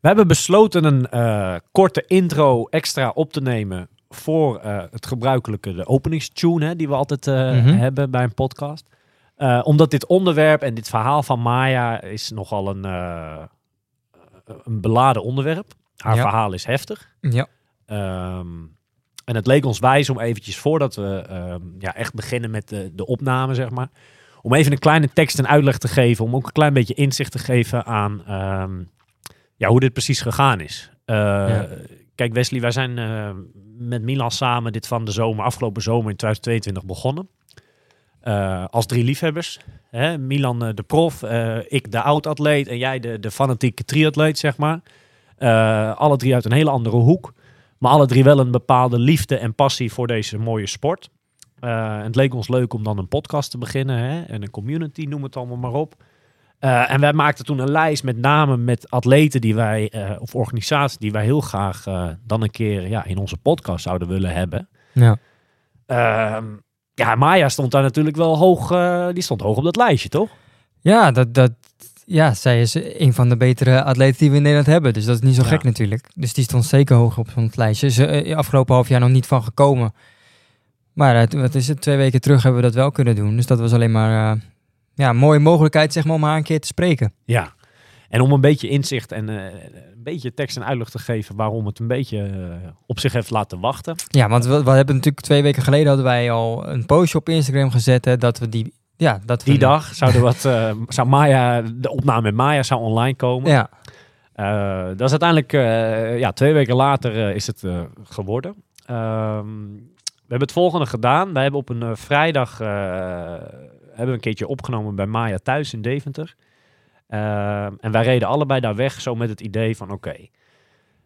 We hebben besloten een eh, korte intro extra op te nemen voor eh, het gebruikelijke, de openingstune hè, die we altijd eh, Mhm. hebben bij een podcast. Omdat dit onderwerp en dit verhaal van Maya is nogal een, een beladen onderwerp. Haar Ja. verhaal is heftig. Ja. Ehm, en het leek ons wijs om eventjes voordat we ehm, ja, echt beginnen met de, de opname, zeg maar. Om even een kleine tekst en uitleg te geven. Om ook een klein beetje inzicht te geven aan ehm, ja, hoe dit precies gegaan is. Eh, Kijk Wesley, wij zijn eh, met Milan samen dit van de zomer, afgelopen zomer in 2022 begonnen. Eh, als drie liefhebbers. Hè? Milan de prof, ik de oud-atleet en jij de, de fanatieke triatleet, zeg maar. Alle drie uit een hele andere hoek. Maar alle drie wel een bepaalde liefde en passie voor deze mooie sport. Het leek ons leuk om dan een podcast te beginnen. Hè? En een community, noem het allemaal maar op. Eh, en wij maakten toen een lijst met namen met atleten die wij, eh, of organisaties die wij heel graag eh, dan een keer ja, in onze podcast zouden willen hebben. Ja. Ehm, ja, Maya stond daar natuurlijk wel hoog, die stond hoog op dat lijstje, toch? Ja, dat, dat, ja, zij is een van de betere atleten die we in Nederland hebben. Dus dat is niet zo Ja. gek natuurlijk. Dus die stond zeker hoog op zo'n lijstje. Ze afgelopen half jaar nog niet van gekomen. Maar wat is het, twee weken terug hebben we dat wel kunnen doen. Dus dat was alleen maar ja, mooie mogelijkheid zeg maar, om haar een keer te spreken. Ja. En om een beetje inzicht en eh, een beetje tekst en uitleg te geven waarom het een beetje eh, op zich heeft laten wachten. Ja, want we, we hebben natuurlijk twee weken geleden hadden wij al een postje op Instagram gezet. Hè, dat we die, ja, dat we Die dag zouden wat, eh, zou Maya, de opname met Maya zou online komen. Ja, dat is uiteindelijk, ja, twee weken later is het geworden. Ehm, we hebben het volgende gedaan. Wij hebben op een vrijdag hebben we een keertje opgenomen bij Maya thuis in Deventer. Ehm, en wij reden allebei daar weg zo met het idee van oké,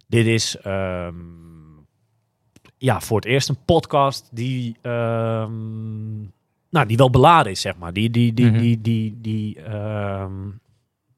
dit is ehm, ja, voor het eerst een podcast die, ehm, nou, die wel beladen is, zeg maar. Die, die, die, Mhm. die, die, die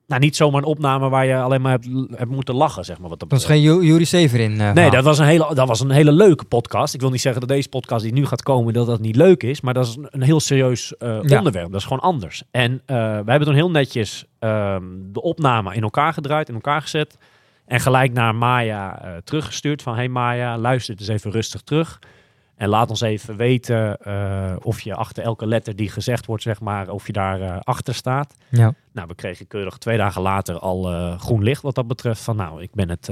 nou, niet zomaar een opname waar je alleen maar hebt, hebt moeten lachen, zeg maar. Wat dat dat was geen Ju- Jury Severin. eh, Nee, dat was, een hele, dat was een hele leuke podcast. Ik wil niet zeggen dat deze podcast die nu gaat komen, dat dat niet leuk is. Maar dat is een, een heel serieus eh, Ja. onderwerp. Dat is gewoon anders. En eh wij hebben toen heel netjes ehm, de opname in elkaar gedraaid, in elkaar gezet. En gelijk naar Maya teruggestuurd van... Hey Maya, luister eens even rustig terug. En laat ons even weten eh, of je achter elke letter die gezegd wordt, zeg maar, of je daar eh, achter staat. Ja. Nou, we kregen keurig twee dagen later al eh, groen licht wat dat betreft. Van nou, ik ben het,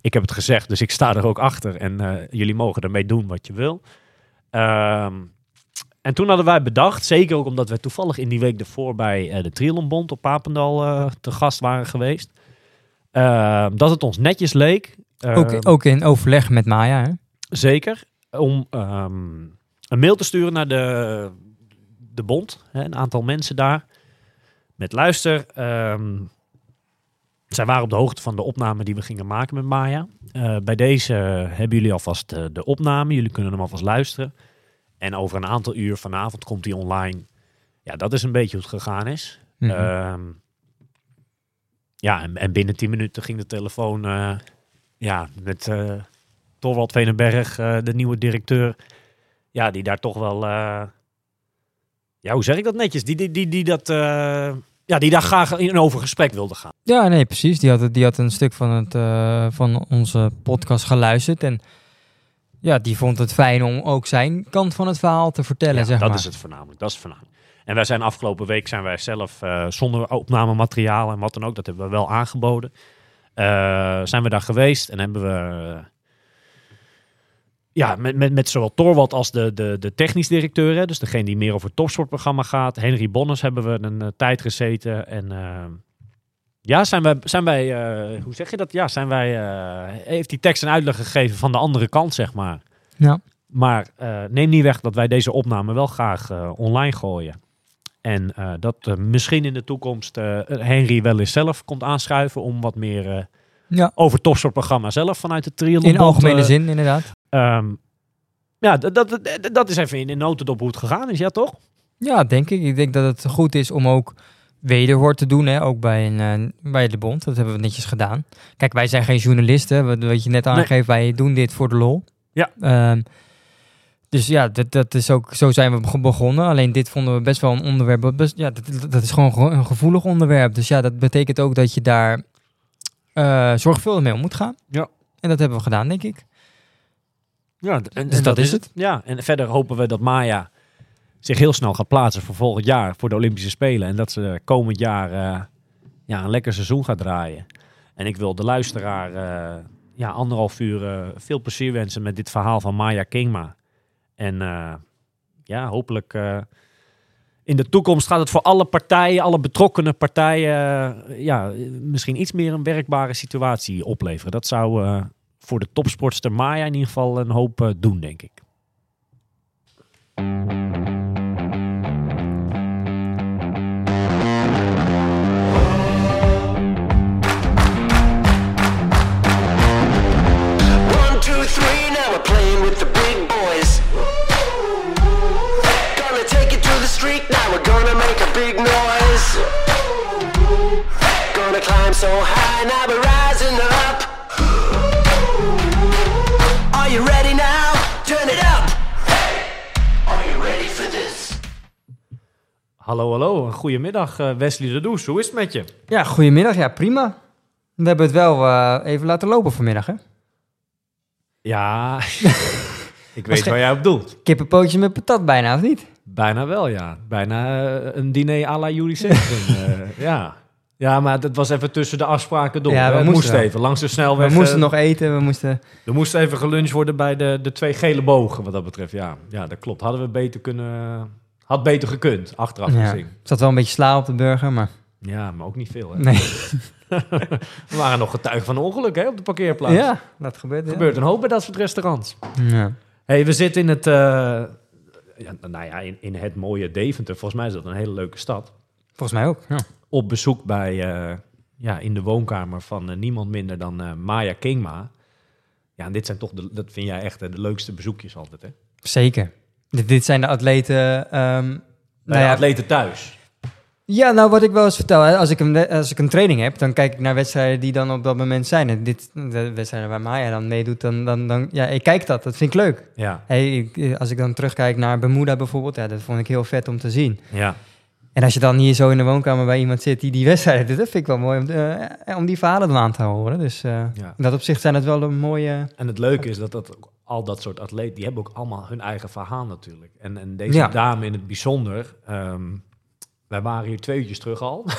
ik heb het gezegd, dus ik sta er ook achter. En jullie mogen ermee doen wat je wil. Ehm, en toen hadden wij bedacht, zeker ook omdat we toevallig in die week ervoor bij de Triathlonbond op Papendal te gast waren geweest. ehm, dat het ons netjes leek. Ook, ehm, ook in overleg met Maya. Hè? Zeker. Om ehm, een mail te sturen naar de, de bond. Hè, een aantal mensen daar. Met luister. ehm, zij waren op de hoogte van de opname die we gingen maken met Maya. Eh, bij deze hebben jullie alvast de opname. Jullie kunnen hem alvast luisteren. En over een aantal uur vanavond komt hij online. Ja, dat is een beetje hoe het gegaan is. Mhm. Ehm, ja, en, en binnen 10 minuten ging de telefoon eh, ja, met eh Torwald Venenberg, eh, de nieuwe directeur. Ja, die daar toch wel. eh, ja, hoe zeg ik dat netjes? Die, die, die, die, dat, eh, ja, die daar graag in over gesprek wilde gaan. Ja, nee, precies. Die had, die had een stuk van, het, van onze podcast geluisterd. En ja, die vond het fijn om ook zijn kant van het verhaal te vertellen, Ja, zeg dat maar. is het voornamelijk. Dat is het voornamelijk. En wij zijn afgelopen week zijn wij zelf eh, zonder opnamemateriaal en wat dan ook, dat hebben we wel aangeboden. zijn we daar geweest en hebben we ja, met, met, met zowel Torwald als de, de, de technisch directeur, hè, dus degene die meer over het topsportprogramma gaat, Henry Bonnes, hebben we een eh, tijd gezeten. En eh, ja, zijn wij, zijn wij eh, hoe zeg je dat? Ja, zijn wij, heeft die tekst een uitleg gegeven van de andere kant, zeg maar. Ja. Maar neem niet weg dat wij deze opname wel graag online gooien. En dat misschien in de toekomst Henry wel eens zelf komt aanschuiven om wat meer Ja, over het topsportprogramma zelf vanuit de triathlon. in algemene zin inderdaad. Ehm, ja, dat, dat, dat, is even in de notendop hoe het gegaan is, ja toch? Ja, denk ik. Ik denk dat het goed is om ook wederhoor te doen, hè? ook bij, een, eh, bij de bond. Dat hebben we netjes gedaan. Kijk, wij zijn geen journalisten. Wat, wat je net aangeeft, wij doen dit voor de lol. Ja. Ehm, dus ja, dat, dat is ook, zo zijn we beg- begonnen. Alleen dit vonden we best wel een onderwerp. Best, ja, dat, dat is gewoon ge- een gevoelig onderwerp. Dus ja, dat betekent ook dat je daar eh, zorgvuldig mee om moet gaan. Ja. En dat hebben we gedaan, denk ik. Ja, en, Dus dat is het. Ja, en verder hopen we dat Maya zich heel snel gaat plaatsen voor volgend jaar, voor de Olympische Spelen. En dat ze komend jaar eh, ja, een lekker seizoen gaat draaien. En ik wil de luisteraar eh, ja, anderhalf uur veel plezier wensen met dit verhaal van Maya Kingma. En ja, hopelijk in de toekomst gaat het voor alle partijen, alle betrokkenen partijen, eh, ja, misschien iets meer een werkbare situatie opleveren. Dat zou eh, voor de topsportster Maya in ieder geval een hoop eh, doen, denk ik. So high, now we're rising up. Are you ready now? Turn it up. Are you ready for this? Hallo, hallo. Goedemiddag, eh, Wesley de Does. Hoe is het met je? Ja, goedemiddag. Ja, prima. We hebben het wel eh, even laten lopen vanmiddag, hè? Ja, ik weet waar jij op doelt. Kippenpootjes met patat bijna, of niet? Bijna wel, ja. Bijna eh, een diner à la eh, ja. Ja, maar dat was even tussen de afspraken door. Ja, we moesten even langs de snelweg. We moesten eh, nog eten, we moesten... Er moest even geluncht worden bij de, de twee gele bogen, wat dat betreft. Ja, ja, dat klopt. Hadden we beter kunnen... Had beter gekund, achteraf Ja, gezien. er zat wel een beetje sla op de burger, maar... Ja, maar ook niet veel, hè. Nee. We waren nog getuigen van een ongeluk, hè, op de parkeerplaats. Ja, dat gebeurt. Er Ja. gebeurt een hoop bij dat soort restaurants. Ja. hey, we zitten in het... eh, ja, nou ja, in, in het mooie Deventer. Volgens mij is dat een hele leuke stad. Volgens mij ook. Ja. op bezoek bij, eh, ja, in de woonkamer van eh, niemand minder dan eh, Maya Kingma. Ja, en dit zijn toch, de, dat vind jij echt de leukste bezoekjes altijd, hè? Zeker. Dit, dit zijn de atleten... ehm, Nou ja, ja, atleten thuis. Ja, nou wat ik wel eens vertel, hè, als, ik een, als ik een training heb, dan kijk ik naar wedstrijden die dan op dat moment zijn. En dit, de wedstrijden waar Maya dan meedoet, dan, dan, dan ja, ik kijk dat, dat vind ik leuk. Ja, Hey, ik- als ik dan terugkijk naar Bermuda bijvoorbeeld, ja, dat vond ik heel vet om te zien. ja. En als je dan hier zo in de woonkamer bij iemand zit die die wedstrijden doet, dat vind ik wel mooi om, eh, om die verhalen aan te horen. Dus eh, Ja. in dat opzicht zijn het wel een mooie... En het leuke is dat, dat ook al dat soort atleten, die hebben ook allemaal hun eigen verhaal natuurlijk. En, en deze Ja. dame in het bijzonder, ehm, wij waren hier twee uurtjes terug al.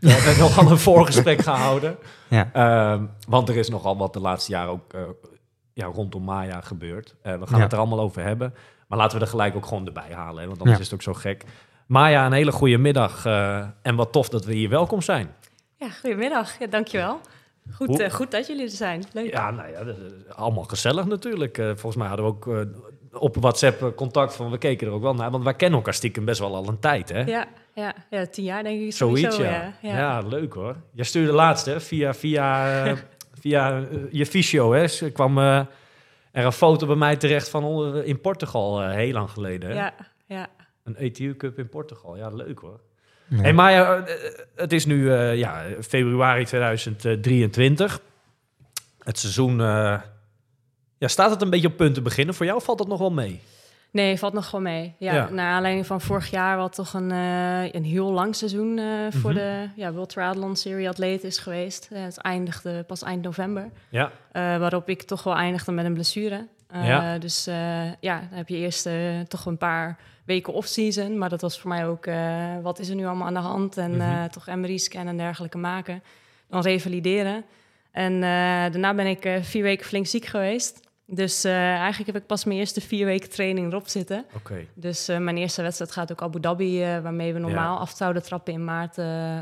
We hebben nogal een voorgesprek gehouden. Ja. Ehm, want er is nogal wat de laatste jaren ook eh, ja, rondom Maya gebeurd. Eh, we gaan het er allemaal over hebben. Maar laten we er gelijk ook gewoon erbij halen, hè, want anders Ja. is het ook zo gek. Maya, een hele goede middag. eh, en wat tof dat we hier welkom zijn. Ja, goedemiddag. Ja, dankjewel. Goed, eh, goed dat jullie er zijn. Leuk. Ja, nou ja, dat is allemaal gezellig natuurlijk. Eh, volgens mij hadden we ook eh, op WhatsApp eh, contact van, we keken er ook wel naar. Want wij kennen elkaar stiekem best wel al een tijd, hè? Ja, ja, ja, tien jaar denk ik Zoiets, sowieso. ja. Ja, Ja. leuk hoor. Jij stuurde laatst, hè, via, via, eh, via eh, je fysio, hè. Er kwam eh, er een foto bij mij terecht van in Portugal, eh, heel lang geleden. Hè? ja, ja. Een ETU Cup in Portugal. Ja, leuk hoor. Ja. Hey Maya, eh, het is nu eh, ja, februari 2023. Het seizoen... eh, ja, staat het een beetje op punt te beginnen? Voor jou valt dat nog wel mee? Nee, valt nog wel mee. Ja, Ja. Naar aanleiding van vorig jaar, wat toch een, eh, een heel lang seizoen eh, voor Mhm. de ja, World Triathlon Serie atleet is geweest. Eh, het eindigde pas eind november. Ja, eh, waarop ik toch wel eindigde met een blessure. Eh, Ja. Dus eh, ja, dan heb je eerst eh, toch een paar weken off-season. Maar dat was voor mij ook, eh, wat is er nu allemaal aan de hand? En Mhm. eh, toch MRI-scan en dergelijke maken. Dan revalideren. En eh, daarna ben ik vier weken flink ziek geweest. Dus eigenlijk heb ik pas mijn eerste vier weken training erop zitten. oké. Dus mijn eerste wedstrijd gaat ook Abu Dhabi, waarmee we normaal af zouden trappen in maart,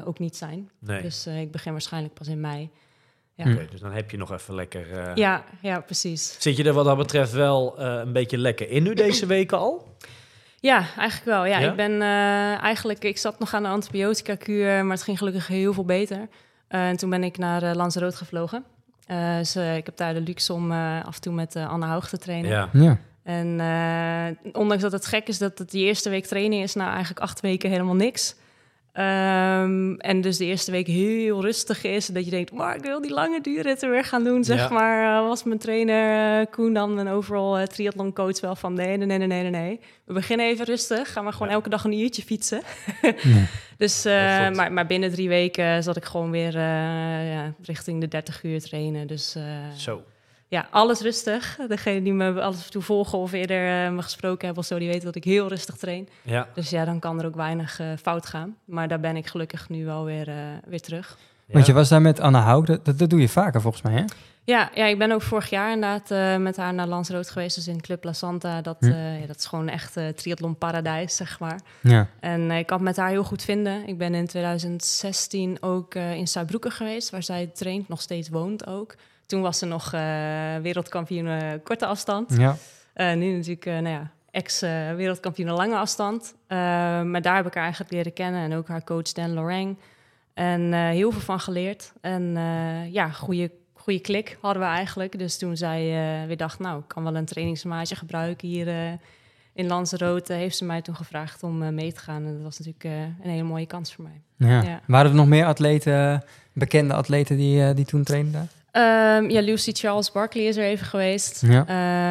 ook niet zijn. Nee. Dus ik begin waarschijnlijk pas in mei. Ja, Oké, dus dan heb je nog even lekker... ja, ja precies. Zit je er wat dat betreft wel een beetje lekker in nu deze weken al? Ja, eigenlijk wel. Ja, Ja? ik ben eh, eigenlijk, ik zat nog aan de antibiotica-kuur, maar het ging gelukkig heel veel beter. Eh, en toen ben ik naar uh, Lanzarote gevlogen. Eh, dus ik heb daar de luxe om eh, af en toe met eh, Anne Hoog te trainen. Ja. Ja. En eh, ondanks dat het gek is dat het die eerste week training is, nou eigenlijk acht weken helemaal niks. Ehm, en dus de eerste week heel rustig is. Dat je denkt, maar ik wil die lange duurritten weer gaan doen, zeg Ja. maar. eh, was mijn trainer uh, Koen dan een overal uh, triathlon coach wel van nee, nee, nee, nee, nee, nee. We beginnen even rustig. Gaan we gewoon elke dag een uurtje fietsen. Dus, maar, maar binnen drie weken zat ik gewoon weer ja, richting de 30 uur trainen. Dus Zo. Ja, alles rustig. Degene die me alles toe volgen of eerder uh, me gesproken hebben of zo, die weten dat ik heel rustig train. Ja. Dus ja, dan kan er ook weinig uh, fout gaan. Maar daar ben ik gelukkig nu wel weer, uh, weer terug. Want je was daar met Anna Hauk, dat, dat, dat doe je vaker volgens mij, hè? Ja, ja, ik ben ook vorig jaar inderdaad uh, met haar naar Lanzarote geweest, dus in Club La Santa. Dat, Hm. uh, ja, dat is gewoon echt uh, triathlon paradijs, zeg maar. Ja. En uh, ik kan het met haar heel goed vinden. Ik ben in 2016 ook uh, in Saarbrücken geweest, waar zij traint, nog steeds woont ook. Toen was ze nog uh, wereldkampioen uh, korte afstand. Ja. Uh, nu natuurlijk, nou ja, ex-wereldkampioen lange afstand. Maar daar heb ik haar eigenlijk leren kennen en ook haar coach Dan Lorang. En heel veel van geleerd. En ja, goede, goede klik hadden we eigenlijk. Dus toen zij uh, weer dacht, nou, ik kan wel een trainingsmaatje gebruiken hier uh, in Lanzarote, heeft ze mij toen gevraagd om mee te gaan. En dat was natuurlijk een hele mooie kans voor mij. Ja. Ja. Waren er nog meer atleten, bekende atleten die, die toen trainden? Um, ja, Lucy Charles Barkley is er even geweest. Ja.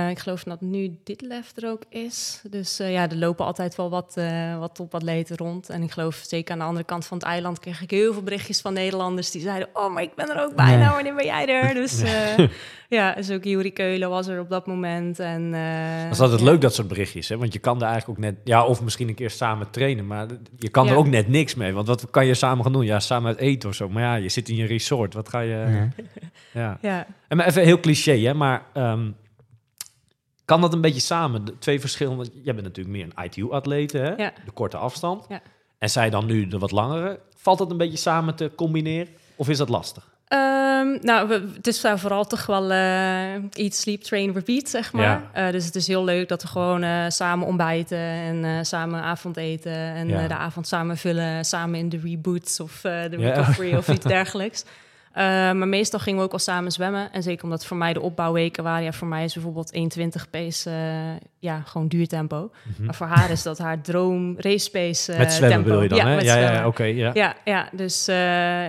Uh, ik geloof dat nu dit lef er ook is. Dus uh, ja, er lopen altijd wel wat, uh, wat topatleten rond. En ik geloof zeker aan de andere kant van het eiland kreeg ik heel veel berichtjes van Nederlanders die zeiden: Oh, maar ik ben er ook bij. Nee. Wanneer ben jij er? Dus ja, dus ook Juri Keulen was er op dat moment. En, uh, Dat is altijd ja. leuk, dat soort berichtjes. Hè? Want je kan er eigenlijk ook net... Ja, of misschien een keer samen trainen. Maar je kan er ook net niks mee. Want wat kan je samen gaan doen? Ja, samen uit eten of zo. Maar ja, je zit in je resort. Wat ga je... Ja. Ja. Ja. En maar even heel cliché, hè? Maar ehm, kan dat een beetje samen? De twee verschillende... Jij bent natuurlijk meer een ITU-atleet, hè? Ja. De korte afstand. Ja. En zij dan nu de wat langere. Valt dat een beetje samen te combineren? Of is dat lastig? Ehm, nou, we, het is daar vooral toch wel eh, eat, sleep, train, repeat, zeg maar. Ja. Eh, dus het is heel leuk dat we gewoon eh, samen ontbijten en eh, samen avondeten en Ja. eh, de avond samen vullen, samen in de reboots of eh, de Ja. recovery of iets dergelijks. Eh, maar meestal gingen we ook al samen zwemmen. En zeker omdat voor mij de opbouwweken waren. Ja, voor mij is bijvoorbeeld 1,20 pace eh, ja, gewoon duurtempo. Maar voor haar is dat haar droom race pace eh, Mhm. met zwemmen tempo. je dan, ja, hè? Ja, ja, oké. ja. Ja, ja, dus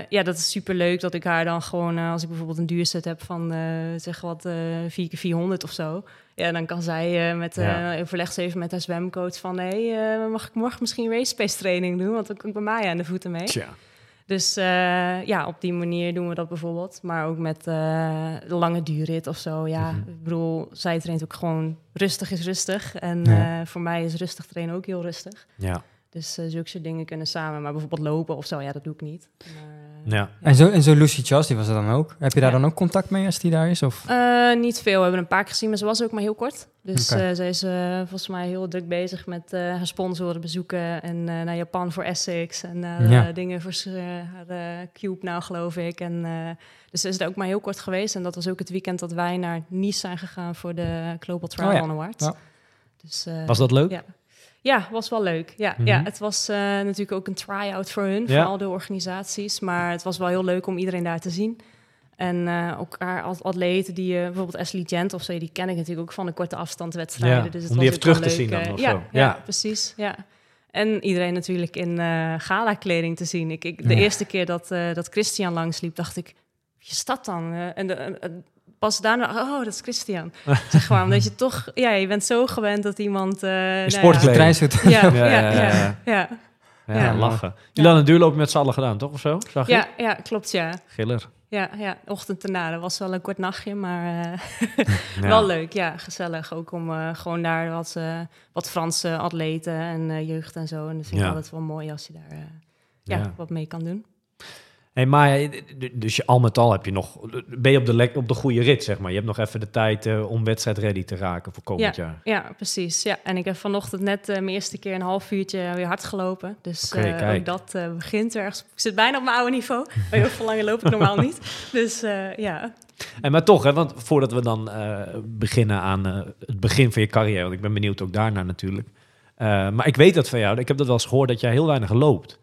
ja, dat is super leuk dat ik haar dan gewoon, als ik bijvoorbeeld een duurset heb van zeg wat eh 4 keer 400 of zo. Ja, dan kan zij eh, met, Ja. overleg ze even met haar zwemcoach van, hé, hey, mag ik morgen misschien race pace training doen? Want dan kan ik bij mij aan de voeten mee. Tja. Dus eh, ja, op die manier doen we dat bijvoorbeeld. Maar ook met eh, lange duurrit of zo. Ja, Mhm. ik bedoel, zij traint ook gewoon rustig is rustig. En Ja. eh, voor mij is rustig trainen ook heel rustig. Ja. Dus zulke soort dingen kunnen samen. Maar bijvoorbeeld lopen of zo, ja, dat doe ik niet. Maar, ja. En zo, en zo Lucy Charles, die was er dan ook. Heb je daar Ja. dan ook contact mee als die daar is? Of? Eh, niet veel. We hebben een paar keer gezien, maar ze was ook maar heel kort. Dus Oké. eh, ze is eh, volgens mij heel druk bezig met eh, haar sponsoren bezoeken. En eh, naar Japan voor Essex. En Ja. eh, dingen voor haar eh, Cube nou, geloof ik. En, eh, dus ze is er ook maar heel kort geweest. En dat was ook het weekend dat wij naar Nice zijn gegaan voor de Global Triathlon Awards. Ja. Dus, eh, Was dat leuk? Ja. Ja, was wel leuk. Ja, Mhm. ja het was eh, natuurlijk ook een try-out voor hun, Ja. voor al de organisaties. Maar het was wel heel leuk om iedereen daar te zien. En eh ook haar als atleten, die eh, bijvoorbeeld Ashley Gent of zo, die ken ik natuurlijk ook van de korte afstandwedstrijden. Ja, dus het om was die even terug te leuk, zien dan eh, of ja, zo. Ja, Ja. precies. Ja. En iedereen natuurlijk in eh gala-kleding te zien. Ik, ik, de eerste keer dat, eh, dat Christian langsliep, dacht ik, is dat dan? Eh, en de, pas daarna, oh, dat is Christian. zeg maar, omdat je toch, ja, je bent zo gewend dat iemand... eh nou ja, sportkleding. Ja, ja, Ja, ja, ja, ja, ja. ja. Ja, Ja. lachen. Jullie hadden een duurloop met z'n allen gedaan, toch? Of zo? Zag je? Ja, ja, klopt, ja. Giller. Ja, ja, ochtend erna. Dat was wel een kort nachtje, maar eh, Ja. wel leuk. Ja, gezellig. Ook om eh, gewoon daar wat, eh, wat Franse atleten en eh, jeugd en zo. En dat vind ik Ja. altijd wel mooi als je daar eh, ja, Ja. wat mee kan doen. Hey, maar dus je, al met al heb je nog, ben je op de, op de goede rit, zeg maar. Je hebt nog even de tijd eh, om wedstrijd ready te raken voor komend jaar. Ja, precies. Ja. En ik heb vanochtend net eh, mijn eerste keer een half uurtje weer hard gelopen. Dus eh, ook dat eh, begint ergens. Ik zit bijna op mijn oude niveau. Maar heel veel langer loop ik normaal niet. Dus eh, ja, En maar toch, hè, want voordat we dan eh, beginnen aan eh, het begin van je carrière, want ik ben benieuwd ook daarna natuurlijk. Eh, maar ik weet dat van jou, ik heb dat wel eens gehoord dat jij heel weinig loopt.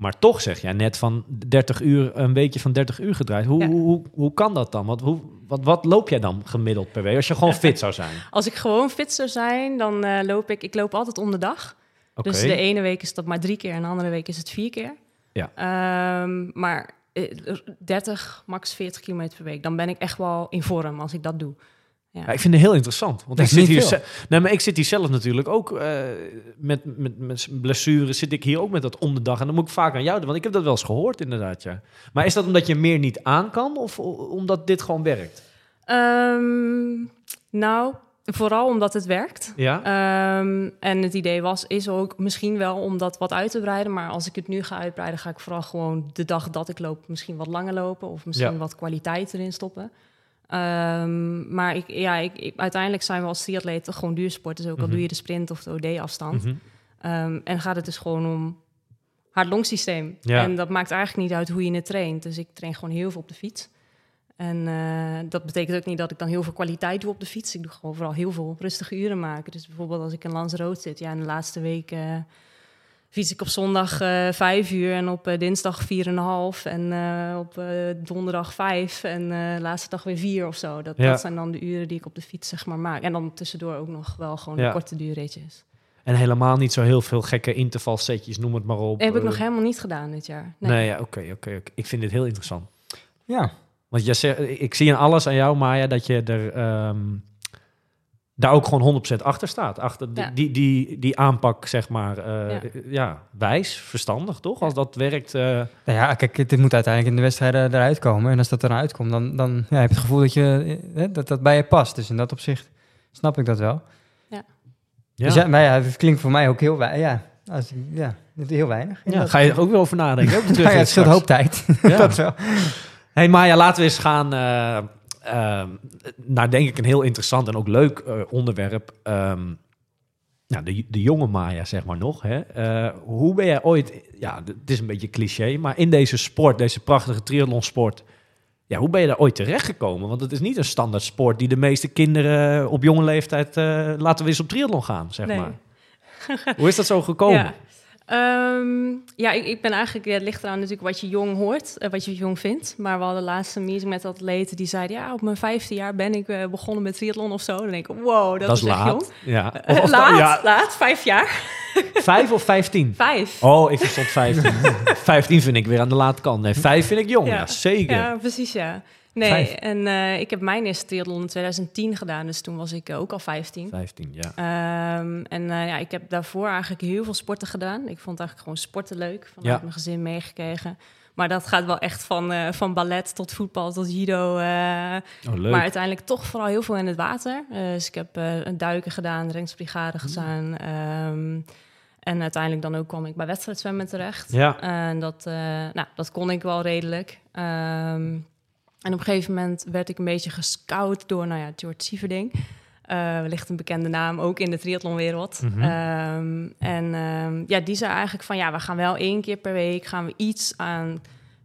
Maar toch zeg jij net van 30 uur, een weekje van 30 uur gedraaid. Hoe, Ja. hoe, hoe, hoe kan dat dan? Wat, hoe, wat, wat loop jij dan gemiddeld per week als je gewoon fit zou zijn? als ik gewoon fit zou zijn, dan eh, loop ik... Ik loop altijd om de dag. Dus de ene week is dat maar drie keer en de andere week is het vier keer. Ja. Ehm, maar eh, 30, max 40 kilometer per week. Dan ben ik echt wel in vorm als ik dat doe. Ja. Ja, ik vind het heel interessant. Want ik zit, hier veel. ze- nee, maar ik zit hier zelf natuurlijk ook eh, met, met, met blessures. Zit ik hier ook met dat om de dag. En dan moet ik vaak aan jou doen. Want ik heb dat wel eens gehoord inderdaad, ja. Maar is dat omdat je meer niet aan kan? Of omdat dit gewoon werkt? Ehm, nou, vooral omdat het werkt. Ja? Ehm, en het idee was, is ook misschien wel om dat wat uit te breiden. Maar als ik het nu ga uitbreiden, ga ik vooral gewoon de dag dat ik loop misschien wat langer lopen. Of misschien Ja. wat kwaliteit erin stoppen. Ehm, maar ik, ja, ik, ik- uiteindelijk zijn we als triatleten gewoon duursporters. Ook al Mhm. doe je de sprint of de OD-afstand. Mhm. Ehm, en gaat het dus gewoon om hart-longsysteem. Ja. En dat maakt eigenlijk niet uit hoe je het traint. Dus ik train gewoon heel veel op de fiets. En eh, dat betekent ook niet dat ik dan heel veel kwaliteit doe op de fiets. Ik doe gewoon vooral heel veel rustige uren maken. Dus bijvoorbeeld als ik in Lanzarote zit, ja, in de laatste week eh, fiets ik op zondag eh vijf uur en op eh, dinsdag vier en een half en eh, op eh, donderdag vijf en eh, de laatste dag weer vier of zo. Dat, Ja. dat zijn dan de uren die ik op de fiets zeg maar maak. En dan tussendoor ook nog wel gewoon Ja. de korte duurritjes. En helemaal niet zo heel veel gekke intervalsetjes, noem het maar op. Heb ik nog helemaal niet gedaan dit jaar. Nee, ja, oké, oké. Ik vind dit heel interessant. Ja, Want je zegt, ik zie aan alles aan jou, Maya, dat je er ehm, daar ook gewoon 100% achter staat. Achter die, Ja. die, die, die aanpak, zeg maar, eh, ja. Ja. wijs, verstandig, toch? Als dat werkt. eh, nou ja, kijk, dit moet uiteindelijk in de wedstrijden eruit komen. En als dat eruit komt, dan, dan ja, heb je het gevoel dat, je, eh, dat dat bij je past. Dus in dat opzicht snap ik dat wel. ja. Dus ja, maar ja, het klinkt voor mij ook heel weinig. Ja, als, ja, heel weinig. Ja, ga je er ook weer over nadenken? Ook ja, het scheelt een hoop tijd. Ja. dat wel. Hey Maya, laten we eens gaan eh, ehm, naar denk ik een heel interessant en ook leuk eh, onderwerp. Ehm, nou, de, de jonge Maya, zeg maar nog. Hè? Eh, hoe ben jij ooit, ja, het is een beetje cliché, maar in deze sport, deze prachtige triathlonsport, ja, hoe ben je daar ooit terechtgekomen? Want het is niet een standaard sport die de meeste kinderen op jonge leeftijd eh, laten we eens op triathlon gaan, zeg Nee. maar. Hoe is dat zo gekomen? Ja, Ehm, ja ik, ik ben eigenlijk, ja, het ligt eraan natuurlijk wat je jong hoort, eh, wat je jong vindt. Maar we hadden laatst een meeting met atleten die zeiden, ja, op mijn vijfde jaar ben ik eh, begonnen met triathlon of zo. Dan denk ik, wow, dat, dat is echt laat. jong. Ja. Eh, Of- of- laat, ja, laat, vijf jaar. vijf of vijftien? Vijf. Oh, ik verstond 15. 15 vind ik weer aan de late kant. Nee, 5 vind ik jong. Ja, Ja. zeker. Ja, precies, ja. Nee, Vijf. en eh, ik heb mijn eerste triathlon in 2010 gedaan, dus toen was ik eh, ook al 15. 15, ja. Ehm, en eh, ja, ik heb daarvoor eigenlijk heel veel sporten gedaan. Ik vond eigenlijk gewoon sporten leuk, vanuit Ja. mijn gezin meegekregen. Maar dat gaat wel echt van, van ballet tot voetbal tot judo. Oh, leuk. maar uiteindelijk toch vooral heel veel in het water. Dus ik heb een duiken gedaan, renksbrigade Mm. gedaan. ehm, en uiteindelijk dan ook kwam ik bij wedstrijdzwemmen terecht. Ja. En dat, nou, dat kon ik wel redelijk. Ehm, en op een gegeven moment werd ik een beetje gescout door nou ja, George Sieverding. Eh, wellicht een bekende naam, ook in de triathlonwereld. Mhm. Ehm, en ehm, ja, die zei eigenlijk van... ja, we gaan wel één keer per week... gaan we iets aan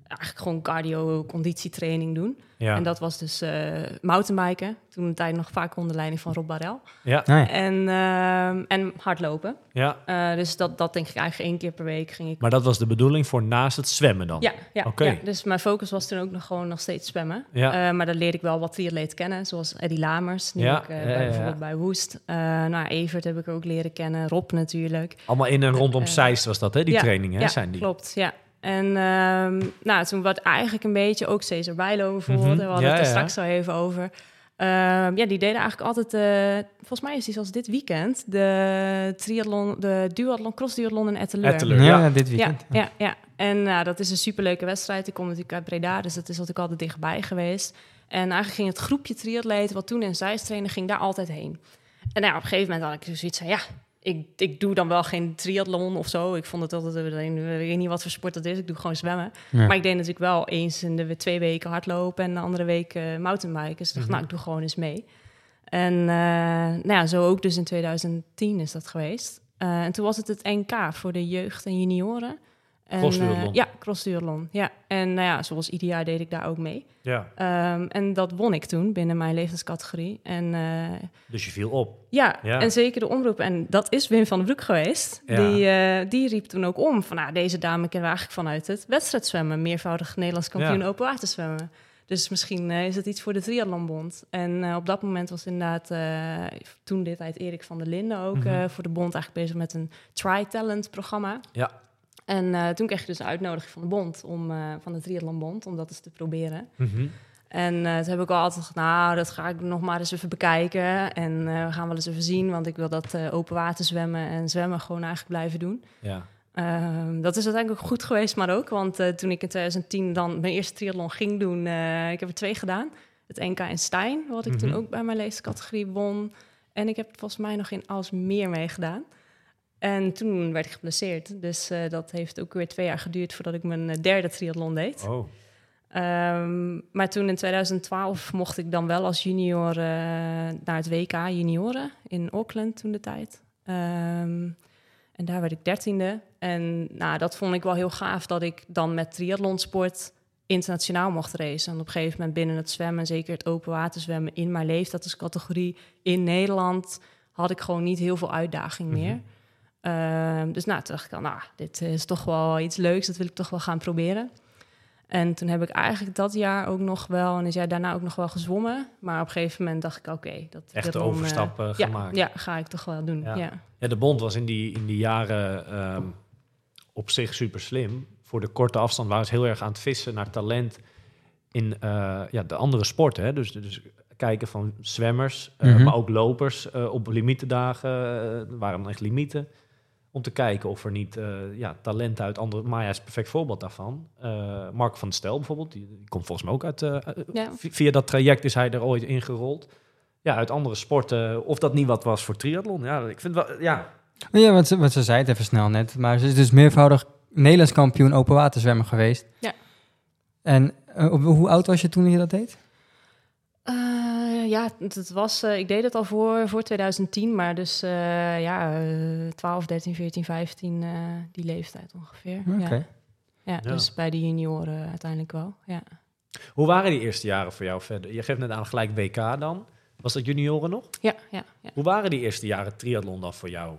eigenlijk gewoon cardio-conditietraining doen. ja. En dat was dus eh mountainbiken. Toen de tijd nog vaak onder leiding van Rob Barel. ja. Ja. En, ehm, en hardlopen. ja. Eh, dus dat, dat denk ik eigenlijk één keer per week ging ik Maar dat was de bedoeling voor naast het zwemmen dan? ja, ja, dus mijn focus was toen ook nog gewoon nog steeds zwemmen. Ja. Eh, maar daar leerde ik wel wat triatleten kennen, zoals Eddie Lamers, die Ja, eh, bij, bijvoorbeeld bij Woest. Eh nou, Evert heb ik ook leren kennen, Rob natuurlijk. Allemaal in en rondom Zeist was dat, hè? Die ja, trainingen, hè? ja, zijn die? klopt, ja. En ehm, nou, toen werd eigenlijk een beetje, ook Cesar Bijlo bijvoorbeeld, Mhm, we hadden ja, het er ja. straks al even over. Ehm, ja, die deden eigenlijk altijd, eh, volgens mij is die zoals dit weekend, de triathlon, de duathlon, cross-duathlon in Etteleur. Etteleur, Ja, ja. dit weekend. ja, ja. En nou, dat is een superleuke wedstrijd. Ik kom natuurlijk uit Breda, dus dat is wat ik altijd dichtbij geweest. En eigenlijk ging het groepje triatleten, wat toen in Zeist trainde, ging daar altijd heen. En nou, ja, op een gegeven moment had ik dus zoiets van, ja, ik, ik doe dan wel geen triathlon of zo. Ik vond het altijd, eh, ik weet niet wat voor sport dat is, ik doe gewoon zwemmen. Ja. Maar ik deed natuurlijk wel eens in de twee weken hardlopen en de andere week eh mountainbiken. Dus ik dacht, Mhm. nou, ik doe gewoon eens mee. En eh, nou ja, zo ook dus in 2010 is dat geweest. Eh, en toen was het het NK voor de jeugd en junioren. En, Crossduathlon. eh, ja, crossduathlon. Ja. En nou ja, zoals ieder jaar deed ik daar ook mee. Ja. Ehm, en dat won ik toen binnen mijn leeftijdscategorie. En eh, Dus je viel op. ja, Ja. en zeker de omroep. En dat is Wim van den Broek geweest. Ja. Die, eh, die riep toen ook om van... Nou, deze dame kennen we eigenlijk vanuit het wedstrijdzwemmen. Meervoudig Nederlands kampioen Ja. open water zwemmen. Dus misschien is het iets voor de Triathlonbond. En op dat moment was inderdaad toen dit tijd Erik van der Linden ook... Mhm. voor de bond eigenlijk bezig met een Tri-Talent programma. Ja. En eh, toen kreeg je dus een uitnodiging van de bond, om, eh, van de Triathlonbond, om dat eens te proberen. Mhm. En eh, toen heb ik al altijd gedacht, nou, dat ga ik nog maar eens even bekijken. En we gaan wel eens even zien, want ik wil dat open water zwemmen en zwemmen gewoon eigenlijk blijven doen. Ja. Ehm, dat is uiteindelijk ook goed geweest, maar ook. Want toen ik in 2010 dan mijn eerste triathlon ging doen, eh, ik heb er twee gedaan. Het NK in Stijn, wat ik toen Mhm. ook bij mijn leeftijdscategorie won. En ik heb volgens mij nog in Alsmeer meegedaan. En toen werd ik geblesseerd. Dus eh, dat heeft ook weer twee jaar geduurd voordat ik mijn eh, derde triathlon deed. Oh. Ehm, maar toen in 2012 mocht ik dan wel als junior eh, naar het WK junioren in Auckland toen de tijd. Ehm, en daar werd ik dertiende. En nou, dat vond ik wel heel gaaf dat ik dan met triathlonsport internationaal mocht racen. En op een gegeven moment binnen het zwemmen, zeker het open water zwemmen in mijn leeftijdscategorie in Nederland, had ik gewoon niet heel veel uitdaging meer. Ehm, dus nou, toen dacht ik al, nou, dit is toch wel iets leuks, dat wil ik toch wel gaan proberen. En toen heb ik eigenlijk dat jaar ook nog wel, en het jaar daarna ook nog wel gezwommen. Maar op een gegeven moment dacht ik, oké, dat Echt de eh, overstap eh, ja, gemaakt. ja, ga ik toch wel doen. Ja. Ja. Ja, de bond was in die, in die jaren ehm, op zich super slim. Voor de korte afstand waren ze heel erg aan het vissen naar talent in eh, ja, de andere sporten. Hè? Dus, dus kijken van zwemmers, eh, Mhm. maar ook lopers op limietendagen. er waren echt limieten. Om te kijken of er niet eh, ja, talent uit andere... Maya is een perfect voorbeeld daarvan. Eh, Mark van der Stel bijvoorbeeld, die, die komt volgens mij ook uit... eh, Ja. Via dat traject is hij er ooit ingerold. Ja, uit andere sporten. Of dat niet wat was voor triathlon. Ja, ik vind wel... Ja, Ja, want ze, want ze zei het even snel net. Maar ze is dus meervoudig Nederlands kampioen open water zwemmen geweest. Ja. En op- hoe oud was je toen je dat deed? Eh, ja, het het was, eh, ik deed het al voor, voor 2010, maar dus eh, ja, eh 12, 13, 14, 15, eh, die leeftijd ongeveer. Oké. Ja. Ja, Ja. dus bij de junioren uiteindelijk wel. Ja. Hoe waren die eerste jaren voor jou verder? Je geeft net aan gelijk WK dan. Was dat junioren nog? Ja, ja, ja. Hoe waren die eerste jaren triathlon dan voor jou?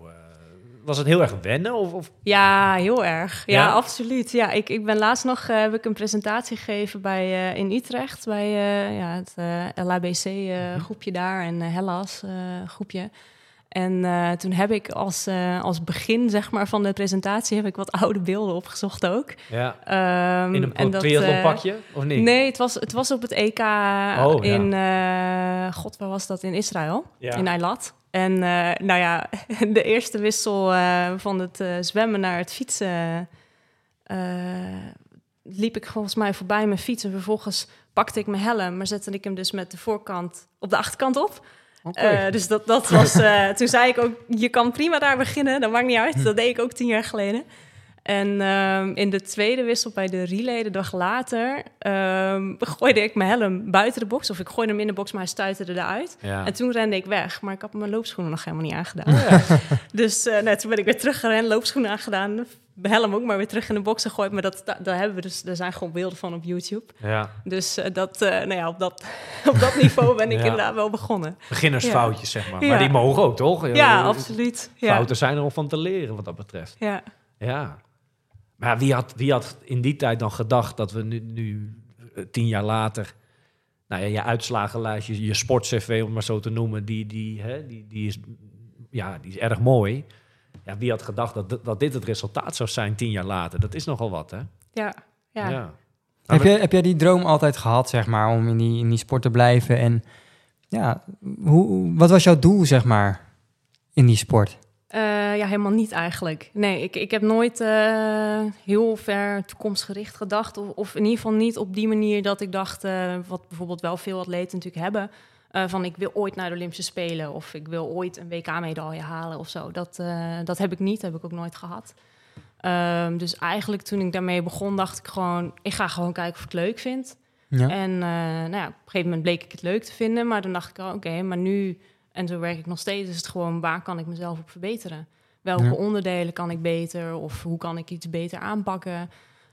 Was het heel erg wennen? Of, of... Ja, heel erg. Ja, Ja? absoluut. Ja, ik, ik ben laatst nog eh, heb ik een presentatie gegeven bij, eh, in Utrecht bij eh, ja, het LABC eh, groepje daar en Hellas groepje. En toen heb ik als, als begin zeg maar, van de presentatie heb ik wat oude beelden opgezocht ook. Ja, Ehm, in een en dat, triathlonpakje? of niet? Nee, het was, het was op het EK ja. in, god, waar was dat? In Israël, Ja. in Eilat. En eh, nou ja, de eerste wissel eh, van het eh, zwemmen naar het fietsen... liep ik volgens mij voorbij mijn fiets. En vervolgens pakte ik mijn helm, maar zette ik hem dus met de voorkant op de achterkant op. Dus dat, dat was. toen zei ik ook: je kan prima daar beginnen, dat maakt niet uit. Dat deed ik ook tien jaar geleden. En ehm, in de tweede wissel bij de relay, de dag later, ehm, gooide ik mijn helm buiten de box. Of ik gooide hem in de box, maar hij stuiterde eruit. ja. En toen rende ik weg, maar ik had mijn loopschoenen nog helemaal niet aangedaan. Oh ja. Dus nee, toen ben ik weer teruggerend, loopschoenen aangedaan. Mijn helm ook maar weer terug in de box gegooid. Maar dat, daar, daar hebben we dus, daar zijn gewoon beelden van op YouTube. ja. Dus eh, dat, eh, nou ja, op, dat, op dat niveau ben ik Ja. inderdaad wel begonnen. Beginnersfoutjes, zeg maar. Maar die mogen ook, toch? Ja, absoluut. Ja. Fouten zijn er om van te leren, wat dat betreft. Ja. Ja. Maar wie had, wie had in die tijd dan gedacht dat we nu, nu eh, tien jaar later... Nou ja, je uitslagenlijst, je, je sportcv, om het maar zo te noemen, die, die, hè, die, die, is, ja, die is erg mooi. Ja, wie had gedacht dat, dat dit het resultaat zou zijn tien jaar later? Dat is nogal wat, hè? Ja. Ja. Heb, jij, heb jij die droom altijd gehad, zeg maar, om in die, in die sport te blijven? En ja, hoe, wat was jouw doel, zeg maar, in die sport? Eh, ja, helemaal niet eigenlijk. Nee, ik, ik heb nooit eh, heel ver toekomstgericht gedacht. Of, of in ieder geval niet op die manier dat ik dacht, eh, wat bijvoorbeeld wel veel atleten natuurlijk hebben. van ik wil ooit naar de Olympische Spelen of ik wil ooit een WK-medaille halen of zo. Dat, dat heb ik niet, heb ik ook nooit gehad. Ehm, dus eigenlijk toen ik daarmee begon, dacht ik gewoon, ik ga gewoon kijken of ik het leuk vind. Ja. En nou ja, op een gegeven moment bleek ik het leuk te vinden, maar dan dacht ik, oh, oké, maar nu, en zo werk ik nog steeds, is het gewoon, waar kan ik mezelf op verbeteren? Welke Ja. onderdelen kan ik beter of hoe kan ik iets beter aanpakken?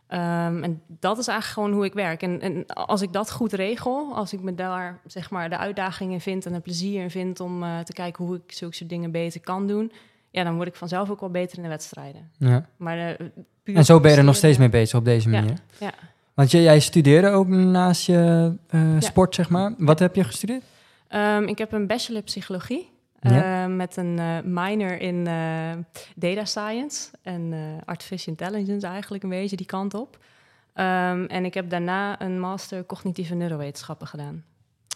Ehm, en dat is eigenlijk gewoon hoe ik werk. En, en als ik dat goed regel, als ik me daar zeg maar de uitdaging in vind en het plezier in vind om eh, te kijken hoe ik zulke soort dingen beter kan doen, ja, dan word ik vanzelf ook wel beter in de wedstrijden. ja. Maar, eh, puur En zo ben je er nog steeds mee bezig op deze Ja, manier? ja. Want jij, jij studeerde ook naast je eh, Ja. sport, zeg maar. Wat heb je gestudeerd? Ehm, ik heb een bachelor psychologie. Ja. Eh, met een eh, minor in eh, data science en eh, artificial intelligence eigenlijk een beetje die kant op. Ehm, en ik heb daarna een master cognitieve neurowetenschappen gedaan.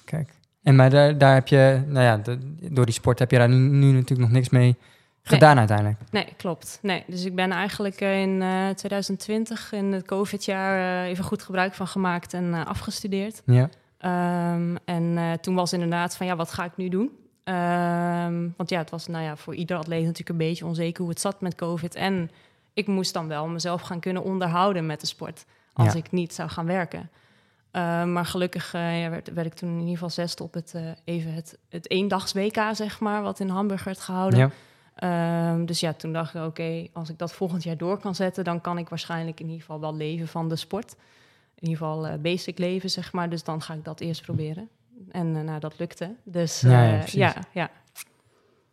Kijk. En maar daar, daar heb je, nou ja, de- door die sport heb je daar nu, nu natuurlijk nog niks mee gedaan uiteindelijk. Nee, klopt. Nee, dus ik ben eigenlijk in eh, 2020, in het COVID-jaar, even goed gebruik van gemaakt en afgestudeerd. Ja. Ehm, en eh, toen was inderdaad van, ja, wat ga ik nu doen? Ehm, want ja, het was nou ja, voor ieder atleet natuurlijk een beetje onzeker hoe het zat met COVID. En ik moest dan wel mezelf gaan kunnen onderhouden met de sport, als Ja. ik niet zou gaan werken. Ehm, maar gelukkig eh, ja, werd, werd ik toen in ieder geval zesde op het, eh, even het, het eendags WK, zeg maar, wat in Hamburg werd gehouden. ja. Dus ja, toen dacht ik, oké, als ik dat volgend jaar door kan zetten, dan kan ik waarschijnlijk in ieder geval wel leven van de sport. In ieder geval eh, basic leven, zeg maar. Dus dan ga ik dat eerst proberen. En eh, nou, dat lukte. Dus Ja, ja, eh, ja, ja,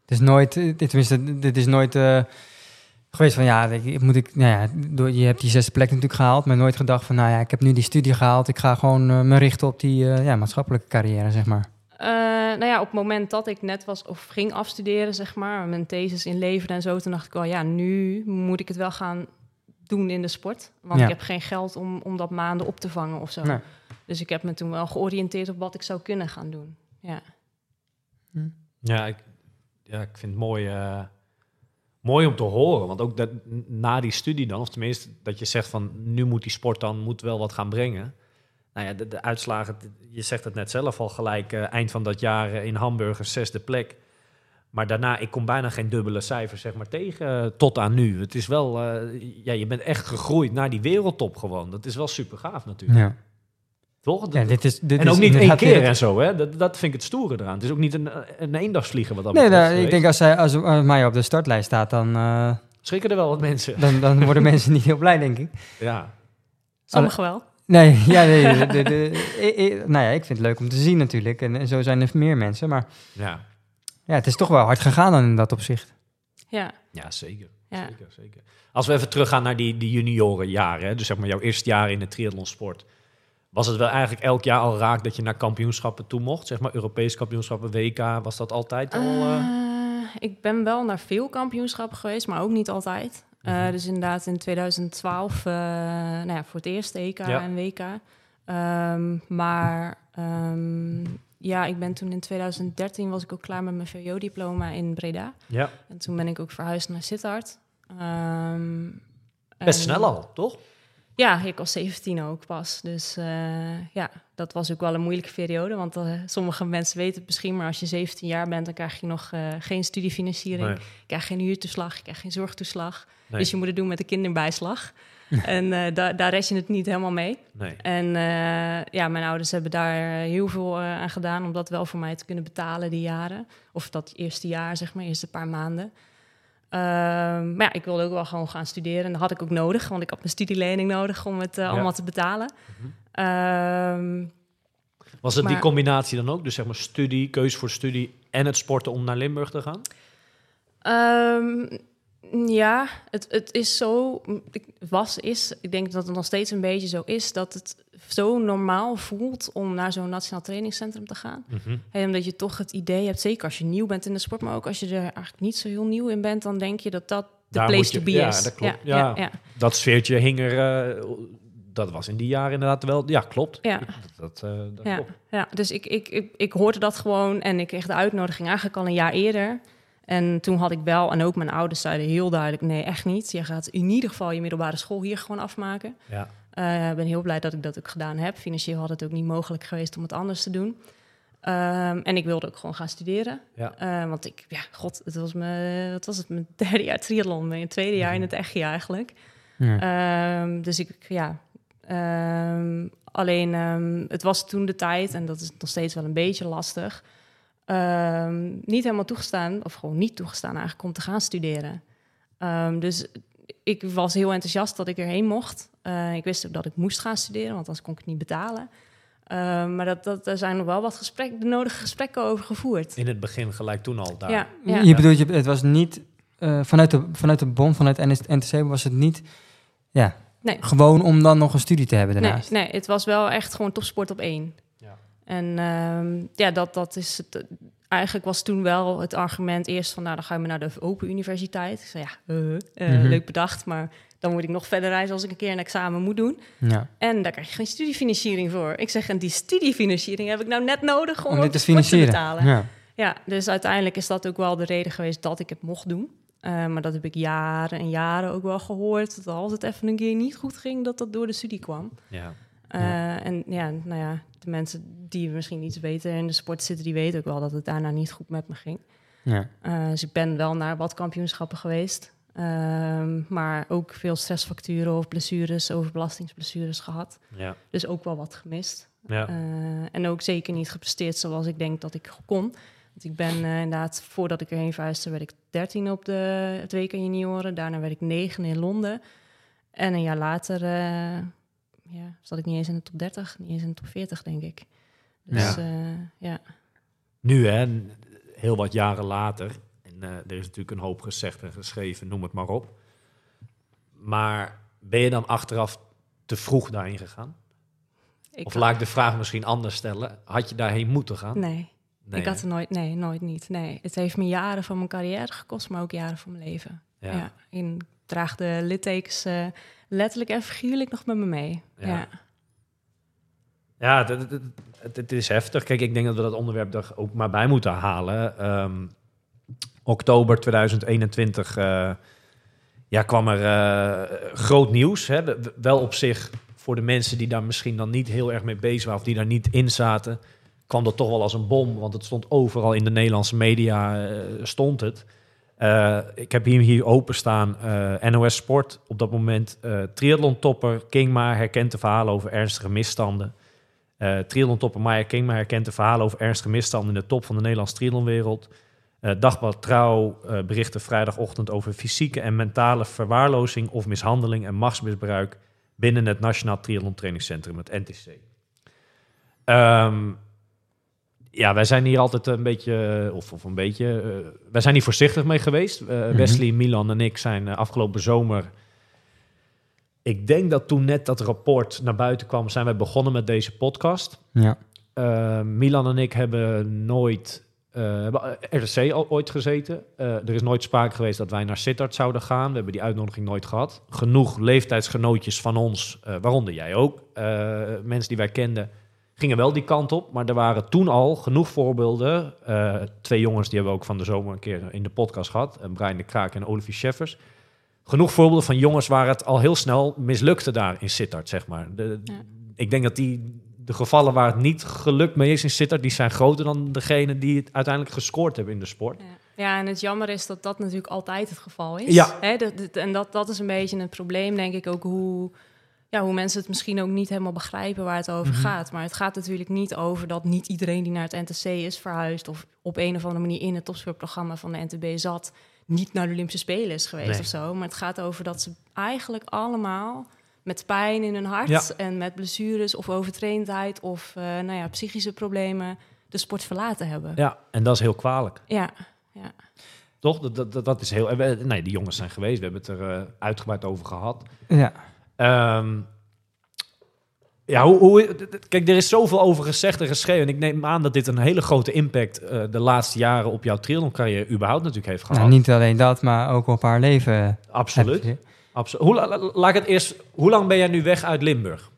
Het is nooit, dit, tenminste, dit is nooit geweest van ja, ik, moet ik, nou ja, door, je hebt die zesde plek natuurlijk gehaald, maar nooit gedacht van nou ja, ik heb nu die studie gehaald, ik ga gewoon me richten op die ja, maatschappelijke carrière, zeg maar. Nou ja, op het moment dat ik net was of ging afstuderen, zeg maar, mijn thesis inleverde en zo, toen dacht ik wel, ja, nu moet ik het wel gaan doen in de sport. Want Ja. ik heb geen geld om, om dat maanden op te vangen of zo. Nee. Dus ik heb me toen wel georiënteerd op wat ik zou kunnen gaan doen. Ja. Ja, ik, ja, ik vind het mooi, eh, mooi om te horen. Want ook dat, na die studie dan, of tenminste dat je zegt van nu moet die sport dan moet wel wat gaan brengen. Nou ja, de, de uitslagen, je zegt het net zelf al gelijk, eh, eind van dat jaar eh, in Hamburg een zesde plek. Maar daarna, ik kom bijna geen dubbele cijfers zeg maar tegen eh, tot aan nu. Het is wel, eh, ja, je bent echt gegroeid naar die wereldtop gewoon. Dat is wel super gaaf natuurlijk. Ja, Toch? ja dit is, dit en is ook niet één keer en zo, hè? Dat, dat vind ik het stoere eraan. Het is ook niet een, een eendagsvliegen wat dat Nee, betreft nou, ik denk als, zij, als, als mij op de startlijst staat, dan, eh, Schrikken er wel wat mensen. dan, dan worden mensen niet heel blij, denk ik. Ja. Sommigen wel. Nee, ja, nee de, de, de- i- i- nou ja, ik vind het leuk om te zien natuurlijk. En, en zo zijn er meer mensen. Maar Ja. Ja, het is toch wel hard gegaan dan in dat opzicht. Ja, Ja, zeker. ja. Zeker, zeker. Als we even teruggaan naar die, die juniorenjaren, hè, dus zeg maar jouw eerste jaar in de triathlonsport. Was het wel eigenlijk elk jaar al raak dat je naar kampioenschappen toe mocht? Zeg maar Europese kampioenschappen, WK, was dat altijd al? eh? Eh, ik ben wel naar veel kampioenschappen geweest, maar ook niet altijd. Eh, Mhm. Dus inderdaad in 2012 eh, nou ja, voor het eerst EK Ja. en WK. Ehm, maar ehm, ja, ik ben toen in 2013 was ik ook klaar met mijn VO-diploma in Breda. Ja, En toen ben ik ook verhuisd naar Sittard. Ehm, best en- snel al, toch? Ja, ik was 17 ook pas. Dus eh, ja, dat was ook wel een moeilijke periode. Want eh, sommige mensen weten het misschien, maar als je 17 jaar bent, dan krijg je nog eh, geen studiefinanciering. Nee. Je krijgt geen huurtoeslag, je krijgt geen zorgtoeslag. Nee. Dus je moet het doen met de kinderbijslag. en eh, da daar red je het niet helemaal mee. Nee. En eh, ja, mijn ouders hebben daar heel veel eh, aan gedaan om dat wel voor mij te kunnen betalen die jaren. Of dat eerste jaar, zeg maar, eerste paar maanden. Ehm, maar ja, ik wilde ook wel gewoon gaan studeren. En dat had ik ook nodig, want ik had mijn studielening nodig om het eh, Ja. allemaal te betalen. Ehm, Was het die combinatie dan ook? Dus zeg maar studie, keuze voor studie en het sporten om naar Limburg te gaan? Ehm, ja, het, het is zo, ik- was, is, ik denk dat het nog steeds een beetje zo is, dat het zo normaal voelt om naar zo'n nationaal trainingscentrum te gaan. Mhm. En omdat je toch het idee hebt, zeker als je nieuw bent in de sport, maar ook als je er eigenlijk niet zo heel nieuw in bent, dan denk je dat dat de Daar place je- to be ja, is. dat klopt. Ja, Ja. ja, ja. Dat sfeertje hing er, eh, dat was in die jaren inderdaad wel, ja klopt. Ja. Dat, dat, eh, dat Ja, klopt. ja, dus ik, ik, ik, ik hoorde dat gewoon en ik kreeg de uitnodiging eigenlijk al een jaar eerder. En toen had ik wel, en ook mijn ouders zeiden heel duidelijk: nee, echt niet. Je gaat in ieder geval je middelbare school hier gewoon afmaken. Ja. Eh, Ik ben heel blij dat ik dat ook gedaan heb. Financieel had het ook niet mogelijk geweest om het anders te doen. Ehm, en ik wilde ook gewoon gaan studeren. Ja. Eh, want ik, ja, god, het was, mijn, wat was het, mijn derde jaar triathlon. Mijn tweede jaar in het echt jaar eigenlijk. Ja. Ehm, dus ik, ja. ehm, alleen, ehm, het was toen de tijd, en dat is nog steeds wel een beetje lastig, ehm, niet helemaal toegestaan, of gewoon niet toegestaan eigenlijk, om te gaan studeren. Ehm, dus ik was heel enthousiast dat ik erheen mocht. Eh, ik wist ook dat ik moest gaan studeren, want anders kon ik het niet betalen. Ehm, maar dat, dat, er zijn nog wel wat gesprek, de nodige gesprekken over gevoerd. In het begin gelijk toen al daar. Ja, ja. Je bedoelt, je, het was niet eh, vanuit, de, vanuit de bond, vanuit NTC was het niet ja, Nee. gewoon om dan nog een studie te hebben Nee, daarnaast. nee, het was wel echt gewoon topsport op één. En ehm, ja, dat, dat is het, eigenlijk was toen wel het argument eerst van... nou, dan ga je maar naar de Open Universiteit. Ik zei, ja, eh, eh, Mhm. leuk bedacht, maar dan moet ik nog verder reizen... als ik een keer een examen moet doen. Ja. En daar krijg je geen studiefinanciering voor. Ik zeg, en die studiefinanciering heb ik nou net nodig... om, Om dit de te financieren. betalen. Ja. Ja, dus uiteindelijk is dat ook wel de reden geweest dat ik het mocht doen. Eh, maar dat heb ik jaren en jaren ook wel gehoord. Dat als het even een keer niet goed ging, dat dat door de studie kwam. Ja. Eh, En ja, nou ja, de mensen die misschien iets beter in de sport zitten, die weten ook wel dat het daarna niet goed met me ging. Ja. Eh, dus ik ben wel naar wat kampioenschappen geweest. Ehm, maar ook veel stressfacturen of blessures, overbelastingsblessures gehad. Ja. Dus ook wel wat gemist. Ja. Eh, en ook zeker niet gepresteerd zoals ik denk dat ik kon. Want ik ben inderdaad, voordat ik erheen verhuisde, werd ik 13 op de, het WK junioren. Daarna werd ik 9 in Londen. En een jaar later ja, zat ik niet eens in de top 30, niet eens in de top 40, denk ik. Dus Ja. ja, ja. Nu, hè, heel wat jaren later. En eh, er is natuurlijk een hoop gezegd en geschreven, noem het maar op. Maar ben je dan achteraf te vroeg daarin gegaan? Ik of laat ik de vraag misschien anders stellen. Had je daarheen moeten gaan? Nee, Nee, ik had er nooit, nee, nooit niet. Nee, het heeft me jaren van mijn carrière gekost, maar ook jaren van mijn leven. Ja. Draag de littekens eh, letterlijk en figuurlijk nog met me mee. Ja. Ja. Ja, het, het, het- het is heftig. Kijk, ik denk dat we dat onderwerp er ook maar bij moeten halen. Ehm, oktober 2021 eh, ja, kwam er eh, groot nieuws. Hè? Wel op zich voor de mensen die daar misschien dan niet heel erg mee bezig waren... of die daar niet in zaten, kwam dat toch wel als een bom. Want het stond overal in de Nederlandse media, stond het. Eh, ik heb hier, hier openstaan eh NOS Sport. Op dat moment eh triathlon-topper Kingma herkent de verhalen over ernstige misstanden. Eh triathlon-topper Maya Kingma herkent de verhalen over ernstige misstanden in de top van de Nederlandse triathlonwereld. Dagblad Trouw berichtte vrijdagochtend over fysieke en mentale verwaarlozing of mishandeling en machtsmisbruik binnen het Nationaal Triathlon Trainingscentrum, het NTC. Ehm, ja, wij zijn hier altijd een beetje, of, of een beetje, eh, wij zijn hier voorzichtig mee geweest. Eh, Wesley, Milan en ik zijn eh, afgelopen zomer, ik denk dat toen net dat rapport naar buiten kwam, zijn wij begonnen met deze podcast. Ja. Eh, Milan en ik hebben nooit eh, hebben RTC al ooit gezeten. Eh, er is nooit sprake geweest dat wij naar Sittard zouden gaan. We hebben die uitnodiging nooit gehad. Genoeg leeftijdsgenootjes van ons, eh, waaronder jij ook, eh, mensen die wij kenden, gingen wel die kant op. Maar er waren toen al genoeg voorbeelden. Eh, twee jongens die hebben we ook van de zomer een keer in de podcast gehad. eh, Brian de Kraak en Olivier Scheffers. Genoeg voorbeelden van jongens waar het al heel snel mislukte daar in Sittard, zeg maar. De, Ja. Ik denk dat die, de gevallen waar het niet gelukt mee is in Sittard, die zijn groter dan degene die het uiteindelijk gescoord hebben in de sport. Ja. ja, en het jammer is dat dat natuurlijk altijd het geval is. Ja. Hè, dat, dat- en dat, dat is een beetje het probleem, denk ik ook, hoe, ja, hoe mensen het misschien ook niet helemaal begrijpen waar het over Mhm. gaat. Maar het gaat natuurlijk niet over dat niet iedereen die naar het NTC is verhuisd of op een of andere manier in het topsportprogramma van de NTB zat, niet naar de Olympische Spelen is geweest Nee. of zo. Maar het gaat over dat ze eigenlijk allemaal met pijn in hun hart Ja. en met blessures of overtraindheid of eh, nou ja, psychische problemen de sport verlaten hebben. Ja, en dat is heel kwalijk. ja. ja. Toch? Dat, dat, dat, dat is heel. en we- Nee, die jongens zijn geweest. We hebben het er eh, uitgebreid over gehad. Ja. Ehm, ja, hoe, kijk, er is zoveel over gezegd en geschreven. En ik neem aan dat dit een hele grote impact eh, de laatste jaren op jouw triathlon-carrière überhaupt natuurlijk heeft gehad. Nou, niet alleen dat, maar ook op haar leven. Absoluut. Absoluut. Hoe, la- la- laat ik het eerst. Hoe lang ben jij nu weg uit Limburg?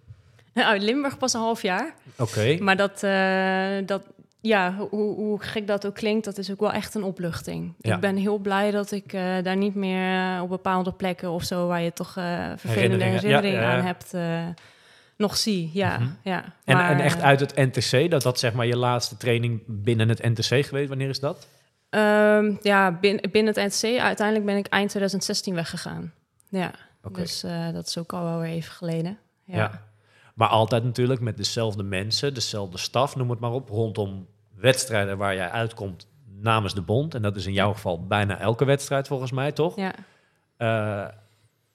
Uit Limburg pas een half jaar. Oké. Maar dat, eh, dat ja, hoe, hoe gek dat ook klinkt, dat is ook wel echt een opluchting. Ja. Ik ben heel blij dat ik eh, daar niet meer eh, op bepaalde plekken of zo, waar je toch eh vervelende Herinneringen, herinneringen, ja, ja. aan hebt, nog zie. Ja, Mhm. ja. En, Maar, en echt uit het NTC, dat dat zeg maar je laatste training binnen het NTC geweest. Wanneer is dat? ehm, ja, bin- binnen het NC, uiteindelijk ben ik eind 2016 weggegaan. Ja, dus dat is ook al wel weer even geleden. Ja. Ja. Maar altijd natuurlijk met dezelfde mensen, dezelfde staf, noem het maar op, rondom wedstrijden waar jij uitkomt namens de bond. En dat is in jouw geval bijna elke wedstrijd volgens mij, toch? ja. Eh,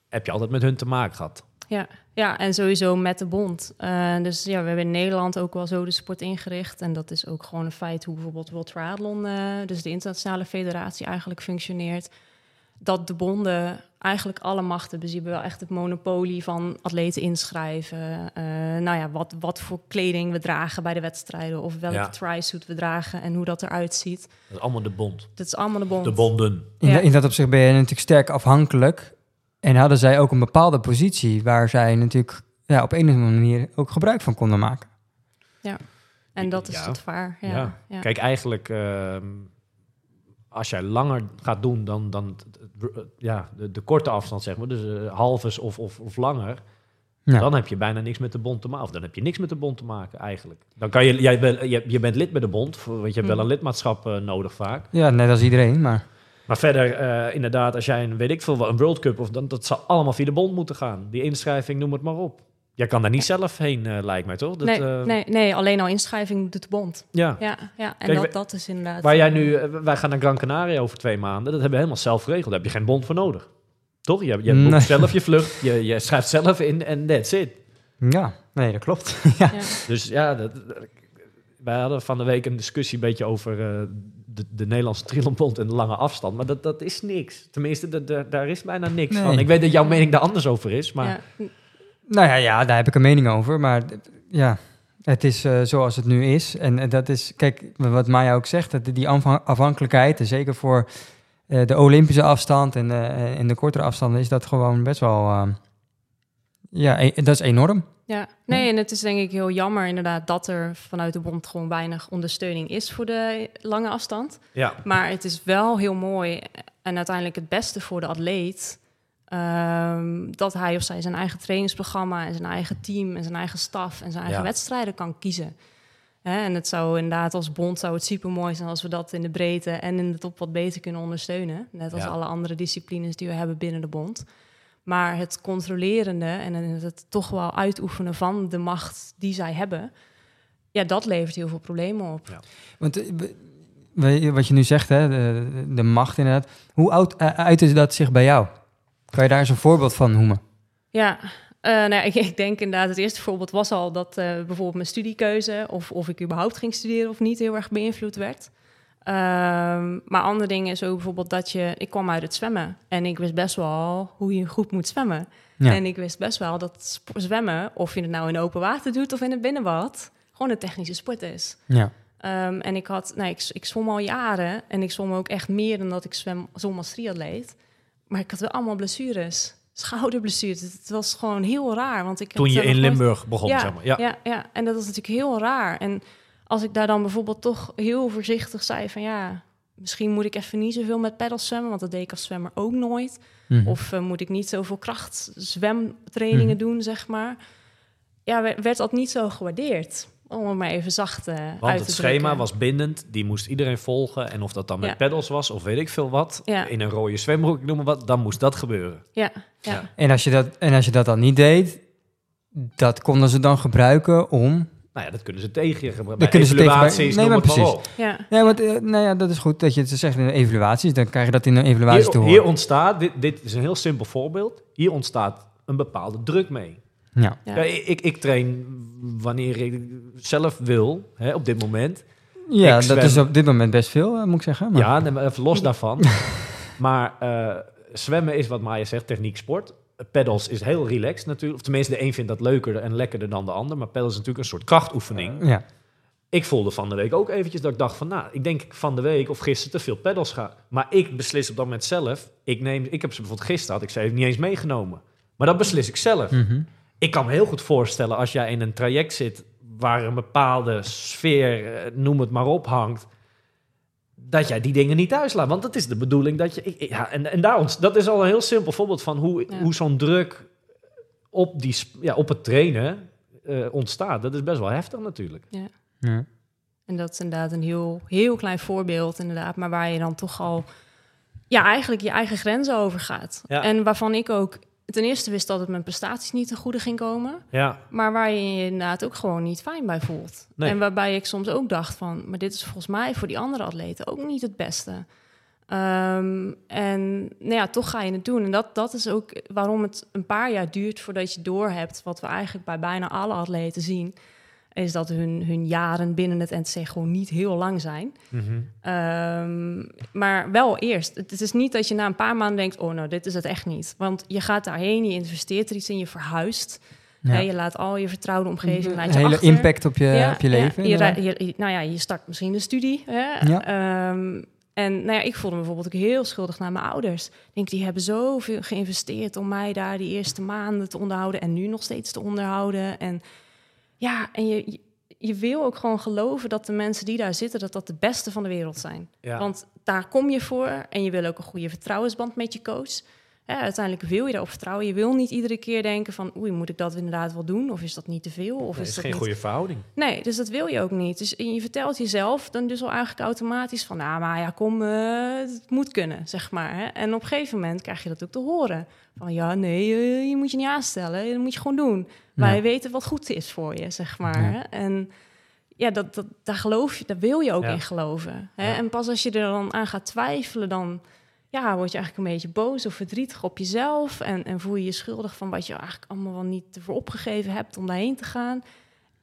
heb je altijd met hun te maken gehad? Ja, ja, en sowieso met de bond. Eh, dus ja, we hebben in Nederland ook wel zo de sport ingericht. En dat is ook gewoon een feit hoe bijvoorbeeld World Triathlon, eh, dus de internationale federatie, eigenlijk functioneert. Dat de bonden eigenlijk alle macht hebben. Dus je hebt wel echt het monopolie van atleten inschrijven. eh, nou ja, wat, wat voor kleding we dragen bij de wedstrijden. Of welke Ja. tri-suit we dragen en hoe dat eruit ziet. Dat is allemaal de bond. Dat is allemaal de bond. De bonden. In, Ja. in dat opzicht ben je natuurlijk sterk afhankelijk. En hadden zij ook een bepaalde positie waar zij natuurlijk ja, op een of andere manier ook gebruik van konden maken. En dat is Ja. het vaar. Ja. Ja. Ja. Kijk, eigenlijk, ehm, als jij langer gaat doen dan, dan ja, de, de korte afstand, zeg maar, dus eh, halves of, of, of langer, Ja. dan heb je bijna niks met de bond te maken. Of dan heb je niks met de bond te maken, eigenlijk. Dan kan je, jij bent, je, je bent lid bij de bond, want je hebt wel Hmm. een lidmaatschap eh, nodig vaak. Ja, net als iedereen, maar Maar verder, eh, inderdaad, als jij een, weet ik veel, een World Cup, of dan, dat zal allemaal via de bond moeten gaan. Die inschrijving, noem het maar op. Jij kan daar niet zelf heen, eh, lijkt mij, toch? Dat, nee, eh, nee, nee, alleen al inschrijving doet de bond. Ja. Ja, ja. en Kijk, dat, dat is inderdaad... Waar jij nu, eh, wij gaan naar Gran Canaria over twee maanden. Dat hebben we helemaal zelf geregeld. Daar heb je geen bond voor nodig. Toch? Je, je boekt Nee. zelf je vlucht, je, je schrijft zelf in en that's it. ja, nee, dat klopt. ja. Ja. Dus ja, dat, wij hadden van de week een discussie een beetje over eh, de, de Nederlandse triathlonbond en de lange afstand. Maar dat, dat is niks. Tenminste, daar is bijna niks Nee. van. Ik weet dat jouw mening daar anders over is, maar... Ja. Nou ja, ja, daar heb ik een mening over. Maar ja, het is eh, zoals het nu is. En eh, dat is, kijk, wat Maya ook zegt, dat die afhan- afhankelijkheid, en zeker voor eh, de Olympische afstand en, eh, en de kortere afstanden, is dat gewoon best wel, eh, ja, e- dat is enorm. Ja, nee, en het is denk ik heel jammer inderdaad dat er vanuit de bond gewoon weinig ondersteuning is voor de lange afstand. Ja, Maar het is wel heel mooi en uiteindelijk het beste voor de atleet. Ehm, dat hij of zij zijn eigen trainingsprogramma en zijn eigen team en zijn eigen staf en zijn eigen Ja. wedstrijden kan kiezen. Hè, en het zou inderdaad als bond zou het super mooi zijn als we dat in de breedte en in de top wat beter kunnen ondersteunen. Net als Ja. alle andere disciplines die we hebben binnen de bond. Maar het controlerende en het toch wel uitoefenen van de macht die zij hebben, ja, dat levert heel veel problemen op. Want eh, wat je nu zegt, hè, de, de macht inderdaad. Hoe oud uh, uitte dat zich bij jou? Kan je daar eens een voorbeeld van noemen? Ja, eh, nou ja, ik, ik denk inderdaad, het eerste voorbeeld was al dat eh, bijvoorbeeld mijn studiekeuze, of, of ik überhaupt ging studeren of niet, heel erg beïnvloed werd. Ehm, maar andere dingen is ook bijvoorbeeld dat je, ik kwam uit het zwemmen en ik wist best wel hoe je goed moet zwemmen. Ja. En ik wist best wel dat zwemmen, of je het nou in open water doet of in het binnenbad, gewoon een technische sport is. Ja. Ehm, en ik had, nou, ik, ik zwom al jaren en ik zwom ook echt meer dan dat ik zwem, zwom als triatleet. Maar ik had wel allemaal blessures, schouderblessures. Het, was gewoon heel raar, want ik toen je in nooit- Limburg begon, ja, zeg maar. Ja. ja. Ja, en dat was natuurlijk heel raar. En als ik daar dan bijvoorbeeld toch heel voorzichtig zei van ja, misschien moet ik even niet zoveel met peddels zwemmen, want dat deed ik als zwemmer ook nooit. Mhm. Of eh, moet ik niet zoveel krachtzwemtrainingen Mhm. doen, zeg maar. Ja, werd dat niet zo gewaardeerd. Om het maar even zacht uit Want te het schema drukken. was bindend, die moest iedereen volgen. En of dat dan met Ja. pedals was of weet ik veel wat, Ja. in een rode zwembroek, ik noem maar wat, dan moest dat gebeuren. Ja, ja. Ja. En, als je dat, en als je dat dan niet deed, dat konden ze dan gebruiken om... Nou ja, dat kunnen ze tegen je gebruiken. Dat kunnen ze tegen- evaluaties, nee, maar precies. ja. Ja, want, eh, nou ja, dat is goed dat je het zegt in de evaluaties. Dan krijg je dat in de evaluaties te Hier, horen. hier ontstaat, dit, dit is een heel simpel voorbeeld, hier ontstaat een bepaalde druk mee. Ja. Ja. Ja, ik, ik, ik train wanneer ik zelf wil, hè, op dit moment. ja, Ik dat zwem. is op dit moment best veel, eh, moet ik zeggen. Maar, Ja, even los daarvan. maar eh, zwemmen is wat Maya zegt, techniek sport. Pedals is heel relaxed natuurlijk. Of tenminste, de een vindt dat leuker en lekkerder dan de ander. Maar pedals is natuurlijk een soort krachtoefening. ja. Ik voelde van de week ook eventjes dat ik dacht van... nou, ik denk van de week of gisteren te veel pedals ga. Maar ik beslis op dat moment zelf. Ik, neem, ik heb ze bijvoorbeeld gisteren, had ik ze even niet eens meegenomen. Maar dat beslis ik zelf. Mhm. Ik kan me heel goed voorstellen als jij in een traject zit... waar een bepaalde sfeer, eh, noem het maar op, hangt... dat jij die dingen niet thuis laat. Want dat is de bedoeling dat je... Ja, en en daar ont- dat is al een heel simpel voorbeeld van hoe, Ja. hoe zo'n druk op, die, sp- ja, op het trainen eh, ontstaat. Dat is best wel heftig natuurlijk. Ja. En dat is inderdaad een heel, heel klein voorbeeld, inderdaad, maar waar je dan toch al ja, eigenlijk je eigen grenzen overgaat. Ja. En waarvan ik ook ten eerste wist dat het mijn prestaties niet ten goede ging komen, Ja, maar waar je je inderdaad ook gewoon niet fijn bij voelt. Nee. En waarbij ik soms ook dacht van, maar dit is volgens mij voor die andere atleten ook niet het beste. Ehm, en nou ja, toch ga je het doen. En dat, dat is ook waarom het een paar jaar duurt voordat je doorhebt wat we eigenlijk bij bijna alle atleten zien. Is dat hun, hun jaren binnen het NTC gewoon niet heel lang zijn. Mhm. Ehm, maar wel eerst. Het is niet dat je na een paar maanden denkt: oh, nou, dit is het echt niet. Want je gaat daarheen, je investeert er iets in, je verhuist. Ja. Hè, je laat al je vertrouwde omgeving laat Een je hele achter. impact op je, op je leven. je, inderdaad. ra- je- je- nou ja, je start misschien een studie. Hè? Ja. Ehm, en nou ja, ik voelde me bijvoorbeeld ook heel schuldig naar mijn ouders. Ik denk, die hebben zoveel geïnvesteerd om mij daar die eerste maanden te onderhouden en nu nog steeds te onderhouden. En ja, en je, je, wil ook gewoon geloven dat de mensen die daar zitten, dat dat de beste van de wereld zijn. Ja. Want daar kom je voor en je wil ook een goede vertrouwensband met je coach. Uiteindelijk wil je daarop vertrouwen. Je wil niet iedere keer denken van, oei, moet ik dat inderdaad wel doen? Of is dat niet te veel? Of Nee, is is dat geen niet... goede verhouding. Nee, dus dat wil je ook niet. Dus je vertelt jezelf dan dus al eigenlijk automatisch van... nou, maar ja, kom, eh, het moet kunnen, zeg maar. Hè? En op een gegeven moment krijg je dat ook te horen. Van ja, nee, eh, je moet je niet aanstellen. Dat moet je gewoon doen. Wij Ja. weten wat goed is voor je, zeg maar. Ja. En ja, dat, dat, daar geloof je, daar wil je ook Ja. in geloven. Hè? Ja. En pas als je er dan aan gaat twijfelen, dan... Ja, word je eigenlijk een beetje boos of verdrietig op jezelf. En, en voel je je schuldig van wat je eigenlijk allemaal wel niet ervoor opgegeven hebt om daarheen te gaan.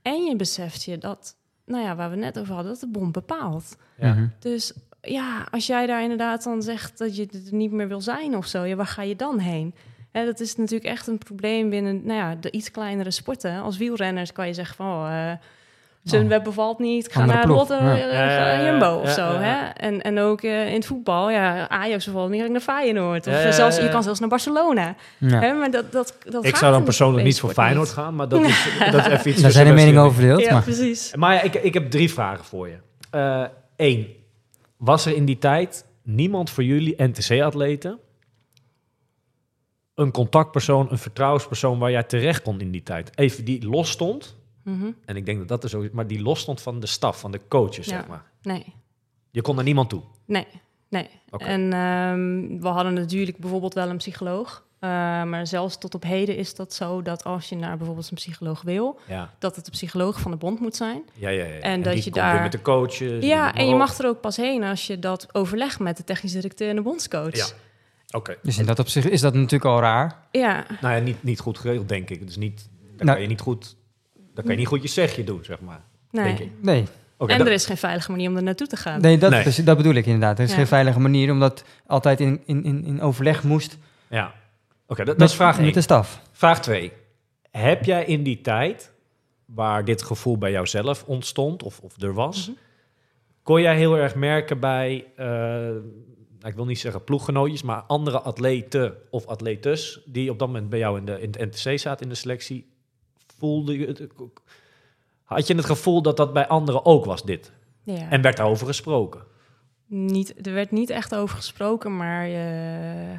En je beseft je dat, nou ja, waar we net over hadden, dat de bond bepaalt. Ja. Mhm. Dus ja, als jij daar inderdaad dan zegt dat je er niet meer wil zijn of zo, ja, waar ga je dan heen? Hè, dat is natuurlijk echt een probleem binnen nou ja, de iets kleinere sporten. Als wielrenners kan je zeggen van, oh, eh Sunweb bevalt niet, ik ga Andere naar ploeg, Lotte, ja. eh, Jumbo ja, of zo. ja. Hè? En, en ook eh, in het voetbal, ja, Ajax bevalt niet, ik naar Feyenoord. Of Ja, ja, zelfs, ja. je kan zelfs naar Barcelona. Ja. Hè? Maar dat, dat, dat Ik zou dan persoonlijk niet voor Feyenoord gaan, maar dat is, dat is even iets Daar zijn de meningen in. over verdeeld. Ja, maar precies. Maar ja, ik, ik heb drie vragen voor je. Eén, was er in die tijd niemand voor jullie NTC-atleten? Een contactpersoon, een vertrouwenspersoon waar jij terecht kon in die tijd? Even die los stond, Mhm. en ik denk dat dat er zo is, maar die los stond van de staf, van de coaches, Ja. zeg maar. Nee. Je kon naar niemand toe. Nee, nee. En ehm, we hadden natuurlijk bijvoorbeeld wel een psycholoog. Eh, maar zelfs tot op heden is dat zo dat als je naar bijvoorbeeld een psycholoog wil, Ja, dat het de psycholoog van de bond moet zijn. ja, ja. ja. En dat die je komt weer daar- met de coaches. Ja, en je mag er ook pas heen als je dat overlegt met de technisch directeur en de bondscoach. Ja. Oké. dus in dat opzicht is dat natuurlijk al raar. Ja, Nou ja, niet, niet goed geregeld, denk ik. Dus niet, dan Nou- kan je niet goed... Dan kan je niet goed je zegje doen, zeg maar. nee. Denk ik. Nee, Oké, en er is geen veilige manier om er naartoe te gaan. nee, dat, Nee. dus dat bedoel ik inderdaad. Er is Ja. geen veilige manier, omdat altijd in, in, in, in overleg moest Ja. Oké, dat, met, dat is vraag met 1. de staf. Vraag 2. Heb jij in die tijd, waar dit gevoel bij jouzelf ontstond, of, of er was, Mhm. kon jij heel erg merken bij, eh, nou, ik wil niet zeggen ploeggenootjes, maar andere atleten of atletes die op dat moment bij jou in, de, in het NTC zaten in de selectie, voelde je het, had je het gevoel dat dat bij anderen ook was, dit? Ja. En werd daarover gesproken? Niet, er werd niet echt over gesproken, maar eh, ik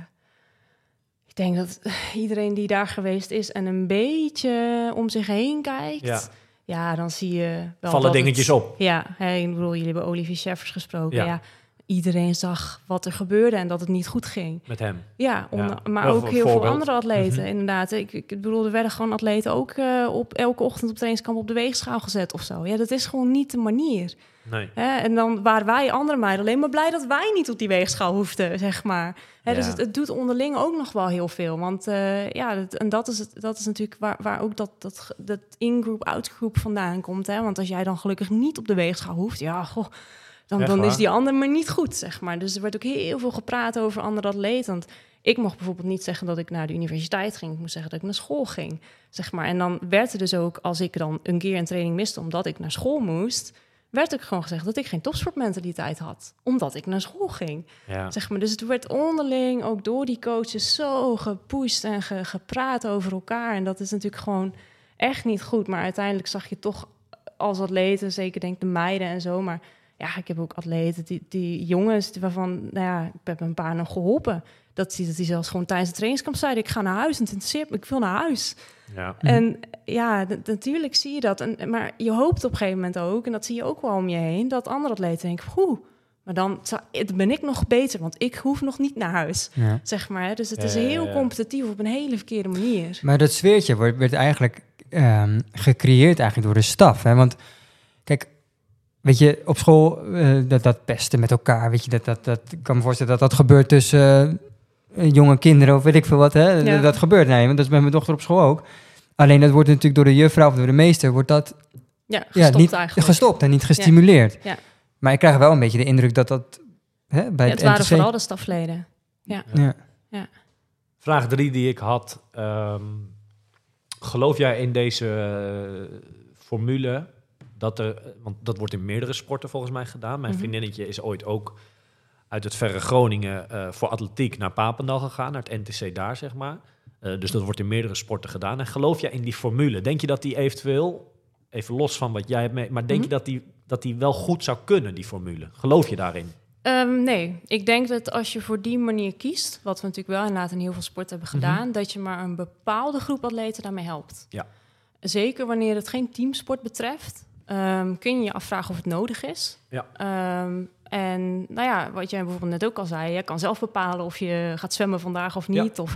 denk dat iedereen die daar geweest is en een beetje om zich heen kijkt, Ja. ja, dan zie je wel Vallen dingetjes het- op? Ja, hè, ik bedoel, jullie hebben Olivier Scheffers gesproken. Ja. Ja. iedereen zag wat er gebeurde en dat het niet goed ging. Met hem. Ja, onder- maar Wel ook heel veel andere atleten, Mhm. inderdaad. Ik, ik bedoel, er werden gewoon atleten ook eh, op elke ochtend op trainingskamp op de weegschaal gezet of zo. Ja, dat is gewoon niet de manier. Nee. Hè? En dan waren wij andere meiden alleen maar blij dat wij niet op die weegschaal hoefden, zeg maar. Hè, Dus het, het doet onderling ook nog wel heel veel. Want eh, ja, dat, en dat is, het, dat is natuurlijk waar, waar ook dat, dat, dat in-group, out-group vandaan komt. Hè? Want als jij dan gelukkig niet op de weegschaal hoeft, ja, goh, dan, dan is die ander maar niet goed, zeg maar. Dus er werd ook heel veel gepraat over andere atleten. Want ik mocht bijvoorbeeld niet zeggen dat ik naar de universiteit ging. Ik moest zeggen dat ik naar school ging, zeg maar. En dan werd er dus ook, als ik dan een keer een training miste omdat ik naar school moest... werd ook gewoon gezegd dat ik geen topsportmentaliteit had. Omdat ik naar school ging. Ja. Zeg maar. Dus het werd onderling, ook door die coaches, zo gepusht en ge- gepraat over elkaar. En dat is natuurlijk gewoon echt niet goed. Maar uiteindelijk zag je toch als atleten, zeker denk de meiden en zo... maar ja, ik heb ook atleten, die, die jongens waarvan, nou ja, ik heb een paar nog geholpen. Dat die, dat die zelfs gewoon tijdens de trainingskamp zeiden, ik ga naar huis, het interesseert me, ik wil naar huis. Ja. En ja, natuurlijk zie je dat. En, maar je hoopt op een gegeven moment ook, en dat zie je ook wel om je heen, dat andere atleten denken, oeh, maar dan ben ik nog beter, want ik hoef nog niet naar huis, Ja. zeg maar. hè. Dus het is ja, heel competitief op een hele verkeerde manier. Maar dat sfeertje wordt, werd eigenlijk ehm, gecreëerd eigenlijk door de staf. Hè? Want kijk, weet je, op school eh, dat, dat pesten met elkaar, weet je, dat, dat, dat, ik kan me voorstellen dat dat gebeurt tussen jonge kinderen of weet ik veel wat. Hè? Ja. Dat gebeurt, nee, want dat is bij mijn dochter op school ook. Alleen dat wordt natuurlijk door de juffrouw of door de meester, wordt dat Ja, gestopt niet eigenlijk. gestopt en niet gestimuleerd. Ja. Maar ik krijg wel een beetje de indruk dat dat hè, bij Ja, het, het waren NTC vooral de stafleden. Ja. Vraag drie die ik had. ehm, geloof jij in deze eh, formule dat er, want dat wordt in meerdere sporten volgens mij gedaan. Mijn Mhm. vriendinnetje is ooit ook uit het verre Groningen eh, voor atletiek naar Papendal gegaan, naar het NTC daar zeg maar. Eh, dus dat wordt in meerdere sporten gedaan. En geloof jij in die formule? Denk je dat die eventueel, even los van wat jij hebt mee, maar denk Mhm. je dat die, dat die wel goed zou kunnen, die formule? Geloof je daarin? Ehm, nee, ik denk dat als je voor die manier kiest, wat we natuurlijk wel inderdaad in heel veel sporten hebben gedaan, dat je maar een bepaalde groep atleten daarmee helpt. Ja. Zeker wanneer het geen teamsport betreft, ehm, kun je je afvragen of het nodig is. Ja. Ehm, en nou ja, wat jij bijvoorbeeld net ook al zei, je kan zelf bepalen of je gaat zwemmen vandaag of Ja. niet. Of,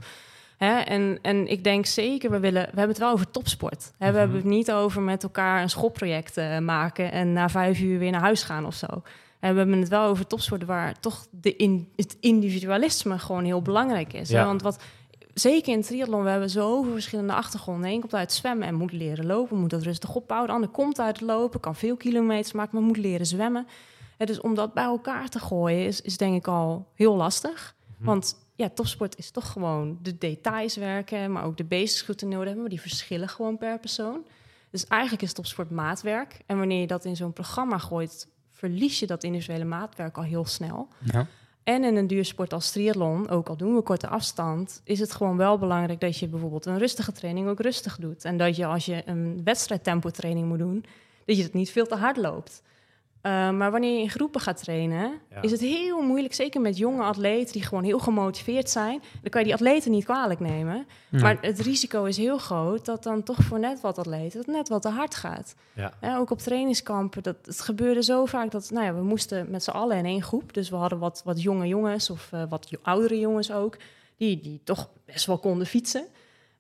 hè, en, en ik denk zeker, we, willen, we hebben het wel over topsport. Hè, Mhm. We hebben het niet over met elkaar een schoolproject eh, maken en na vijf uur weer naar huis gaan of zo. En we hebben het wel over topsport waar toch de in, het individualisme gewoon heel belangrijk is. hè. Want wat, zeker in triathlon, we hebben zoveel verschillende achtergronden. Eén komt uit zwemmen en moet leren lopen, moet dat rustig opbouwen. De ander komt uit het lopen, kan veel kilometers maken, maar moet leren zwemmen. Hè, dus om dat bij elkaar te gooien is, is denk ik al heel lastig. Mhm. Want ja, topsport is toch gewoon de details werken, maar ook de basics goed in orde hebben. Maar die verschillen gewoon per persoon. Dus eigenlijk is topsport maatwerk. En wanneer je dat in zo'n programma gooit, verlies je dat individuele maatwerk al heel snel. Ja. En in een duursport als triathlon, ook al doen we korte afstand, is het gewoon wel belangrijk dat je bijvoorbeeld een rustige training ook rustig doet. En dat je als je een wedstrijdtempo training moet doen, dat je het niet veel te hard loopt. Uh, maar wanneer je in groepen gaat trainen, Ja. is het heel moeilijk, zeker met jonge atleten die gewoon heel gemotiveerd zijn. Dan kan je die atleten niet kwalijk nemen. Ja. Maar het risico is heel groot dat dan toch voor net wat atleten het net wat te hard gaat. Ja. Hè, ook op trainingskampen, dat, het gebeurde zo vaak dat nou ja, we moesten met z'n allen in één groep. Dus we hadden wat, wat jonge jongens of eh, wat oudere jongens ook, die, die toch best wel konden fietsen.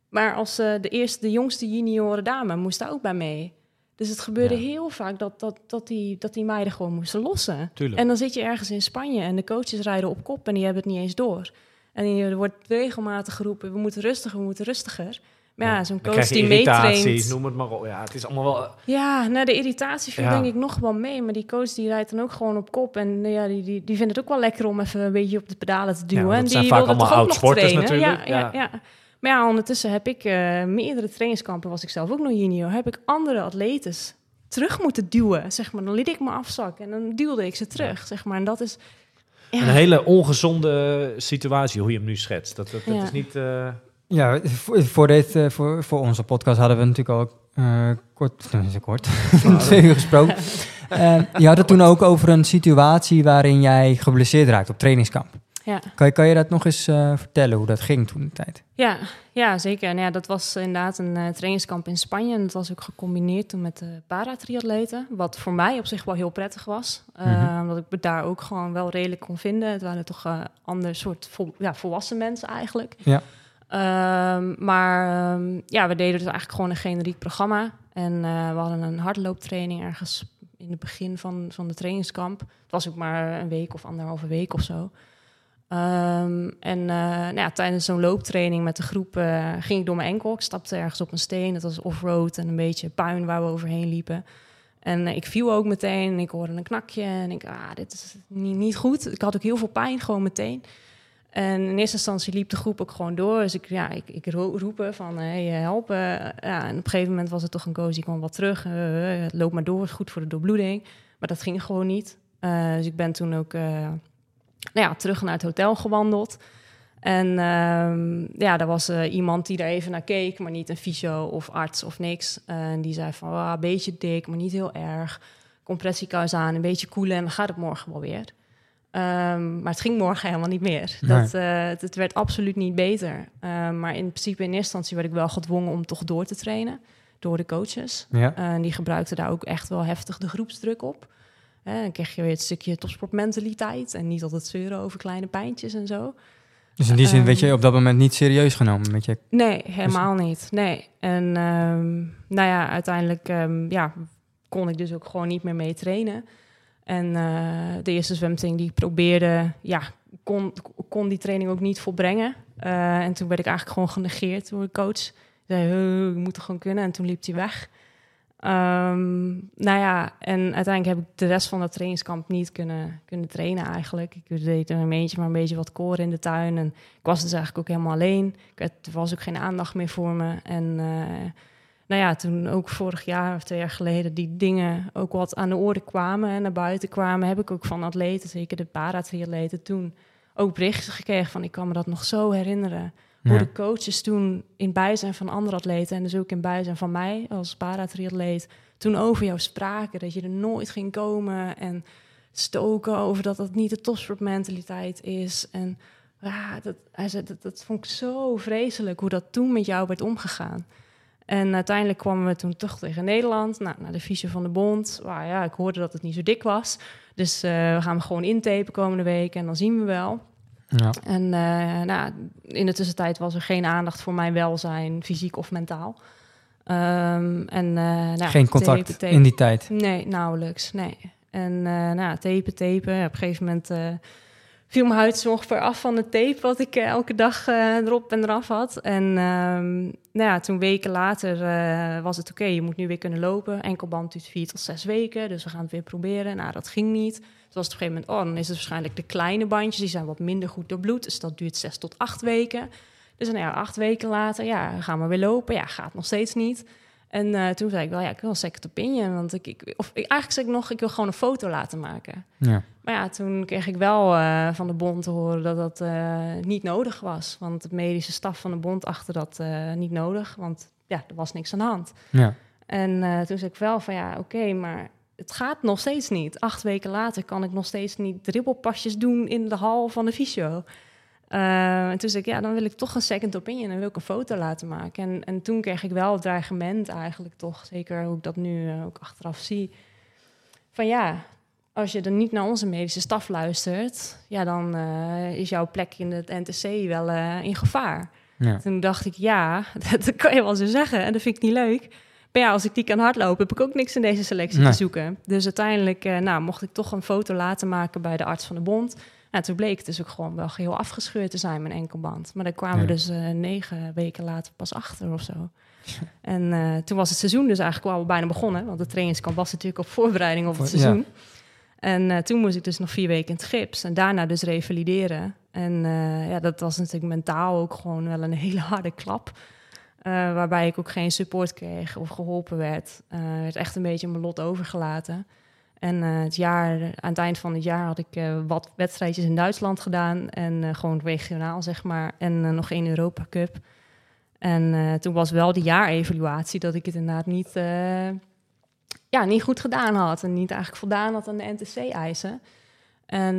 Maar als eh, de eerste, de jongste junioren dame moest daar ook bij mee. Dus het gebeurde Ja. heel vaak dat, dat, dat, die, dat die meiden gewoon moesten lossen. Tuurlijk. En dan zit je ergens in Spanje en de coaches rijden op kop en die hebben het niet eens door. En er wordt regelmatig geroepen, we moeten rustiger, we moeten rustiger. Maar ja, zo'n coach die meetraint... noem het maar op. Ja, het is allemaal wel... Ja, nou, de irritatie viel Ja. denk ik nog wel mee. Maar die coach die rijdt dan ook gewoon op kop. En eh, ja, die, die, die vindt het ook wel lekker om even een beetje op de pedalen te duwen. en die zijn vaak allemaal toch ook nog oud-sporters trainen. natuurlijk, ja. ja, ja. Maar ja, ondertussen heb ik eh, meerdere trainingskampen, was ik zelf ook nog junior, heb ik andere atletes terug moeten duwen. Zeg maar. Dan liet ik me afzakken en dan duwde ik ze terug. Zeg maar. En dat is... Ja, Een hele ongezonde situatie, hoe je hem nu schetst. Dat, dat, dat Ja. is niet... eh, Ja, voor, voor, dit, eh, voor, voor onze podcast hadden we natuurlijk al eh, kort, is kort, twee uur gesproken. Eh, je had het toen ook over een situatie waarin jij geblesseerd raakt op trainingskamp. Ja. Kan je, kan je dat nog eens eh, vertellen, hoe dat ging toen de tijd? Ja, ja, zeker. En ja, dat was inderdaad een eh, trainingskamp in Spanje. En dat was ook gecombineerd toen met de paratriatleten. Wat voor mij op zich wel heel prettig was. Eh, Mhm. Omdat ik me daar ook gewoon wel redelijk kon vinden. Het waren toch een ander soort vol, ja, volwassen mensen eigenlijk. Ja. Ehm, maar ehm, ja, we deden dus eigenlijk gewoon een generiek programma. En eh, we hadden een hardlooptraining ergens in het begin van, van de trainingskamp. Het was ook maar een week of anderhalve week of zo. Ehm, en eh, nou ja, tijdens zo'n looptraining met de groep eh, ging ik door mijn enkel. Ik stapte ergens op een steen. Het was off-road en een beetje puin waar we overheen liepen. En eh, ik viel ook meteen en ik hoorde een knakje. En ik, ah, dit is niet, niet goed. Ik had ook heel veel pijn, gewoon meteen. En in eerste instantie liep de groep ook gewoon door. Dus ik, ja, ik, ik ro- roepen van, hey, help. eh. ja, en op een gegeven moment was het toch een coach die kwam wat terug. loop maar door, is goed voor de doorbloeding. Maar dat ging gewoon niet. Dus ik ben toen ook... nou ja, terug naar het hotel gewandeld. En ehm, ja, er was eh, iemand die er even naar keek, maar niet een fysio of arts of niks. en die zei van, ah, een beetje dik, maar niet heel erg. Compressiekous aan, een beetje koelen en dan gaat het morgen wel weer. Ehm, maar het ging morgen helemaal niet meer. Nee. Dat, eh, het, het werd absoluut niet beter. Ehm, maar in principe in eerste instantie werd ik wel gedwongen om toch door te trainen door de coaches. Ja. Die gebruikten daar ook echt wel heftig de groepsdruk op. Hè, dan kreeg je weer het stukje topsportmentaliteit en niet altijd zeuren over kleine pijntjes en zo. Dus in die zin Ehm, werd je op dat moment niet serieus genomen met je... Nee, helemaal niet. Nee. En ehm, nou ja, uiteindelijk ehm, ja, kon ik dus ook gewoon niet meer mee trainen. En eh, de eerste zwemtraining die ik probeerde, ja, kon, kon die training ook niet volbrengen. Eh, en toen werd ik eigenlijk gewoon genegeerd door de coach. Die zei, "Eh, je moet het gewoon kunnen. En toen liep hij weg. Ehm, nou ja, en uiteindelijk heb ik de rest van dat trainingskamp niet kunnen, kunnen trainen eigenlijk. Ik deed een beetje maar een beetje wat koren in de tuin. En ik was dus eigenlijk ook helemaal alleen. Ik er was ook geen aandacht meer voor me. En eh, nou ja, toen ook vorig jaar of twee jaar geleden die dingen ook wat aan de orde kwamen en naar buiten kwamen, heb ik ook van atleten, zeker de paratriatleten, toen ook berichten gekregen van ik kan me dat nog zo herinneren. Hoe de coaches toen in bijzijn van andere atleten en dus ook in bijzijn van mij als paratriatleet toen over jou spraken, dat je er nooit ging komen en stoken over dat dat niet de topsportmentaliteit is. En ja, dat, hij zei, dat, dat vond ik zo vreselijk hoe dat toen met jou werd omgegaan. En uiteindelijk kwamen we toen toch tegen Nederland, nou, naar de fysio van de bond. Waar ja, ik hoorde dat het niet zo dik was. Dus eh, we gaan hem gewoon intapen komende week en dan zien we wel. Ja. En eh, nou, in de tussentijd was er geen aandacht voor mijn welzijn, fysiek of mentaal. Ehm, en, eh, nou, Geen contact in die tijd. Nee, nauwelijks, nee. En eh nou, tapen, tapen. Op een gegeven moment viel mijn huid zo ongeveer af van de tape... wat ik eh, elke dag eh, erop en eraf had. En ehm, nou ja, toen weken later eh, was het oké, je moet nu weer kunnen lopen. Enkelband duurt vier tot zes weken, dus we gaan het weer proberen. Nou, dat ging niet. Toen was op een gegeven moment, oh, dan is het waarschijnlijk de kleine bandjes... die zijn wat minder goed doorbloed, dus dat duurt zes tot acht weken... Dus nou ja, acht weken later, ja, gaan we weer lopen. Ja, gaat nog steeds niet. En eh, toen zei ik wel, ja, ik wil een second opinion. Want ik, ik, of ik, eigenlijk zei ik nog, ik wil gewoon een foto laten maken. Ja. Maar ja, toen kreeg ik wel eh, van de bond te horen dat dat eh, niet nodig was. Want het medische staf van de bond achter dat niet nodig. Want ja, er was niks aan de hand. Ja. En toen zei ik wel van ja, oké, maar het gaat nog steeds niet. Acht weken later kan ik nog steeds niet dribbelpasjes doen in de hal van de fysio. Eh, en toen zei ik, ja, dan wil ik toch een second opinion en wil ik een foto laten maken. En, en toen kreeg ik wel het dreigement eigenlijk toch, zeker hoe ik dat nu eh, ook achteraf zie. Van ja, als je er niet naar onze medische staf luistert, ja, dan eh, is jouw plek in het NTC wel in gevaar. Ja. Toen dacht ik, ja, dat kan je wel zo zeggen. En dat vind ik niet leuk. Maar ja, als ik die kan hardlopen, heb ik ook niks in deze selectie Nee. te zoeken. Dus uiteindelijk nou, mocht ik toch een foto laten maken bij de arts van de bond. Nou, toen bleek het dus ook gewoon wel geheel afgescheurd te zijn, mijn enkelband. Maar daar kwamen Ja. we dus eh, negen weken later pas achter of zo. En eh, toen was het seizoen dus eigenlijk wel bijna begonnen. Want de trainingskamp was natuurlijk op voorbereiding op het Ja. seizoen. En eh, toen moest ik dus nog vier weken in het gips. En daarna dus revalideren. En ja, dat was natuurlijk mentaal ook gewoon wel een hele harde klap. Waarbij ik ook geen support kreeg of geholpen werd. Werd echt een beetje mijn lot overgelaten. En eh, het jaar, aan het eind van het jaar had ik eh, wat wedstrijdjes in Duitsland gedaan. En eh, gewoon regionaal, zeg maar. En nog één Europa Cup. En toen was wel de jaarevaluatie dat ik het inderdaad niet, ja, niet goed gedaan had. En niet eigenlijk voldaan had aan de NTC-eisen. En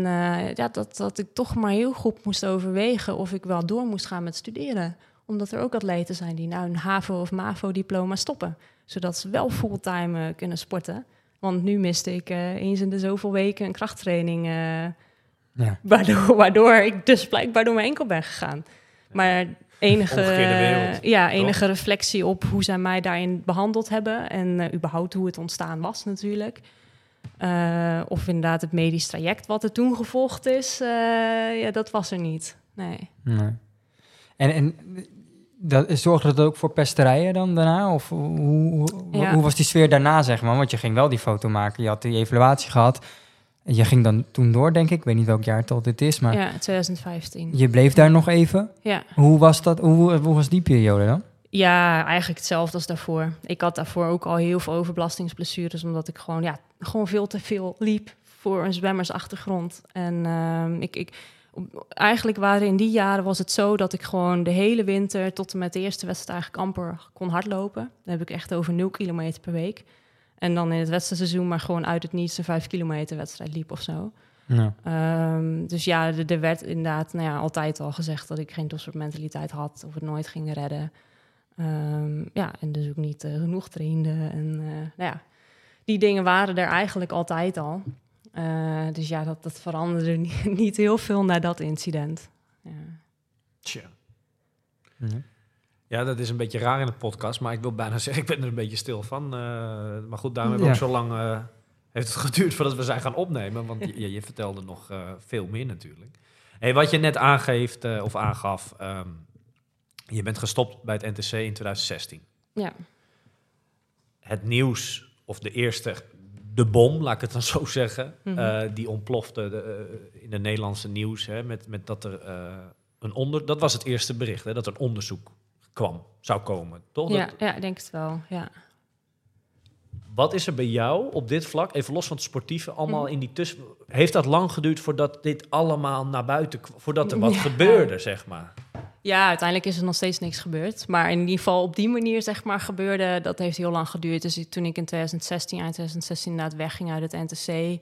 ja, dat, dat ik toch maar heel goed moest overwegen of ik wel door moest gaan met studeren. Omdat er ook atleten zijn die nou een HAVO- of MAVO-diploma stoppen. Zodat ze wel fulltime kunnen sporten. Want nu miste ik eh, eens in de zoveel weken een krachttraining. eh, Ja. waardoor, waardoor ik dus blijkbaar door mijn enkel ben gegaan. Maar enige, wereld, ja, enige reflectie op hoe zij mij daarin behandeld hebben. En eh, überhaupt hoe het ontstaan was natuurlijk. Of inderdaad het medisch traject wat er toen gevolgd is. ja, dat was er niet. Nee. Nee. En, en dat, zorgde dat ook voor pesterijen dan daarna? Of hoe, hoe, Ja. hoe was die sfeer daarna, zeg maar? Want je ging wel die foto maken, je had die evaluatie gehad. En je ging dan toen door, denk ik. Ik weet niet welk jaartal dit is, maar Ja, 2015. je bleef daar nog even. Ja. Hoe was, dat, hoe, hoe was die periode dan? Ja, eigenlijk hetzelfde als daarvoor. Ik had daarvoor ook al heel veel overbelastingsblessures, omdat ik gewoon, ja, gewoon veel te veel liep voor een zwemmersachtergrond. En ehm, ik, ik, eigenlijk waren in die jaren was het zo dat ik gewoon de hele winter tot en met de eerste wedstrijd eigenlijk amper kon hardlopen. Dan heb ik echt over 0 kilometer per week. En dan in het wedstrijdseizoen maar gewoon uit het niets een 5 kilometer wedstrijd liep of zo. Ja. Ehm, dus ja, er, er werd inderdaad nou ja, altijd al gezegd dat ik geen topsportmentaliteit had of het nooit ging redden. Ehm, ja, en dus ook niet eh, genoeg trainde. En eh, nou ja, die dingen waren er eigenlijk altijd al. Eh, dus ja, dat, dat veranderde niet, niet heel veel na dat incident. Ja. Tja. Ja. Ja, dat is een beetje raar in de podcast, maar ik wil bijna zeggen, ik ben er een beetje stil van. Eh, maar goed, daarom hebben we Ja. ook zo lang eh, heeft het geduurd voordat we zijn gaan opnemen, want je, je vertelde nog eh, veel meer natuurlijk. Hey, wat je net aangeeft eh, of aangaf, ehm, je bent gestopt bij het NTC in 2016. ja. het nieuws, of de eerste, de bom, laat ik het dan zo zeggen, Mhm. eh, die ontplofte de, eh, in de Nederlandse nieuws, hè, met, met dat er eh, een onder... Dat was het eerste bericht, hè, dat er een onderzoek kwam, zou komen, toch? Ja, Dat- ja, ik denk het wel. Ja. wat is er bij jou op dit vlak, even los van het sportieve, allemaal Mhm. in die tussen... Heeft dat lang geduurd voordat dit allemaal naar buiten kwam, voordat er wat Ja. gebeurde, zeg maar? Ja, uiteindelijk is er nog steeds niks gebeurd. Maar in ieder geval op die manier zeg maar gebeurde, dat heeft heel lang geduurd. Dus toen ik in 2016, eind 2016 inderdaad wegging uit het NTC.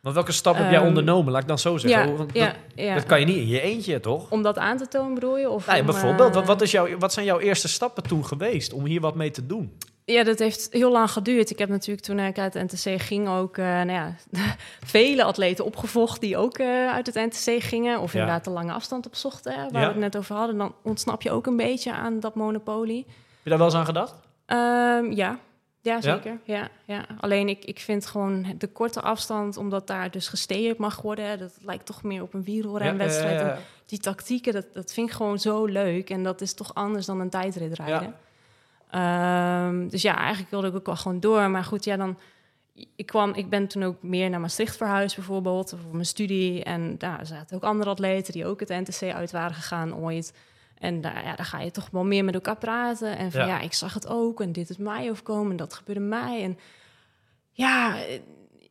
Maar welke stap heb jij Ehm, ondernomen, laat ik dan zo zeggen? Ja, Want dat, ja. dat kan je niet in je eentje, toch? Om dat aan te tonen bedoel je? Of Nee, om, bijvoorbeeld, wat, eh, wat, is jouw, wat zijn jouw eerste stappen toen geweest om hier wat mee te doen? Ja, dat heeft heel lang geduurd. Ik heb natuurlijk toen ik uit het NTC ging ook eh, nou ja, vele atleten opgevolgd die ook eh, uit het NTC gingen. Of Ja. inderdaad de lange afstand opzochten, hè, waar Ja. we het net over hadden. Dan ontsnap je ook een beetje aan dat monopolie. Heb je daar wel eens aan gedacht? Ehm, ja. Ja, zeker. Ja? Ja, Alleen ik, ik vind gewoon de korte afstand, omdat daar dus gesteerd mag worden, dat lijkt toch meer op een wielrenwedstrijd. Ja. Die tactieken, dat, dat vind ik gewoon zo leuk. En dat is toch anders dan een tijdrit rijden. Ehm, dus ja, eigenlijk wilde ik ook wel gewoon door. Maar goed, ja, dan... Ik, kwam, ik ben toen ook meer naar Maastricht verhuisd bijvoorbeeld, voor mijn studie. En daar zaten ook andere atleten die ook het NTC uit waren gegaan ooit. En daar, ja, daar ga je toch wel meer met elkaar praten. En van Ja. ja, ik zag het ook en dit is mij overkomen en dat gebeurde mij. En ja,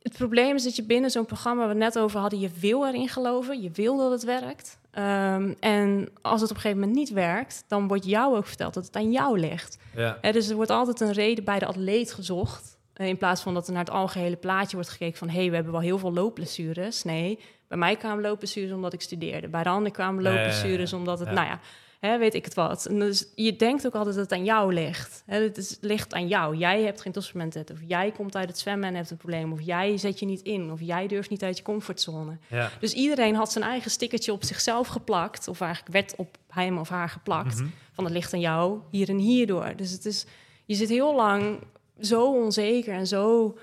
het probleem is dat je binnen zo'n programma waar we het net over hadden, je wil erin geloven, je wil dat het werkt. Ehm, en als het op een gegeven moment niet werkt, dan wordt jou ook verteld dat het aan jou ligt. Ja. Dus er wordt altijd een reden bij de atleet gezocht. eh, In plaats van dat er naar het algehele plaatje wordt gekeken van... hé, hey, we hebben wel heel veel loopblessures. Nee, bij mij kwamen loopblessures omdat ik studeerde. Bij de ander kwamen loopblessures omdat het, Ja. nou ja, hè, weet ik het wat. En dus je denkt ook altijd dat het aan jou ligt. Hè, het is, ligt aan jou. Jij hebt geen topsuplement. Of jij komt uit het zwemmen en hebt een probleem. Of jij zet je niet in. Of jij durft niet uit je comfortzone. Ja. Dus iedereen had zijn eigen stickertje op zichzelf geplakt. Of eigenlijk werd op hem of haar geplakt. Mhm. Van het ligt aan jou, hier en hierdoor. Dus het is, je zit heel lang zo onzeker en zo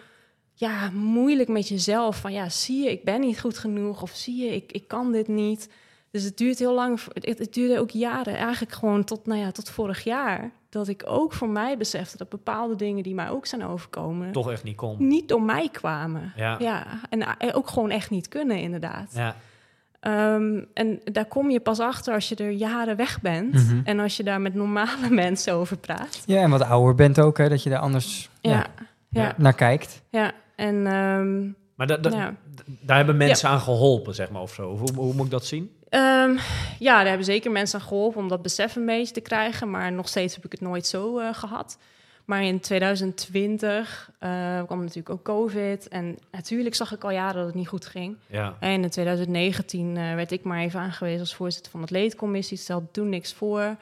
ja, moeilijk met jezelf. Van ja, zie je, ik ben niet goed genoeg. Of zie je, ik, ik kan dit niet. Dus het duurt heel lang. Het, het duurde ook jaren. Eigenlijk gewoon tot, nou ja, tot vorig jaar. Dat ik ook voor mij besefte dat bepaalde dingen die mij ook zijn overkomen... Toch echt niet kon. niet door mij kwamen. Ja. Ja, en eh, ook gewoon echt niet kunnen, inderdaad. Ja. Ehm, en daar kom je pas achter als je er jaren weg bent. Mhm. En als je daar met normale mensen over praat. Ja, en wat ouder bent ook, hè, dat je daar anders Ja, ja, ja, ja. naar kijkt. En ehm, Maar da- da- Ja. daar hebben mensen aan geholpen, zeg maar, of zo. Hoe, hoe moet ik dat zien? Ehm, ja, daar hebben zeker mensen aan geholpen om dat besef een beetje te krijgen. Maar nog steeds heb ik het nooit zo eh, gehad. Maar in 2020 eh, kwam natuurlijk ook COVID. En natuurlijk zag ik al jaren dat het niet goed ging. Ja. En in 2019 eh, werd ik maar even aangewezen als voorzitter van de atleetcommissie. Stelde toen niks voor.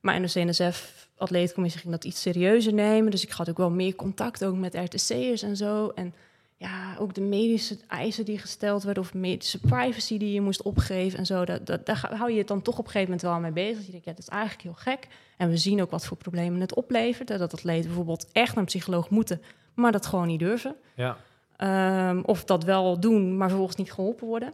Maar in de CNSF-atleetcommissie ging dat iets serieuzer nemen. Dus ik had ook wel meer contact ook met RTC'ers en zo. En ja, ook de medische eisen die gesteld werden... of medische privacy die je moest opgeven en zo. Dat, dat, daar hou je het dan toch op een gegeven moment wel mee bezig. Dat je denkt, ja, dat is eigenlijk heel gek. En we zien ook wat voor problemen het oplevert. hè, Dat atleten bijvoorbeeld echt naar een psycholoog moeten... maar dat gewoon niet durven. Ja. Ehm, of dat wel doen, maar vervolgens niet geholpen worden.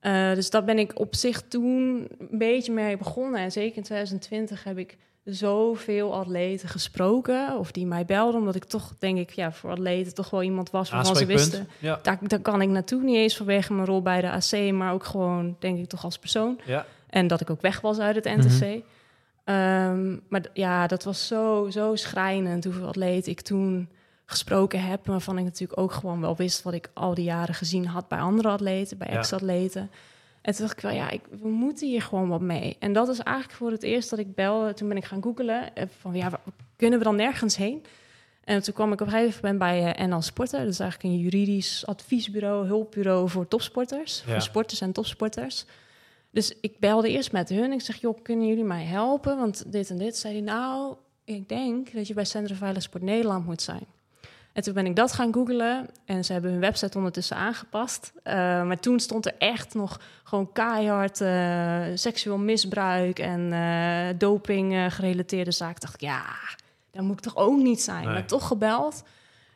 Eh, dus dat ben ik op zich toen een beetje mee begonnen. En zeker in 2020 heb ik zoveel atleten gesproken. Of die mij belden, omdat ik toch, denk ik, ja, voor atleten toch wel iemand was waarvan ze wisten... Ja. Daar, daar kan ik naartoe, niet eens vanwege mijn rol bij de AC... maar ook gewoon, denk ik, toch als persoon. Ja. En dat ik ook weg was uit het NTC. Ehm, maar d- ja, dat was zo, zo schrijnend hoeveel atleten ik toen gesproken heb. Waarvan ik natuurlijk ook gewoon wel wist wat ik al die jaren gezien had bij andere atleten, bij Ja. ex-atleten. En toen dacht ik wel, ja, ik, we moeten hier gewoon wat mee. En dat is eigenlijk voor het eerst dat ik belde. Toen ben ik gaan googlen eh, van, ja, kunnen we dan nergens heen? En toen kwam ik op een gegeven moment bij eh, NL Sporten. Dat is eigenlijk een juridisch adviesbureau, hulpbureau voor topsporters. Ja. Voor sporters en topsporters. Dus ik belde eerst met hun. Ik zeg, joh, kunnen jullie mij helpen? Want dit en dit. Zei hij, nou, ik denk dat je bij Centrum Veilig Sport Nederland moet zijn. En toen ben ik dat gaan googlen. En ze hebben hun website ondertussen aangepast. Eh, maar toen stond er echt nog gewoon keihard eh, seksueel misbruik en eh, doping gerelateerde zaken. Dacht ik, ja, daar moet ik toch ook niet zijn. Nee. Maar toch gebeld.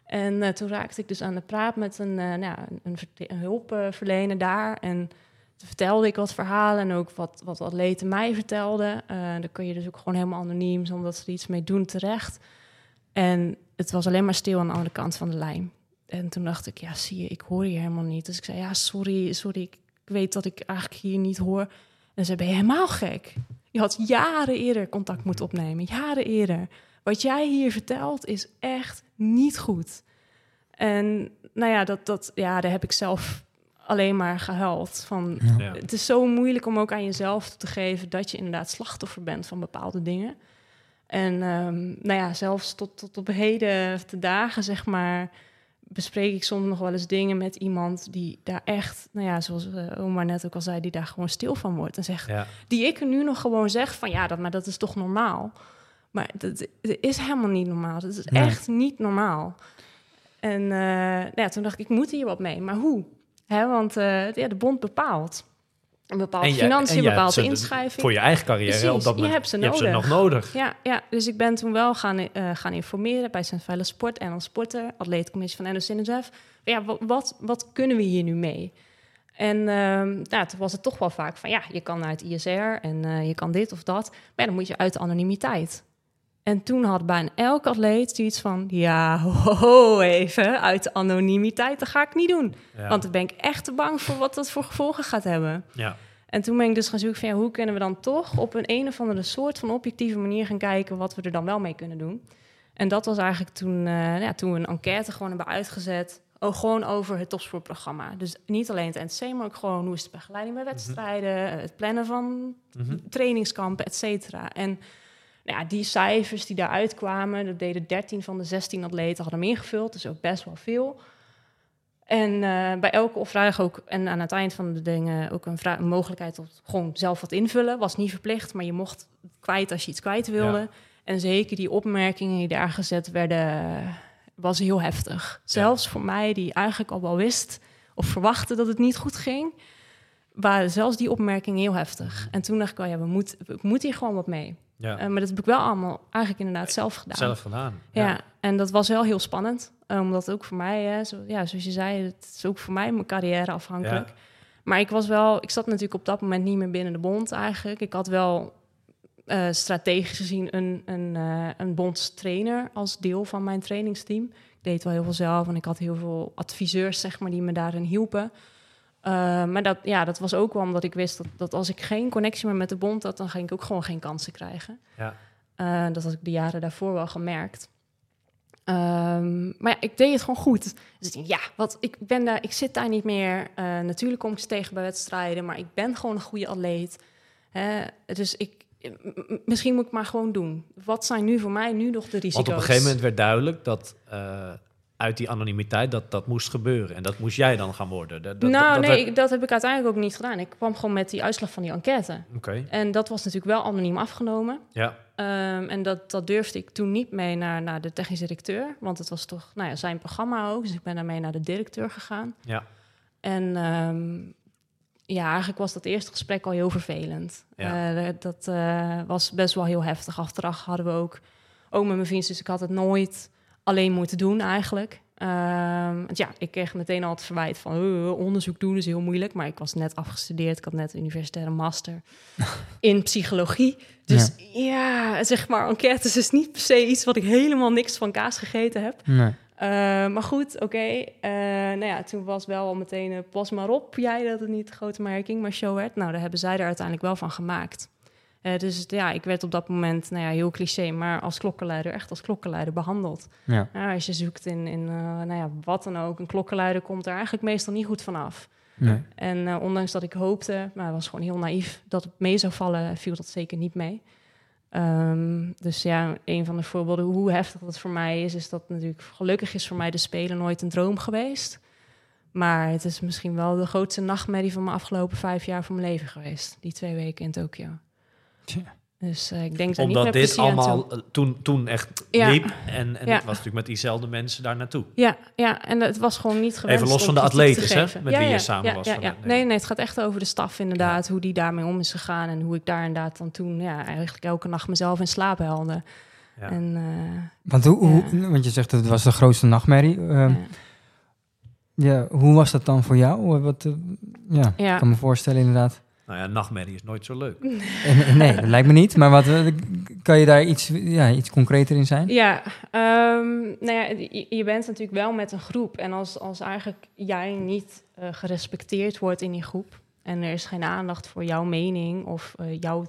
En toen raakte ik dus aan de praat met een, nou, een, hulpverlener daar. En toen vertelde ik wat verhalen en ook wat, wat atleten mij vertelden. Dan kun je dus ook gewoon helemaal anoniem, zonder dat ze er iets mee doen, terecht. En het was alleen maar stil aan de andere kant van de lijn. En toen dacht ik, ja, zie je, ik hoor je helemaal niet. Dus ik zei, ja, sorry, sorry, ik weet dat ik eigenlijk hier niet hoor. En ze ben je helemaal gek. Je had jaren eerder contact moeten opnemen, jaren eerder. Wat jij hier vertelt is echt niet goed. En nou ja, dat, dat, ja daar heb ik zelf alleen maar gehuild. Van, Ja. Het is zo moeilijk om ook aan jezelf te geven dat je inderdaad slachtoffer bent van bepaalde dingen. En ehm, nou ja, zelfs tot, tot op heden te dagen, zeg maar, bespreek ik soms nog wel eens dingen met iemand die daar echt, nou ja, zoals eh, oma net ook al zei, die daar gewoon stil van wordt. En zegt, Ja. die ik er nu nog gewoon zeg van ja, dat, maar dat is toch normaal. Maar dat, dat is helemaal niet normaal. Dat is Nee. echt niet normaal. En eh, nou ja, toen dacht ik, ik moet hier wat mee. Maar hoe? Hè, want eh, ja, de bond bepaalt. Een bepaalt En jij- financiën, en jij bepaalt hebt ze inschrijving. Voor je eigen carrière Precies, op dat je moment. hebt ze je hebt ze nodig. nog nodig. Ja, ja, dus ik ben toen wel gaan, eh, gaan informeren bij Veilig Sport en als sporter, atleetcommissie van NOC-NSF. Ja, wat, wat, wat kunnen we hier nu mee? En nou, toen was het toch wel vaak van, ja, je kan naar het ISR en eh, je kan dit of dat. Maar ja, dan moet je uit de anonimiteit. En toen had bijna elke atleet zoiets van, ja, ho, ho, even, uit de anonimiteit, dat ga ik niet doen. Ja. Want dan ben ik echt te bang voor wat dat voor gevolgen gaat hebben. ja. En toen ben ik dus gaan zoeken van ja, hoe kunnen we dan toch op een een of andere soort van objectieve manier gaan kijken wat we er dan wel mee kunnen doen. En dat was eigenlijk toen, eh, nou ja, toen we een enquête gewoon hebben uitgezet. Oh, gewoon over het topsportprogramma. Dus niet alleen het NC, maar ook gewoon hoe is de begeleiding bij wedstrijden, eh, het plannen van Mhm. trainingskampen, et cetera. En nou ja, die cijfers die daaruit kwamen, dat deden 13 van de 16 atleten hadden hem ingevuld, dus ook best wel veel. En eh, bij elke vraag ook, en aan het eind van de dingen ook een, vraag, een mogelijkheid tot gewoon zelf wat invullen. Was niet verplicht, maar je mocht kwijt als je iets kwijt wilde. Ja. En zeker die opmerkingen die daar gezet werden, was heel heftig. Zelfs voor mij, die eigenlijk al wel wist of verwachtte dat het niet goed ging, waren zelfs die opmerkingen heel heftig. En toen dacht ik wel, ja, we moeten we moeten hier gewoon wat mee. Ja. Eh, maar dat heb ik wel allemaal eigenlijk inderdaad zelf gedaan. Zelf gedaan. Ja. en dat was wel heel spannend. eh, Omdat ook voor mij, hè, zo, ja, zoals je zei, het is ook voor mij mijn carrière afhankelijk. Ja. Maar ik was wel, ik zat natuurlijk op dat moment niet meer binnen de bond eigenlijk. Ik had wel eh, strategisch gezien een, een, eh een bondstrainer als deel van mijn trainingsteam. Ik deed wel heel veel zelf en ik had heel veel adviseurs, zeg maar, die me daarin hielpen. Eh, maar dat, ja, dat was ook wel omdat ik wist dat, dat als ik geen connectie meer met de bond had, dan ging ik ook gewoon geen kansen krijgen. Ja. Eh, dat had ik de jaren daarvoor wel gemerkt. Ehm, maar ja, ik deed het gewoon goed. Dus ik ja, wat, ik, ben daar, ik zit daar niet meer. Eh, natuurlijk kom ik ze tegen bij wedstrijden, maar ik ben gewoon een goede atleet. Hè? Dus ik, misschien moet ik maar gewoon doen. Wat zijn nu voor mij nu nog de risico's? Want op een gegeven moment werd duidelijk dat uit die anonimiteit dat dat moest gebeuren. En dat moest jij dan gaan worden. Dat, dat- nou, dat nee, werd- ik- dat heb ik uiteindelijk ook niet gedaan. Ik kwam gewoon met die uitslag van die enquête. Oké, En dat was natuurlijk wel anoniem afgenomen. ja. Ehm, en dat, dat durfde ik toen niet mee naar, naar de technische directeur. Want het was toch nou ja, zijn programma ook. Dus ik ben daarmee naar de directeur gegaan. Ja. En ehm, ja, eigenlijk was dat eerste gesprek al heel vervelend. Ja. Eh, dat eh, was best wel heel heftig. Achteraf hadden we ook, ook met mijn vrienden, dus ik had het nooit alleen moeten doen eigenlijk. Ehm, want ja, ik kreeg meteen al het verwijt van "Eh, onderzoek doen is heel moeilijk. Maar ik was net afgestudeerd. Ik had net een universitaire master in psychologie. Dus ja. zeg maar, enquêtes is niet per se iets wat ik helemaal niks van kaas gegeten heb. Nee. Eh, maar goed, oké. Eh, nou ja, toen was wel al meteen eh, pas maar op, jij dat het niet de grote merking, maar show werd. Nou, daar hebben zij er uiteindelijk wel van gemaakt. Eh, dus ja, ik werd op dat moment, nou ja, heel cliché, maar als klokkenluider, echt als klokkenluider behandeld. Ja. Nou, als je zoekt in, in eh, nou ja, wat dan ook, een klokkenluider komt er eigenlijk meestal niet goed vanaf. Nee. En eh, ondanks dat ik hoopte, maar het was gewoon heel naïef, dat het mee zou vallen, viel dat zeker niet mee. Ehm, dus ja, een van de voorbeelden hoe heftig dat voor mij is, is dat natuurlijk gelukkig is voor mij de Spelen nooit een droom geweest. Maar het is misschien wel de grootste nachtmerrie van mijn afgelopen vijf jaar van mijn leven geweest. Die twee weken in Tokio. Tja. Dus eh, ik denk niet Omdat met dit allemaal eh, toen, toen echt Ja. liep. En, en Ja. het was natuurlijk met diezelfde mensen daar naartoe. Ja, ja, en het was gewoon niet gewenst Even los om van de atletes, hè, met ja, wie je samen ja, was Ja, van ja. de- Nee, nee, het gaat echt over de staf inderdaad, hoe die daarmee om is gegaan en hoe ik daar inderdaad dan toen ja, eigenlijk elke nacht mezelf in slaap helde. Ja. En, eh, Want, hoe, hoe, want je zegt dat het was de grootste nachtmerrie. Ehm, ja. ja, hoe was dat dan voor jou? Wat, ja, Ja. ik kan me voorstellen inderdaad. Nou ja, nachtmerrie is nooit zo leuk. En nee, dat lijkt me niet. Maar wat, eh, kan je daar iets, ja, iets concreter in zijn? Ja, ehm, nou ja, je, bent natuurlijk wel met een groep. En als, als eigenlijk jij niet eh, gerespecteerd wordt in die groep... en er is geen aandacht voor jouw mening of eh, jouw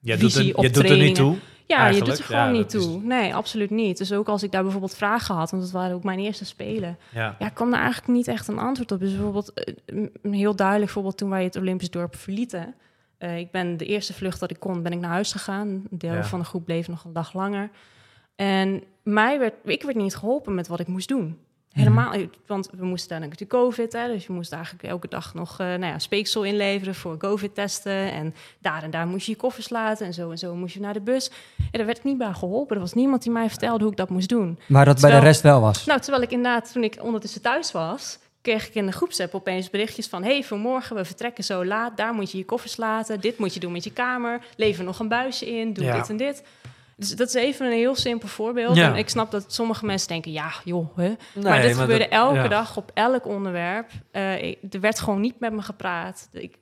Je doet, visie er, op je doet er niet trainingen. toe. Ja, je doet er gewoon ja, niet is- toe. Nee, absoluut niet. Dus ook als ik daar bijvoorbeeld vragen had, want dat waren ook mijn eerste spelen. Ja. Ja, ik kwam daar eigenlijk niet echt een antwoord op. Dus bijvoorbeeld, eh, een heel duidelijk voorbeeld toen wij het Olympisch dorp verlieten. Eh, ik ben de eerste vlucht dat ik kon, ben ik naar huis gegaan. Een deel Ja. van de groep bleef nog een dag langer. En mij werd, ik werd niet geholpen met wat ik moest doen. Helemaal, want we moesten daar natuurlijk COVID, hè, dus je moest eigenlijk elke dag nog eh, nou ja, speeksel inleveren voor COVID-testen. En daar en daar moest je je koffers laten en zo en zo moest je naar de bus. En daar werd ik niet bij geholpen. Er was niemand die mij vertelde hoe ik dat moest doen. Maar dat bij de rest wel was. Nou, terwijl ik inderdaad, toen ik ondertussen thuis was, kreeg ik in de groepsapp opeens berichtjes van... hey, vanmorgen, we vertrekken zo laat, daar moet je je koffers laten... dit moet je doen met je kamer, lever nog een buisje in, doe Ja. dit en dit. Dus dat is even een heel simpel voorbeeld. Ja. En ik snap dat sommige mensen denken, ja, joh, hè. maar dit gebeurde dat- elke ja. dag op elk onderwerp. Eh, ik- er werd gewoon niet met me gepraat. Ik,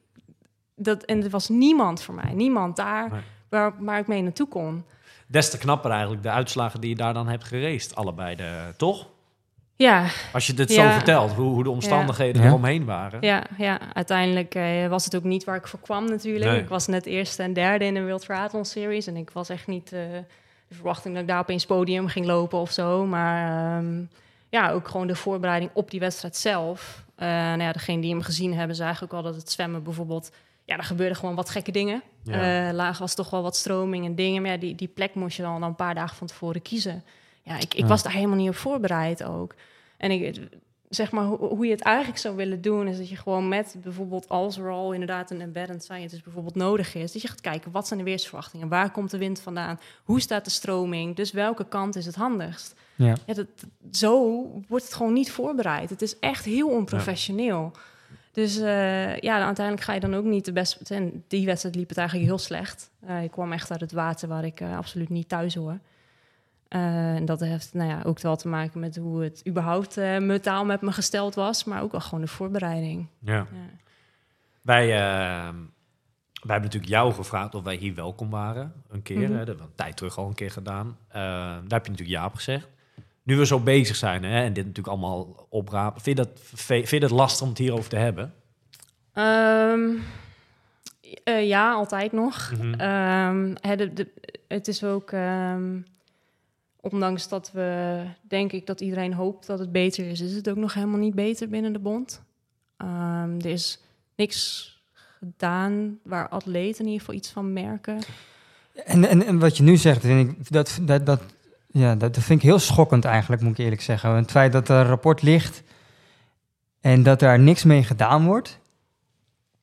dat, en er was niemand voor mij, niemand daar Nee. waar, waar ik mee naartoe kon. Des te knapper eigenlijk de uitslagen die je daar dan hebt gereest. Allebei, de, toch? Ja, Als je dit Ja. zo vertelt, hoe, hoe de omstandigheden Ja. eromheen waren. Ja, ja uiteindelijk eh, was het ook niet waar ik voor kwam natuurlijk. Nee. Ik was net eerste en derde in de World Triathlon Series. En ik was echt niet eh, de verwachting dat ik daar opeens podium ging lopen of zo. Maar ehm, ja, ook gewoon de voorbereiding op die wedstrijd zelf. Eh nou ja, degene die hem gezien hebben, zagen ook al dat het zwemmen bijvoorbeeld... Ja, er gebeurden gewoon wat gekke dingen. Ja. Laag was toch wel wat stroming en dingen. Maar ja, die, die plek moest je dan, dan een paar dagen van tevoren kiezen. Ja, ik, ik Ja. was daar helemaal niet op voorbereid ook. En ik, zeg maar, hoe, hoe je het eigenlijk zou willen doen, is dat je gewoon met bijvoorbeeld als er al inderdaad een embedded scientist bijvoorbeeld nodig is, dat je gaat kijken wat zijn de weersverwachtingen, waar komt de wind vandaan, hoe staat de stroming, dus welke kant is het handigst. Ja. Ja, dat, zo wordt het gewoon niet voorbereid. Het is echt heel onprofessioneel. Dus eh, ja, uiteindelijk ga je dan ook niet de beste. En die wedstrijd liep het eigenlijk heel slecht. Eh, ik kwam echt uit het water waar ik eh, absoluut niet thuis hoor. Eh, en dat heeft nou ja, ook wel te maken met hoe het überhaupt eh metaal met me gesteld was, maar ook wel gewoon de voorbereiding. Ja. Ja. Wij, eh, wij hebben natuurlijk jou gevraagd of wij hier welkom waren. Een keer, Mhm. hè, dat hebben we een tijd terug al een keer gedaan. Daar heb je natuurlijk ja op gezegd. Nu we zo bezig zijn hè, en dit natuurlijk allemaal oprapen, vind je, dat, vind je dat lastig om het hierover te hebben? Ehm, eh, ja, altijd nog. Mhm. Ehm, de- het is ook, ehm, ondanks dat we, denk ik, dat iedereen hoopt dat het beter is, is het ook nog helemaal niet beter binnen de bond. Ehm, er is niks gedaan waar atleten in ieder geval iets van merken. En, en, en wat je nu zegt, vind ik, dat, dat, dat, ja, dat, dat vind ik heel schokkend eigenlijk, moet ik eerlijk zeggen. Het feit dat er een rapport ligt en dat daar niks mee gedaan wordt,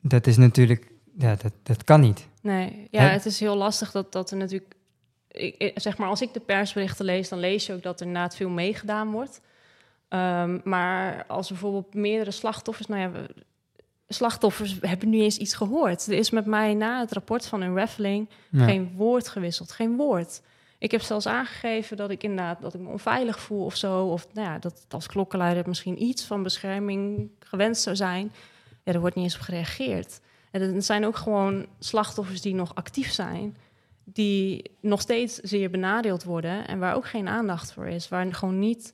dat is natuurlijk, ja, dat, dat kan niet. Nee, ja, Hè? het is heel lastig dat, dat er natuurlijk... Ik, zeg maar, als ik de persberichten lees, dan lees je ook dat er inderdaad veel meegedaan wordt. Ehm, maar als bijvoorbeeld meerdere slachtoffers... Nou ja, we- slachtoffers hebben nu eens iets gehoord. Er is met mij na het rapport van een raffling Ja. geen woord gewisseld, geen woord. Ik heb zelfs aangegeven dat ik inderdaad dat ik me onveilig voel of zo. Of nou ja, dat als klokkenluider misschien iets van bescherming gewenst zou zijn. Ja, er wordt niet eens op gereageerd. En er zijn ook gewoon slachtoffers die nog actief zijn, die nog steeds zeer benadeeld worden en waar ook geen aandacht voor is, waar gewoon niet,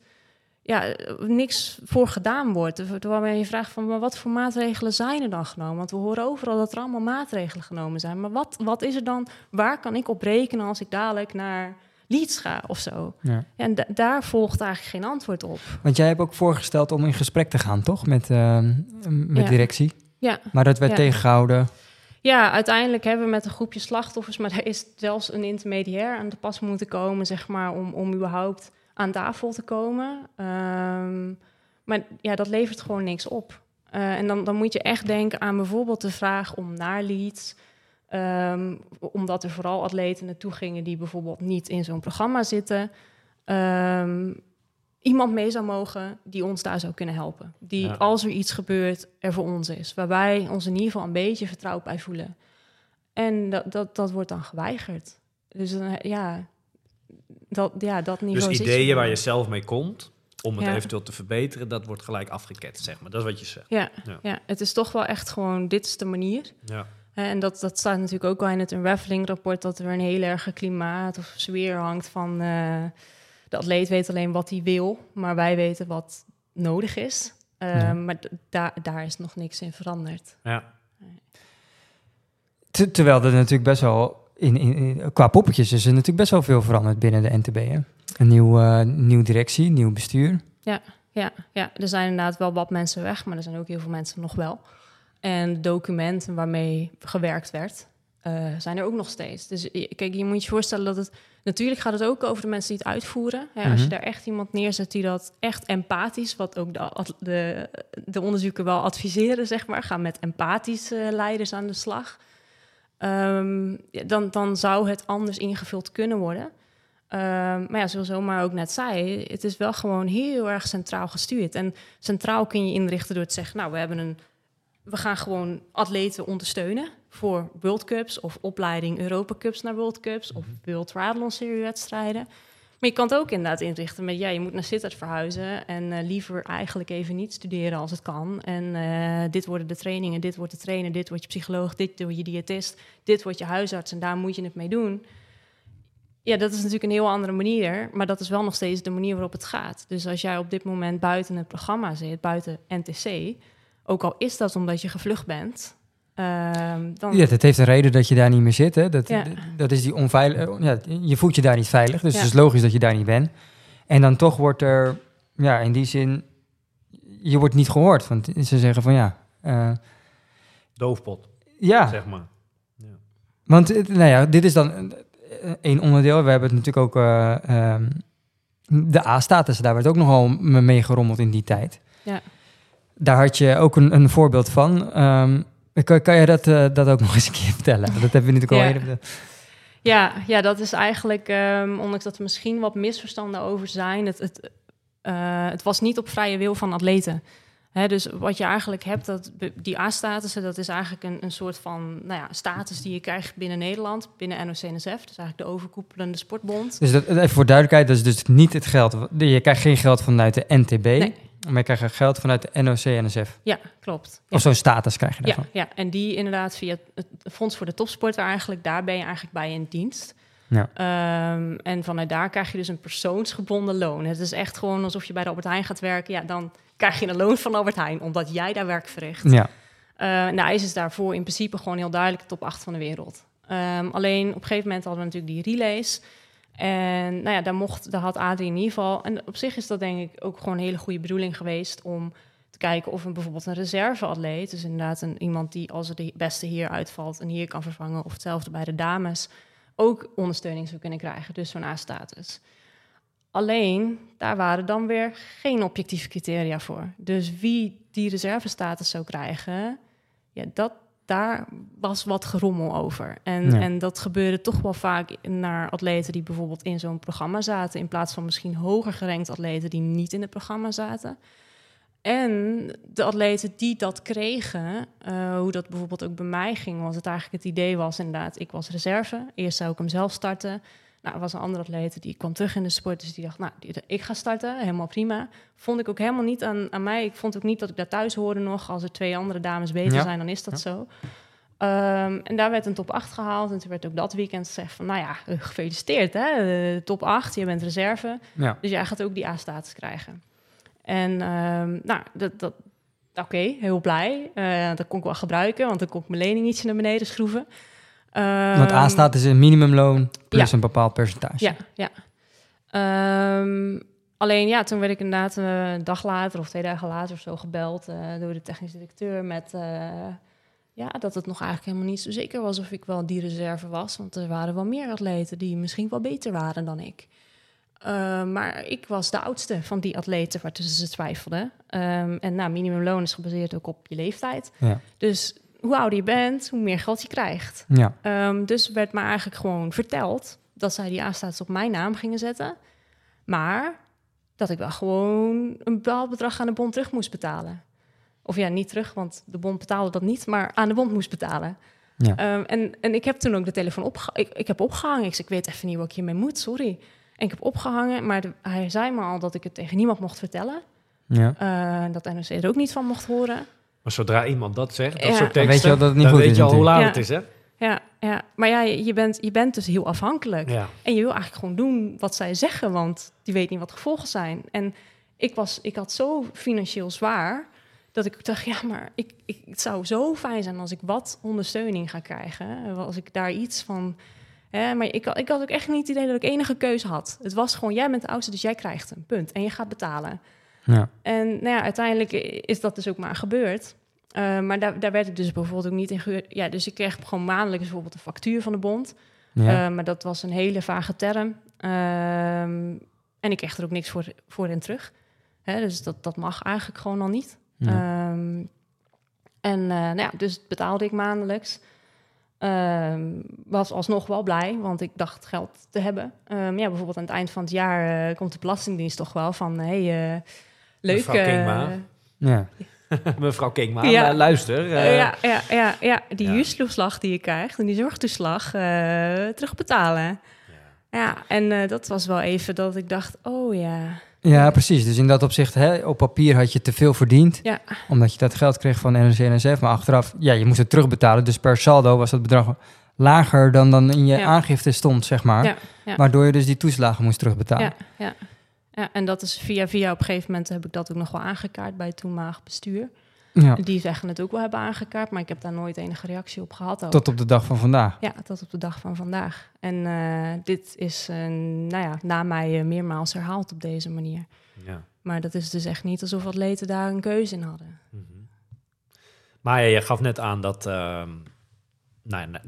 ja, niks voor gedaan wordt. Waarbij je vraagt van, maar wat voor maatregelen zijn er dan genomen? Want we horen overal dat er allemaal maatregelen genomen zijn. Maar wat, wat is er dan, waar kan ik op rekenen als ik dadelijk naar Leeds ga of zo? Ja. En da- daar volgt eigenlijk geen antwoord op. Want jij hebt ook voorgesteld om in gesprek te gaan, toch? Met, ehm, met Ja. directie. Ja. Maar dat werd Ja. tegengehouden. Ja, uiteindelijk hebben we met een groepje slachtoffers, maar er is zelfs een intermediair aan de pas moeten komen, zeg maar, om, om überhaupt aan tafel te komen. Ehm, maar ja, dat levert gewoon niks op. Eh, en dan, dan moet je echt denken aan bijvoorbeeld de vraag om naar Leeds. ehm, omdat er vooral atleten naartoe gingen die bijvoorbeeld niet in zo'n programma zitten. Ehm, iemand mee zou mogen die ons daar zou kunnen helpen. Die, Ja. als er iets gebeurt, er voor ons is. Waar wij ons in ieder geval een beetje vertrouwd bij voelen. En dat, dat, dat wordt dan geweigerd. Dus dan, ja, dat, ja, dat niveau Dus ideeën waar je zelf mee komt, om het Ja. eventueel te verbeteren, dat wordt gelijk afgeketst, zeg maar. Dat is wat je zegt. Ja, Ja. ja. het is toch wel echt gewoon, dit is de manier. Ja. En dat, dat staat natuurlijk ook wel in het Unraveling-rapport... dat er een heel erg klimaat of sfeer hangt van... eh, de atleet weet alleen wat hij wil, maar wij weten wat nodig is. Eh, Ja. Maar daar daar is nog niks in veranderd. Ja. Ter- terwijl er natuurlijk best wel, in, in, in- qua poppetjes is er natuurlijk best wel veel veranderd binnen de NTB. Hè? Een nieuw, eh, nieuw directie, nieuw bestuur. Ja, ja, er zijn inderdaad wel wat mensen weg, maar er zijn ook heel veel mensen nog wel. En documenten waarmee gewerkt werd, eh, zijn er ook nog steeds. Dus kijk, je moet je voorstellen dat het... Natuurlijk gaat het ook over de mensen die het uitvoeren. Hè, Als je Mhm. daar echt iemand neerzet die dat echt empathisch... wat ook de, de, de onderzoeken wel adviseren, zeg maar... gaan met empathische leiders aan de slag... Ehm, dan, dan zou het anders ingevuld kunnen worden. Ehm, maar ja, zoals Omar ook net zei, het is wel gewoon heel erg centraal gestuurd. En centraal kun je inrichten door te zeggen, nou, we hebben een, we gaan gewoon atleten ondersteunen voor World Cups of opleiding Europa Cups naar World Cups of World Triathlon Series wedstrijden. Maar je kan het ook inderdaad inrichten met, ja, je moet naar Sittard verhuizen en eh, liever eigenlijk even niet studeren als het kan. En eh, dit worden de trainingen, dit wordt de trainer, dit wordt je psycholoog, dit wordt je diëtist, dit wordt je huisarts en daar moet je het mee doen. Ja, dat is natuurlijk een heel andere manier, maar dat is wel nog steeds de manier waarop het gaat. Dus als jij op dit moment buiten het programma zit, buiten NTC, ook al is dat omdat je gevlucht bent, dan... Ja, dat heeft een reden dat je daar niet meer zit. Hè? Dat, Ja. dat, is die onveilig. Ja, je voelt je daar niet veilig, dus Ja. het is logisch dat je daar niet bent. En dan toch wordt er, ja, in die zin, je wordt niet gehoord. Want ze zeggen van ja, eh, Doofpot, ja, zeg maar. Want eh, nou ja, dit is dan een- eh, één onderdeel. We hebben het natuurlijk ook eh, ehm, de A-status. Daar werd ook nogal mee gerommeld in die tijd. Ja. Daar had je ook een, een voorbeeld van. Ehm, kan, kan je dat, eh, dat ook nog eens een keer vertellen? Dat hebben we natuurlijk al eerder. Ja, ja, dat is eigenlijk, ehm, ondanks dat er misschien wat misverstanden over zijn, het, het, eh, het was niet op vrije wil van atleten. Hè, dus wat je eigenlijk hebt, dat, die A-statussen, dat is eigenlijk een, een soort van nou ja, status die je krijgt binnen Nederland, binnen NOC-NSF. Dus eigenlijk de overkoepelende sportbond. Dus dat, even voor duidelijkheid, dat is dus niet het geld. Je krijgt geen geld vanuit de NTB, Nee. Maar je krijgt geld vanuit de NOC-NSF. Ja, klopt. Ja. Of zo'n status krijg je Ja, daarvan. ja, en die inderdaad via het Fonds voor de Topsporter eigenlijk, daar ben je eigenlijk bij in dienst. Ja. Ehm, en vanuit daar krijg je dus een persoonsgebonden loon. Het is echt gewoon alsof je bij de Albert Heijn gaat werken. Ja, dan krijg je een loon van Albert Heijn, omdat jij daar werk verricht. Ja. Eh nou, is daarvoor in principe gewoon heel duidelijk de top 8 van de wereld. Ehm, alleen op een gegeven moment hadden we natuurlijk die relays. En nou ja, daar, mocht, daar had Adrie in ieder geval... En op zich is dat denk ik ook gewoon een hele goede bedoeling geweest... om te kijken of een, bijvoorbeeld een reserveatleet... dus inderdaad een, iemand die als er de beste hier uitvalt... en hier kan vervangen, of hetzelfde bij de dames... ook ondersteuning zou kunnen krijgen, dus zo'n A-status. Alleen, daar waren dan weer geen objectieve criteria voor. Dus wie die reservestatus zou krijgen, ja, dat, daar was wat gerommel over. En, Ja. en dat gebeurde toch wel vaak naar atleten die bijvoorbeeld in zo'n programma zaten, in plaats van misschien hoger gerankt atleten die niet in het programma zaten. En de atleten die dat kregen, eh, hoe dat bijvoorbeeld ook bij mij ging, was het eigenlijk het idee was inderdaad, ik was reserve. Eerst zou ik hem zelf starten. Nou, er was een andere atleet die kwam terug in de sport, dus die dacht, nou, ik ga starten, helemaal prima. Vond ik ook helemaal niet aan, aan mij. Ik vond ook niet dat ik daar thuis hoorde nog. Als er twee andere dames beter Ja. zijn, dan is dat zo. Ehm, en daar werd een top 8 gehaald. En toen werd ook dat weekend gezegd van, nou ja, eh, gefeliciteerd hè, eh, top 8, je bent reserve. Ja. Dus jij gaat ook die A-status krijgen. En ehm, nou, dat, dat, oké, heel blij. Eh, dat kon ik wel gebruiken, want dan kon ik mijn lening ietsje naar beneden schroeven. Want Ehm, A staat is een minimumloon plus ja. een bepaald percentage. Ja, ja. Ehm, alleen ja, toen werd ik inderdaad eh, een dag later of twee dagen later of zo gebeld eh, door de technisch directeur met eh, ja, dat het nog eigenlijk helemaal niet zo zeker was of ik wel die reserve was. Want er waren wel meer atleten die misschien wel beter waren dan ik. Eh, maar ik was de oudste van die atleten waartussen ze twijfelden. Ehm, en nou, minimumloon is gebaseerd ook op je leeftijd. Ja. Dus hoe ouder je bent, hoe meer geld je krijgt. Ja. Ehm, dus werd me eigenlijk gewoon verteld dat zij die aanstaats op mijn naam gingen zetten. Maar dat ik wel gewoon een bepaald bedrag aan de bond terug moest betalen. Of ja, niet terug, want de bond betaalde dat niet, maar aan de bond moest betalen. Ja. Ehm, en, en ik heb toen ook de telefoon opgehangen. Ik, ik heb opgehangen. Ik, zei, ik weet even niet wat ik hiermee moet, sorry. En ik heb opgehangen, maar de- hij zei me al dat ik het tegen niemand mocht vertellen. Ja. Eh, dat NOC er ook niet van mocht horen. Maar zodra iemand dat zegt, dat Ja. soort Dan teksten, weet je al dat het niet dan goed weet is je al hoe laat het is, hè? Ja, ja. maar ja, je, bent, je bent dus heel afhankelijk. Ja. En je wil eigenlijk gewoon doen wat zij zeggen, want die weet niet wat de gevolgen zijn. En ik, was, ik had zo financieel zwaar dat ik dacht, ja, maar ik, ik, het zou zo fijn zijn als ik wat ondersteuning ga krijgen. Als ik daar iets van. Hè, maar ik, had- ik had ook echt niet het idee dat ik enige keuze had. Het was gewoon, jij bent de oudste, dus jij krijgt hem. Punt. En je gaat betalen. Ja. En nou ja, uiteindelijk is dat dus ook maar gebeurd. Uh, maar daar, daar werd ik dus bijvoorbeeld ook niet in gehuurd. Ja, dus ik kreeg gewoon maandelijks bijvoorbeeld een factuur van de bond. Ja. Uh, maar dat was een hele vage term. Um, en ik kreeg er ook niks voor, voor in terug. Hè, dus dat, dat mag eigenlijk gewoon al niet. Ja. Um, en uh, nou ja, dus betaalde ik maandelijks. Um, was alsnog wel blij, want ik dacht geld te hebben. Um, ja, bijvoorbeeld aan het eind van het jaar komt de Belastingdienst toch wel van... Hey, uh, leuk... ja. Mevrouw Kingma, ja. luister. Uh, ja, ja, ja, ja, die ja. huurtoeslag die je krijgt en die zorgtoeslag uh, terugbetalen. Ja, ja en uh, dat was wel even dat ik dacht, oh ja. Ja, precies. Dus in dat opzicht, hè, op papier had je te veel verdiend. Ja. Omdat je dat geld kreeg van NRC en NSF. Maar achteraf, ja, je moest het terugbetalen. Dus per saldo was dat bedrag lager dan dan in je ja. aangifte stond, zeg maar. Ja, ja. Waardoor je dus die toeslagen moest terugbetalen. Ja, ja. Ja, en dat is via via op een gegeven moment heb ik dat ook nog wel aangekaart bij het toenmalig bestuur. Ja. Die zeggen het ook wel hebben aangekaart, maar ik heb daar nooit enige reactie op gehad. Ook. Tot op de dag van vandaag. Ja, tot op de dag van vandaag. En uh, dit is, uh, nou ja, na mij uh, meermaals herhaald op deze manier. Ja. Maar dat is dus echt niet alsof atleten daar een keuze in hadden. Mm -hmm. Maar ja, je gaf net aan dat, nou, nou,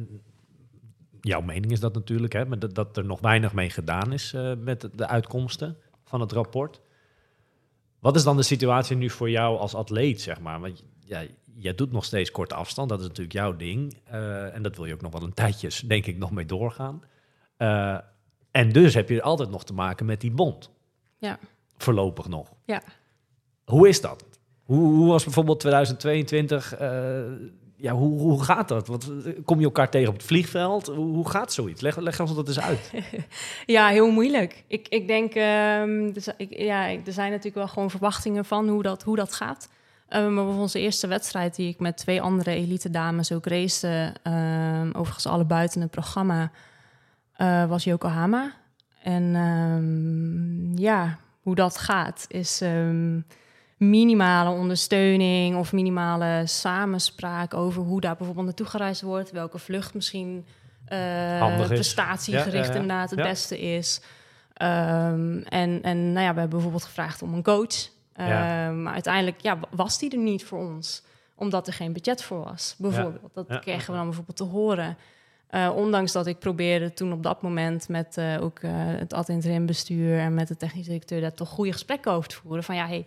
jouw mening is dat natuurlijk, hè, maar dat, dat er nog weinig mee gedaan is uh, met de uitkomsten van het rapport. Wat is dan de situatie nu voor jou als atleet, zeg maar? Want ja, jij doet nog steeds korte afstand, dat is natuurlijk jouw ding. Uh, en dat wil je ook nog wel een tijdje, denk ik, nog mee doorgaan. Uh, en dus heb je altijd nog te maken met die bond. Ja. Voorlopig nog. Ja. Hoe is dat? Hoe, hoe was bijvoorbeeld 2022? Uh, ja, hoe, hoe gaat dat? Wat, kom je elkaar tegen op het vliegveld? Hoe, hoe gaat zoiets? Leg, leg ons dat eens uit. ja, heel moeilijk. Ik, ik denk, um, dus, ik, ja, er zijn natuurlijk wel gewoon verwachtingen van hoe dat, hoe dat gaat. Uh, maar onze eerste wedstrijd, die ik met twee andere elite dames ook race, uh, overigens alle buiten het programma, uh, was Yokohama. En um, ja, hoe dat gaat is... Minimale ondersteuning of minimale samenspraak over hoe daar bijvoorbeeld naartoe gereisd wordt, welke vlucht misschien uh, prestatiegericht ja, inderdaad het beste is. Um, en, en nou ja, we hebben bijvoorbeeld gevraagd om een coach. Um, maar uiteindelijk ja, was die er niet voor ons, omdat er geen budget voor was. Bijvoorbeeld, dat kregen we dan bijvoorbeeld te horen. Uh, ondanks dat ik probeerde toen op dat moment met uh, ook uh, het ad interim bestuur en met de technische directeur daar toch goede gesprekken over te voeren. Van ja, hey,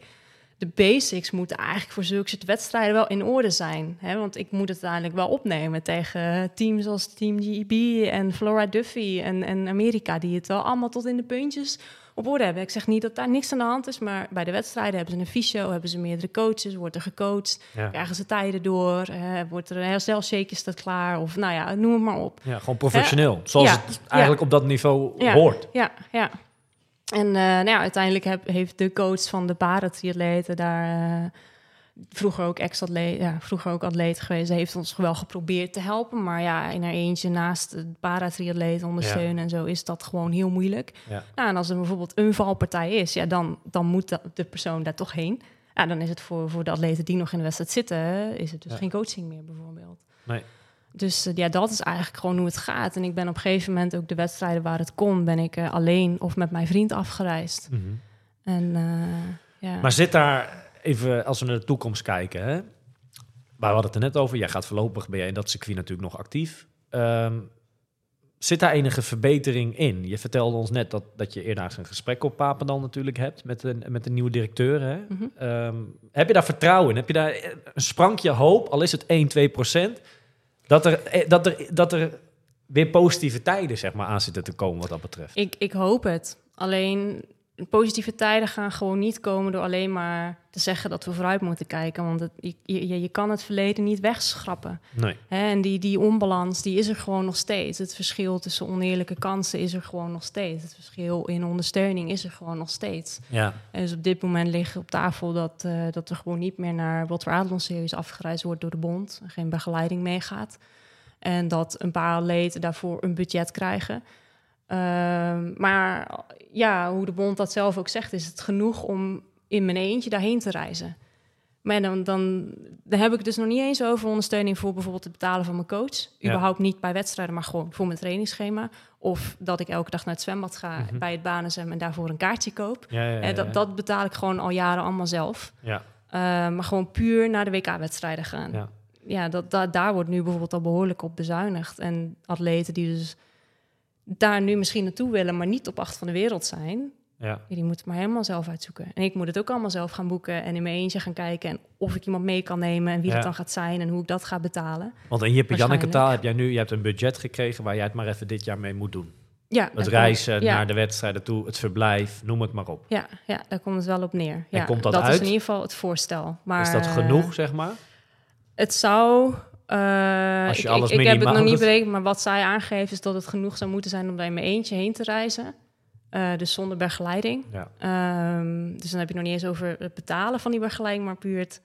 de basics moeten eigenlijk voor zulke soort wedstrijden wel in orde zijn. Hè? Want ik moet het uiteindelijk wel opnemen tegen teams als Team GB en Flora Duffy en, en Amerika, die het wel allemaal tot in de puntjes op orde hebben. Ik zeg niet dat daar niks aan de hand is, maar bij de wedstrijden hebben ze een fysio, hebben ze meerdere coaches, wordt er gecoacht, ja. krijgen ze tijden door, wordt er een herstelshake is dat klaar, of nou ja, noem het maar op. Ja, gewoon professioneel, zoals ja, het eigenlijk ja. op dat niveau hoort. Ja, ja. En uh, nou ja, uiteindelijk heb, heeft de coach van de paratriatleten daar uh, vroeger ook ex-atleet, ja, vroeger ook atleet geweest, heeft ons wel geprobeerd te helpen. Maar ja, in haar eentje naast het paratriatleet ondersteunen ja. en zo is dat gewoon heel moeilijk. Ja. Nou, en als er bijvoorbeeld een valpartij is, ja, dan, dan moet de, de persoon daar toch heen. Ja, dan is het voor, voor de atleten die nog in de wedstrijd zitten, is het dus geen coaching meer bijvoorbeeld. Nee. Dus uh, ja, dat is eigenlijk gewoon hoe het gaat. En ik ben op een gegeven moment ook de wedstrijden waar het kon, ben ik uh, alleen of met mijn vriend afgereisd. Mm -hmm. En, uh, ja. Maar zit daar, even als we naar de toekomst kijken, hè? we hadden het er net over, jij gaat voorlopig, ben jij in dat circuit natuurlijk nog actief. Um, zit daar enige verbetering in? Je vertelde ons net dat, dat je eerder een gesprek op Papendal natuurlijk hebt met de, met de nieuwe directeur. Hè? Mhm. Mm -hmm. um, heb je daar vertrouwen in? Heb je daar een sprankje hoop, al is het 1, 2 procent? Dat er, dat, er, dat er weer positieve tijden zeg maar, aan zitten te komen wat dat betreft. Ik, ik hoop het. Alleen positieve tijden gaan gewoon niet komen door alleen maar te zeggen dat we vooruit moeten kijken. Want het, je, je, je kan het verleden niet wegschrappen. Nee. Hè? En die, die onbalans, die is er gewoon nog steeds. Het verschil tussen oneerlijke kansen is er gewoon nog steeds. Het verschil in ondersteuning is er gewoon nog steeds. Ja. En dus op dit moment ligt op tafel dat, eh, dat er gewoon niet meer naar wat voor Adelon-series afgereisd wordt door de bond. Geen begeleiding meegaat. En dat een paar leden daarvoor een budget krijgen. Ehm, maar ja, hoe de bond dat zelf ook zegt, is het genoeg om in mijn eentje daarheen te reizen. Maar dan, dan, dan heb ik het dus nog niet eens over ondersteuning voor bijvoorbeeld het betalen van mijn coach. Ja. Überhaupt niet bij wedstrijden, maar gewoon voor mijn trainingsschema. Of dat ik elke dag naar het zwembad ga Mhm. bij het banenzwem en daarvoor een kaartje koop. Ja, ja, ja, Eh, dat, dat betaal ik gewoon al jaren allemaal zelf. Ja. Eh, maar gewoon puur naar de WK-wedstrijden gaan. Ja. Ja, dat, dat, daar wordt nu bijvoorbeeld al behoorlijk op bezuinigd. En atleten die dus daar nu misschien naartoe willen, maar niet op acht van de wereld zijn, Ja. die moeten het maar helemaal zelf uitzoeken. En ik moet het ook allemaal zelf gaan boeken en in mijn eentje gaan kijken. En of ik iemand mee kan nemen en wie Ja. het dan gaat zijn en hoe ik dat ga betalen. Want in en Janneke taal heb jij nu je hebt een budget gekregen waar jij het maar even dit jaar mee moet doen. Ja, Het reizen ja. naar de wedstrijden toe, het verblijf, noem het maar op. Ja, ja, daar komt het wel op neer. Ja, komt dat is uit? in ieder geval het voorstel. Maar, is dat eh, genoeg, zeg maar? Het zou. Eh, Als je ik, alles ik, ik heb het nog niet berekend, maar wat zij aangeven is dat het genoeg zou moeten zijn om daar in mijn eentje heen te reizen. Eh, dus zonder begeleiding. Ja. Ehm, dus dan heb je nog niet eens over het betalen van die begeleiding, maar puur het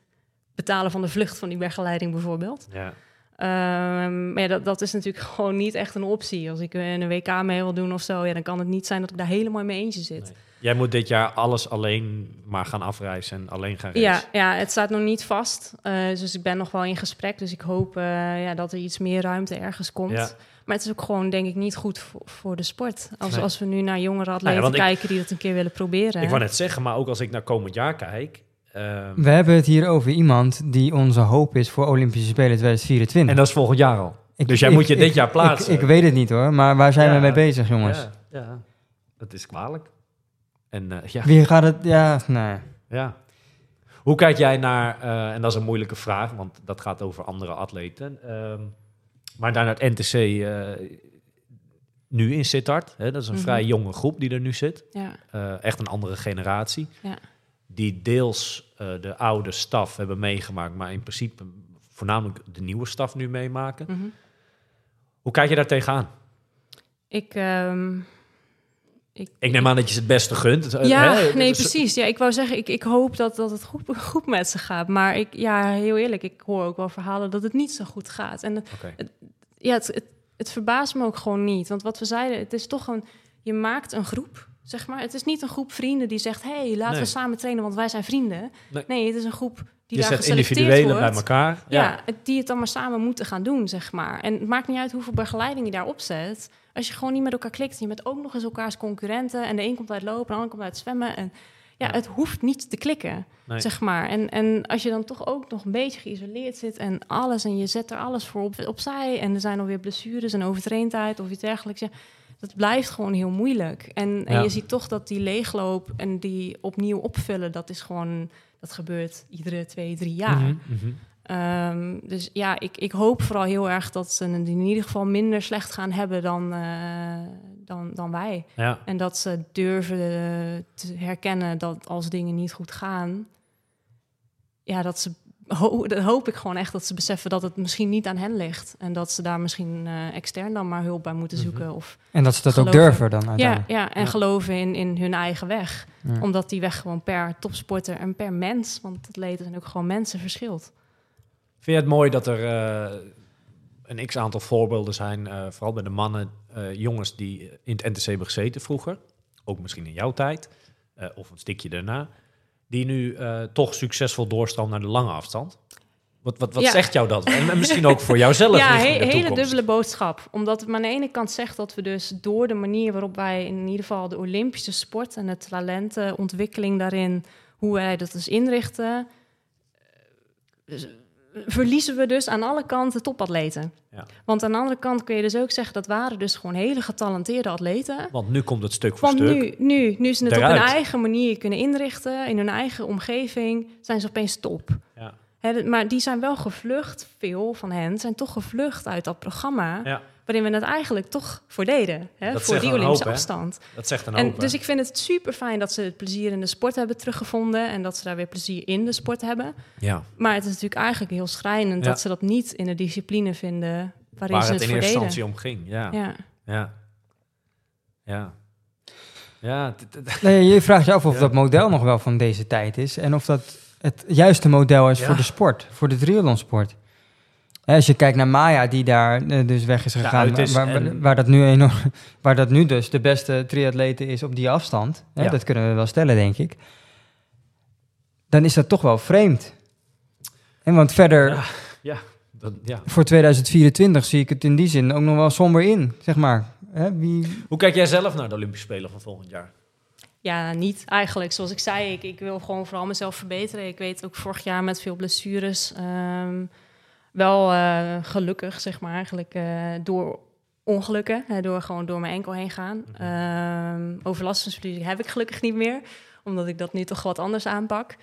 betalen van de vlucht van die begeleiding bijvoorbeeld. Ja. Ehm, maar ja, dat, dat is natuurlijk gewoon niet echt een optie. Als ik een WK mee wil doen of zo, ja, dan kan het niet zijn dat ik daar helemaal in mijn eentje zit. Nee. Jij moet dit jaar alles alleen maar gaan afreizen en alleen gaan Ja, racen. ja, het staat nog niet vast. Eh, dus ik ben nog wel in gesprek. Dus ik hoop eh, ja, dat er iets meer ruimte ergens komt. Ja. Maar het is ook gewoon, denk ik, niet goed voor, voor de sport. Als, Nee. als we nu naar jongere Nou atleten ja, ik- kijken die dat een keer willen proberen. Ik wou net zeggen, maar ook als ik naar komend jaar kijk. ehm, We hebben het hier over iemand die onze hoop is voor Olympische Spelen 2024. en dat is volgend jaar al. Ik- dus jij ik- moet je dit jaar plaatsen. Ik, ik weet het niet hoor, maar waar zijn Ja. we mee bezig, jongens? Ja, ja, dat is kwalijk. En eh, ja, Wie gaat het... Ja, nee. ja. Hoe kijk jij naar, eh, en dat is een moeilijke vraag, want dat gaat over andere atleten. ehm, maar daar naar het NTC eh, nu in Sittard. Hè, dat is een Mhm. vrij jonge groep die er nu zit. Ja, echt een andere generatie. Ja. Die deels de oude staf hebben meegemaakt, maar in principe voornamelijk de nieuwe staf nu meemaken. mhm. Hoe kijk je daar tegenaan? Ik, ehm, ik, Ik neem aan dat je ze het beste gunt. Eh, Ja, nee, precies. Ja, ik wou zeggen, ik, ik hoop dat, dat het goed, goed met ze gaat. Maar ik, ja, heel eerlijk, ik hoor ook wel verhalen dat het niet zo goed gaat. En het- Oké. ja, het, het, het verbaast me ook gewoon niet. Want wat we zeiden, het is toch een... Je maakt een groep, zeg maar. Het is niet een groep vrienden die zegt... hey, laten Nee. we samen trainen, want wij zijn vrienden. Nee. Nee, het is een groep die je daar geselecteerd wordt. bij elkaar. Ja, het- die het dan maar samen moeten gaan doen, zeg maar. En het maakt niet uit hoeveel begeleiding je daarop zet. Als je gewoon niet met elkaar klikt... en je bent ook nog eens elkaars concurrenten... en de een komt uit lopen, en de ander komt uit zwemmen... en ja, Ja. het hoeft niet te klikken, Nee. zeg maar. En, en als je dan toch ook nog een beetje geïsoleerd zit... en alles, en je zet er alles voor op, opzij... en er zijn alweer blessures en overtraindheid of iets dergelijks... Ja, dat blijft gewoon heel moeilijk. En, en Ja. je ziet toch dat die leegloop en die opnieuw opvullen... dat is gewoon... Dat gebeurt iedere twee, drie jaar. Mhm, mhm. Ehm, dus ja, ik, ik hoop vooral heel erg dat ze het in ieder geval minder slecht gaan hebben dan, eh, dan, dan wij. Ja. En dat ze durven eh, te herkennen dat als dingen niet goed gaan, ja, dat ze. Ho dat hoop ik gewoon echt dat ze beseffen dat het misschien niet aan hen ligt. En dat ze daar misschien eh, extern dan maar hulp bij moeten Mhm. zoeken. Of, En dat ze dat Geloven. ook durven dan ja, uiteindelijk. ja, en Ja. geloven in, in hun eigen weg. Ja. Omdat die weg gewoon per topsporter en per mens, want atleten zijn ook gewoon mensen, verschilt. Vind je het mooi dat er eh, een x-aantal voorbeelden zijn, eh, vooral bij de mannen, eh, jongens die in het NTC hebben gezeten vroeger, ook misschien in jouw tijd, of een stukje daarna, die nu toch succesvol doorstromen naar de lange afstand? Wat, wat, wat Ja. zegt jou dat? En misschien ook voor jouzelf Ja, he- hele toekomst. dubbele boodschap. Omdat het aan de ene kant zegt dat we dus door de manier waarop wij in ieder geval de Olympische sport en de talentenontwikkeling daarin, hoe wij dat dus inrichten, dus, verliezen we dus aan alle kanten topatleten. Ja. Want aan de andere kant kun je dus ook zeggen dat waren dus gewoon hele getalenteerde atleten. Want nu komt het stuk voor Want stuk. nu, nu, nu ze het op hun eigen manier kunnen inrichten, in hun eigen omgeving, zijn ze opeens top. Ja. Maar die zijn wel gevlucht, veel van hen zijn toch gevlucht uit dat programma. Ja, Waarin we het eigenlijk toch voor deden. Hè, voor die Olympische hoop, hè? afstand. dat zegt een En hoop. dus ik vind het super fijn dat ze het plezier in de sport hebben teruggevonden. En dat ze daar weer plezier in de sport hebben. ja. Maar het is natuurlijk eigenlijk heel schrijnend Ja. dat ze dat niet in de discipline vinden waarin Waar ze het het, in voor eerste deden. instantie om ging. Ja, ja. Ja. Ja. Ja, Nee, je vraagt je af of Ja. dat model nog wel van deze tijd is. En of dat het juiste model is Ja. voor de sport, voor de triathlonsport. Hè, Als je kijkt naar Maya, die daar eh, dus weg is gegaan, is waar, waar, en- waar dat nu enorm, waar dat nu dus de beste triatlete is op die afstand. Hè, Ja. Dat kunnen we wel stellen, denk ik. Dan is dat toch wel vreemd. En want verder, Ja. ja, dat, ja. voor 2024 zie ik het in die zin ook nog wel somber in, zeg maar. Hè, wie, Hoe kijk jij zelf naar de Olympische Spelen van volgend jaar? Ja, niet eigenlijk. Zoals ik zei, ik, ik wil gewoon vooral mezelf verbeteren. Ik weet ook vorig jaar met veel blessures ehm, wel eh, gelukkig, zeg maar, eigenlijk eh, door ongelukken, hè, door gewoon door mijn enkel heen gaan. Ehm overlastingsverliezen heb ik gelukkig niet meer, omdat ik dat nu toch wat anders aanpak.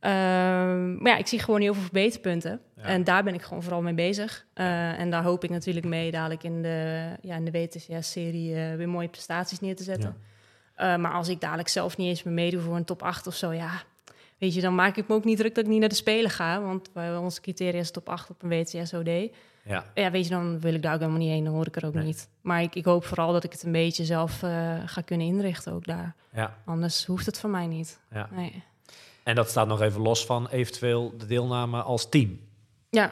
Ehm, maar ja, ik zie gewoon heel veel verbeterpunten. Ja. En daar ben ik gewoon vooral mee bezig. Eh, en daar hoop ik natuurlijk mee dadelijk in de, ja, in de WTCS-serie weer mooie prestaties neer te zetten. Ja. Uh, maar als ik dadelijk zelf niet eens meer meedoe voor een top 8 of zo, ja, weet je, dan maak ik me ook niet druk dat ik niet naar de Spelen ga. Want bij onze criteria is top 8 op een WTS-OD. Ja, Ja, weet je, dan wil ik daar ook helemaal niet heen, dan hoor ik er ook Nee. niet. Maar ik, ik hoop vooral dat ik het een beetje zelf eh, ga kunnen inrichten ook daar. ja, Anders hoeft het van mij niet. ja. Nee. En dat staat nog even los van eventueel de deelname als team. Ja.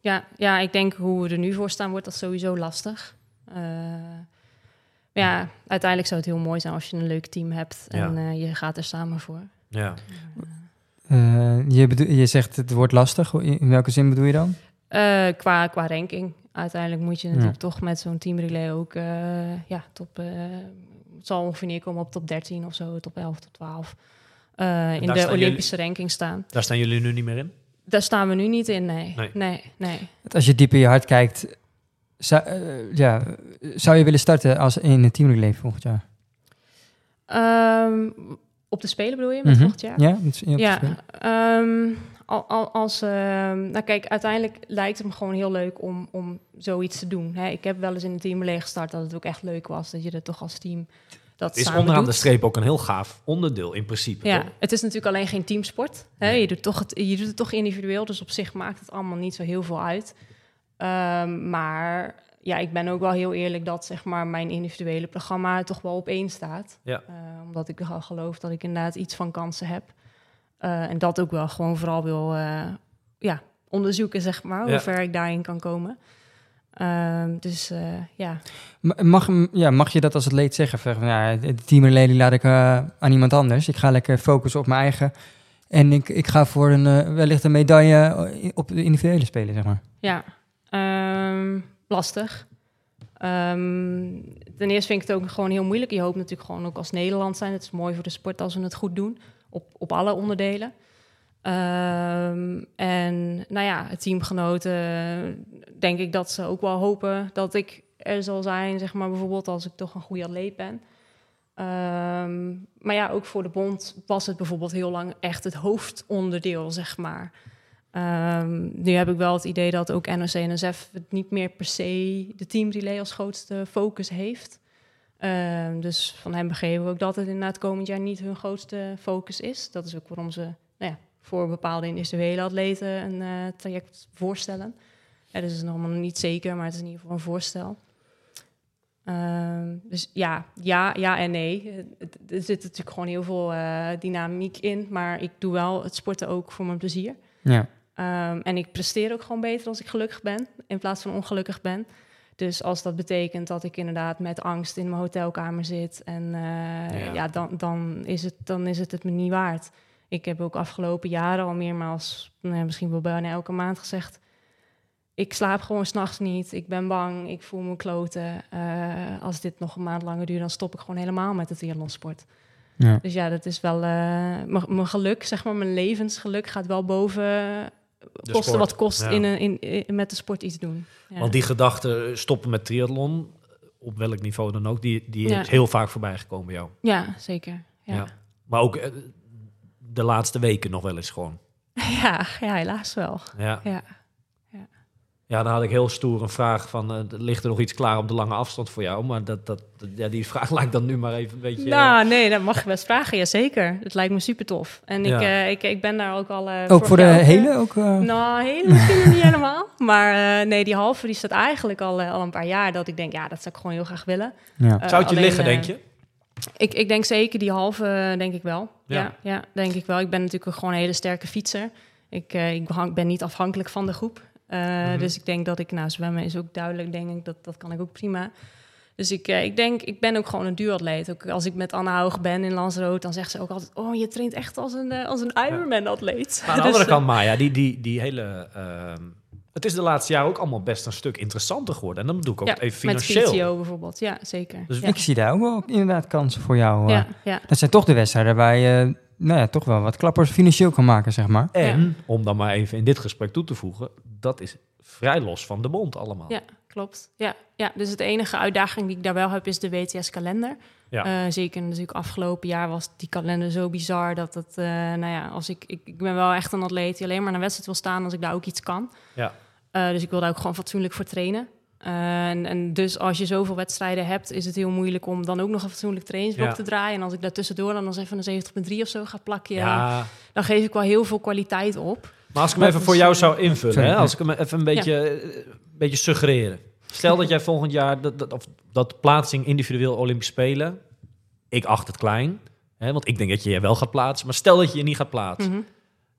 Ja, ja, ik denk hoe we er nu voor staan, wordt dat sowieso lastig. Eh, maar ja, uiteindelijk zou het heel mooi zijn als je een leuk team hebt en Ja. eh, je gaat er samen voor. Ja. Eh, je, bedo- je zegt het wordt lastig. In welke zin bedoel je dan? Eh, qua, qua ranking. Uiteindelijk moet je Ja. natuurlijk toch met zo'n teamrelay ook eh, ja, top. eh, het zal ongeveer neerkomen op top 13 of zo, top 11, top 12. eh, in de Olympische ranking staan. Daar staan jullie nu niet meer in? Daar staan we nu niet in, nee. Nee. Nee, nee. Als je diep in je hart kijkt, zou, ja, zou je willen starten als in een teamrelay volgend jaar? Ehm, op de Spelen bedoel je, met volgend jaar? Ja, ja, Ja, spelen. ehm, al, al, als, ehm, nou kijk, uiteindelijk lijkt het me gewoon heel leuk om, om zoiets te doen. Hè. Ik heb wel eens in een teamrelay gestart dat het ook echt leuk was, dat je er toch als team dat Het is onderaan doet. de streep ook een heel gaaf onderdeel in principe. Ja, toch? het is natuurlijk alleen geen teamsport. Hè? Nee. Je, doet toch het, je doet het toch individueel, dus op zich maakt het allemaal niet zo heel veel uit. Ehm, maar ja, ik ben ook wel heel eerlijk dat zeg maar, mijn individuele programma toch wel op één staat. Ja. Eh, omdat ik wel geloof dat ik inderdaad iets van kansen heb. Eh, en dat ook wel gewoon vooral wil eh, ja, onderzoeken, zeg maar, Ja. hoe ver ik daarin kan komen. Ehm, dus eh, ja, Ma- Mag, ja, mag je dat als atleet zeggen? Van, ja, de teamrelay die laat ik aan iemand anders. Ik ga lekker focussen op mijn eigen. En ik, ik ga voor een, wellicht een medaille op de individuele spelen, zeg maar. Ja, ehm, lastig. Ehm, ten eerste vind ik het ook gewoon heel moeilijk. Je hoopt natuurlijk gewoon ook als Nederland zijn. Het is mooi voor de sport als we het goed doen. Op, op alle onderdelen. Ehm, en nou ja, teamgenoten, denk ik dat ze ook wel hopen dat ik er zal zijn, zeg maar bijvoorbeeld als ik toch een goede atleet ben. Ehm, maar ja, ook voor de bond was het bijvoorbeeld heel lang echt het hoofdonderdeel, zeg maar. Ehm, nu heb ik wel het idee dat ook NOC-NSF het niet meer per se de teamrelay als grootste focus heeft. Ehm, dus van hen begrepen we ook dat het inderdaad komend jaar niet hun grootste focus is. Dat is ook waarom ze nou ja, voor bepaalde individuele atleten een eh, traject voorstellen. Ja, dus is nog niet zeker, maar het is in ieder geval een voorstel. Ehm, dus ja, ja, ja en nee. Er zit natuurlijk gewoon heel veel eh, dynamiek in, maar ik doe wel het sporten ook voor mijn plezier. Ja. Ehm, en ik presteer ook gewoon beter als ik gelukkig ben, in plaats van ongelukkig ben. Dus als dat betekent dat ik inderdaad met angst in mijn hotelkamer zit, en eh, Ja. ja. dan, dan, is het, dan is het het me niet waard. Ik heb ook afgelopen jaren al meermaals, nou misschien wel bijna elke maand gezegd... ik slaap gewoon s'nachts niet, ik ben bang, ik voel me kloten. Eh, als dit nog een maand langer duurt, dan stop ik gewoon helemaal met het triathlonsport. Ja. Dus ja, dat is wel... mijn mijn geluk, zeg maar, mijn levensgeluk gaat wel boven... De kosten sport, wat kost ja. in, een- in, in, met de sport iets doen. Ja. Want die gedachte eh, stoppen met triathlon, op welk niveau dan ook, die, die Ja. is heel vaak voorbij gekomen bij jou. Ja, zeker. Ja. Ja. Maar ook eh, de laatste weken nog wel eens gewoon. Ja, ja, helaas wel. Ja. Ja. Dan had ik heel stoer een vraag van, eh, ligt er nog iets klaar op de lange afstand voor jou? Maar dat, dat, ja, die vraag lijkt dan nu maar even een beetje... Nou, nee, dat mag je best vragen. Jazeker. Het lijkt me super tof. En ik, eh, ik, ik ben daar ook al... eh, Ook voor de ook, eh, hele? Ook, eh, Nou, hele misschien niet helemaal. Maar eh, nee, die halve die staat eigenlijk al, eh, al een paar jaar dat ik denk, ja, dat zou ik gewoon heel graag willen. ja. Eh, Zou het je alleen, liggen, eh, denk je? Ik, ik denk zeker die halve, eh, denk ik wel. Ja. Ja. Ja, denk ik wel. Ik ben natuurlijk gewoon een hele sterke fietser. Ik, eh, ik ben niet afhankelijk van de groep. Eh, Mhm. Dus ik denk dat ik, nou, zwemmen is ook duidelijk, denk ik. Dat, dat kan ik ook prima. Dus ik, eh, ik denk, ik ben ook gewoon een duuratleet. Ook als ik met Anne Hoog ben in Lanzarote, dan zegt ze ook altijd... Oh, je traint echt als een, eh, als een Ironman-atleet. Maar aan de Dus, andere kant, Maya, die, die, die hele... ehm, het is de laatste jaren ook allemaal best een stuk interessanter geworden. En dan bedoel ik ook ja, even met financieel. Bijvoorbeeld. Ja, zeker. Dus ja. Ik zie daar ook wel inderdaad kansen voor jou. eh. ja, ja. Dat zijn toch de wedstrijden waar je nou ja, toch wel wat klappers financieel kan maken, zeg maar. En, om dan maar even in dit gesprek toe te voegen, dat is vrij los van de bond allemaal. Ja, klopt. Ja, ja, dus het enige uitdaging die ik daar wel heb is de WTS-kalender. Ja. Eh, zeker natuurlijk afgelopen jaar was die kalender zo bizar dat het, eh, nou ja, als ik, ik, ik ben wel echt een atleet die alleen maar naar wedstrijd wil staan als ik daar ook iets kan. Ja. Eh, dus ik wil daar ook gewoon fatsoenlijk voor trainen. Eh, en, en dus als je zoveel wedstrijden hebt, is het heel moeilijk om dan ook nog een fatsoenlijk trainingsblok Ja. te draaien. En als ik daar tussendoor dan nog eens even een 70.3 of zo ga plakken, ja, dan geef ik wel heel veel kwaliteit op. maar als ik hem even voor jou zou invullen, hè, als ik hem even een beetje, een beetje suggereren. Stel dat jij volgend jaar, dat, dat, of dat plaatsing individueel Olympisch Spelen, ik acht het klein, hè, want ik denk dat je je wel gaat plaatsen, maar stel dat je je niet gaat plaatsen. Mhm.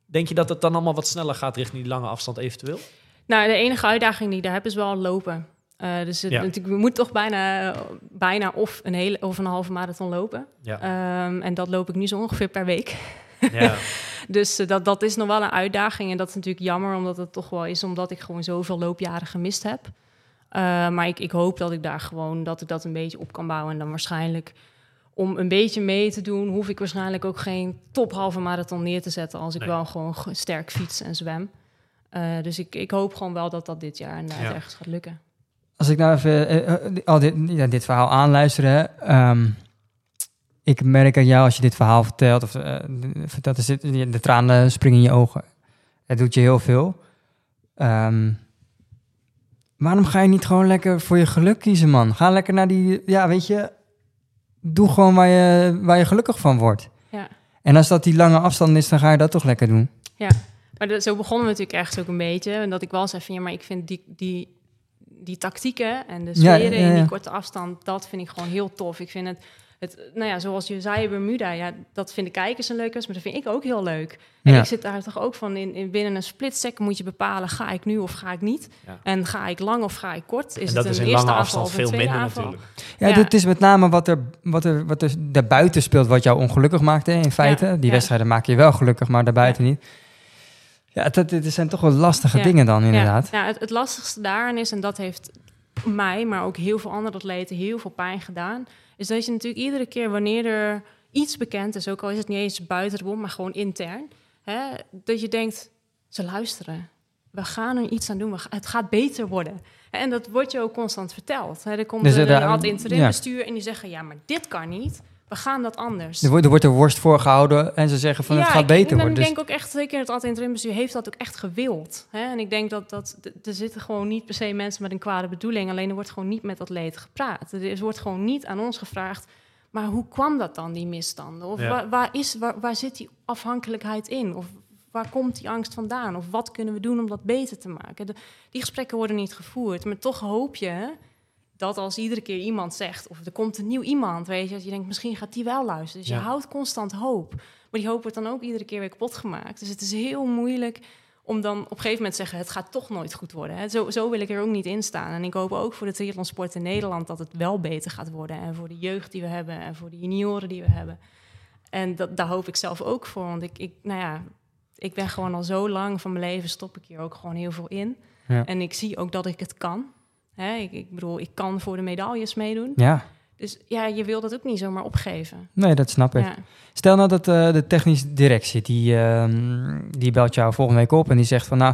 Denk je dat het dan allemaal wat sneller gaat richting die lange afstand eventueel? Nou, de enige uitdaging die ik daar heb is wel lopen. Eh, dus het, Ja. natuurlijk, we moeten toch bijna, bijna of een hele of een halve marathon lopen. Ja. Ehm, en dat loop ik nu zo ongeveer per week. ja. Dus eh, dat, dat is nog wel een uitdaging. En dat is natuurlijk jammer, omdat het toch wel is, omdat ik gewoon zoveel loopjaren gemist heb. Eh, maar ik, ik hoop dat ik daar gewoon dat ik dat een beetje op kan bouwen. En dan waarschijnlijk om een beetje mee te doen, hoef ik waarschijnlijk ook geen top halve marathon neer te zetten als ik Nee. wel gewoon ge- sterk fiets en zwem. Dus ik, ik hoop gewoon wel dat dat dit jaar inderdaad ergens gaat lukken. Als ik nou even eh, eh, al dit, ja, dit verhaal aanluister, hè, ehm, ik merk aan jou als je dit verhaal vertelt, of eh, vertelt, er zit, de tranen springen in je ogen. Het doet je heel veel. Ehm, waarom ga je niet gewoon lekker voor je geluk kiezen, man? Ga lekker naar die, ja, weet je, doe gewoon waar je, waar je gelukkig van wordt. Ja. En als dat die lange afstand is, dan ga je dat toch lekker doen. Maar dat, zo begonnen we natuurlijk ergens ook een beetje. En dat ik wel zei van ja, maar ik vind die, die, die tactieken en de Ja, sferen ja, in die korte afstand, dat vind ik gewoon heel tof. Ik vind het, het nou ja, zoals je zei, Bermuda, ja, dat vinden kijkers een leuk, maar dat vind ik ook heel leuk. En Ja. ik zit daar toch ook van, in, in binnen een split second moet je bepalen, ga ik nu of ga ik niet? Ja. En ga ik lang of ga ik kort? Is en dat het is een in eerste lange afstand of een veel minder aanval? natuurlijk. Ja, Ja. dit is met name wat er, wat er, wat er daarbuiten speelt, wat jou ongelukkig maakt hè, in feite. Ja, Die ja. wedstrijden maak je wel gelukkig, maar daarbuiten niet. Ja, dat, dit zijn toch wel lastige Ja. dingen dan inderdaad. Ja, ja het, het lastigste daarin is, en dat heeft mij, maar ook heel veel andere atleten, heel veel pijn gedaan, is dat je natuurlijk iedere keer wanneer er iets bekend is, ook al is het niet eens buiten de bom, maar gewoon intern, hè, dat je denkt, ze luisteren. We gaan er iets aan doen. Het gaat beter worden. En dat wordt je ook constant verteld. Hè. Er komt Dus een, er- een ad interim ja. bestuur en die zeggen, ja, maar dit kan niet. We gaan dat anders. Er wordt, er wordt er worst voorgehouden en ze zeggen van het gaat ik- beter en worden. ik Dus, denk ook echt, zeker het ad interim bestuur heeft dat ook echt gewild. Hè? En ik denk dat, dat er zitten gewoon niet per se mensen met een kwade bedoeling. Alleen er wordt gewoon niet met atleten gepraat. Er is- wordt gewoon niet aan ons gevraagd. Maar hoe kwam dat dan, die misstanden? Of Ja. waar, waar, is, waar, waar zit die afhankelijkheid in? Of waar komt die angst vandaan? Of wat kunnen we doen om dat beter te maken? De- die gesprekken worden niet gevoerd. Maar toch hoop je hè, dat als iedere keer iemand zegt... of er komt een nieuw iemand, weet je... dat je denkt, misschien gaat die wel luisteren. Dus Ja. je houdt constant hoop. Maar die hoop wordt dan ook iedere keer weer kapot gemaakt. Dus het is heel moeilijk om dan op een gegeven moment te zeggen... het gaat toch nooit goed worden. Hè. Zo, zo wil ik er ook niet in staan. En ik hoop ook voor de triathlonsport in Nederland... dat het wel beter gaat worden. En voor de jeugd die we hebben en voor de junioren die we hebben. En dat, daar hoop ik zelf ook voor. Want ik, ik, nou ja, ik ben gewoon al zo lang van mijn leven... stop ik hier ook gewoon heel veel in. Ja. En ik zie ook dat ik het kan. Hè, ik, ik bedoel, ik kan voor de medailles meedoen. ja, Dus ja, je wil dat ook niet zomaar opgeven. nee, dat snap ik. Ja. Stel nou dat eh, de technische directie, die, ehm, die belt jou volgende week op en die zegt van nou,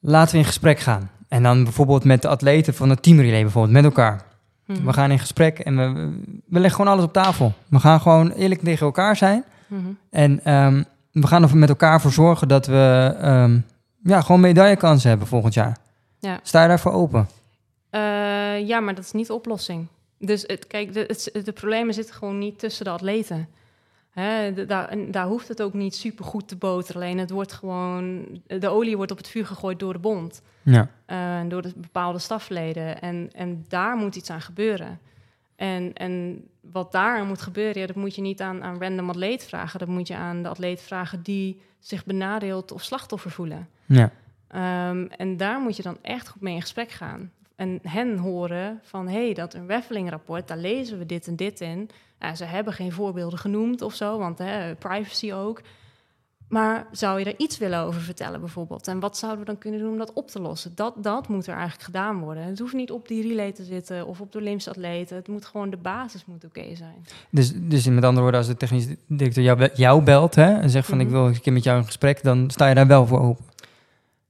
laten we in gesprek gaan. En dan bijvoorbeeld met de atleten van het teamrelay bijvoorbeeld, met elkaar. Mhm. We gaan in gesprek en we, we leggen gewoon alles op tafel. We gaan gewoon eerlijk tegen elkaar zijn. Mhm. En ehm, we gaan er met elkaar voor zorgen dat we ehm, ja, gewoon medaillekansen hebben volgend jaar. Ja. Sta je daarvoor open? Eh, ja, maar dat is niet de oplossing. Dus het, kijk, de, het, de problemen zitten gewoon niet tussen de atleten. Hè, de- daar, en daar hoeft het ook niet super goed te boteren. Alleen het wordt gewoon, de olie wordt op het vuur gegooid door de bond. Ja. eh, door de bepaalde stafleden. En, en daar moet iets aan gebeuren. En, en wat daar moet gebeuren, ja, dat moet je niet aan, aan random atleet vragen. Dat moet je aan de atleet vragen die zich benadeeld of slachtoffer voelen. ja. Ehm, en daar moet je dan echt goed mee in gesprek gaan. En hen horen van, hé, hey, dat een Raffling-rapport, daar lezen we dit en dit in. Ja, ze hebben geen voorbeelden genoemd of zo, want hè, privacy ook. Maar zou je er iets willen over vertellen bijvoorbeeld? En wat zouden we dan kunnen doen om dat op te lossen? Dat, dat moet er eigenlijk gedaan worden. Het hoeft niet op die relay te zitten of op de Olympische atleten. Het moet gewoon, de basis moet oké zijn. Dus, dus met andere woorden, als de technisch directeur jou, jou belt hè, en zegt van ik Mhm. wil een keer met jou in gesprek, dan sta je daar wel voor open.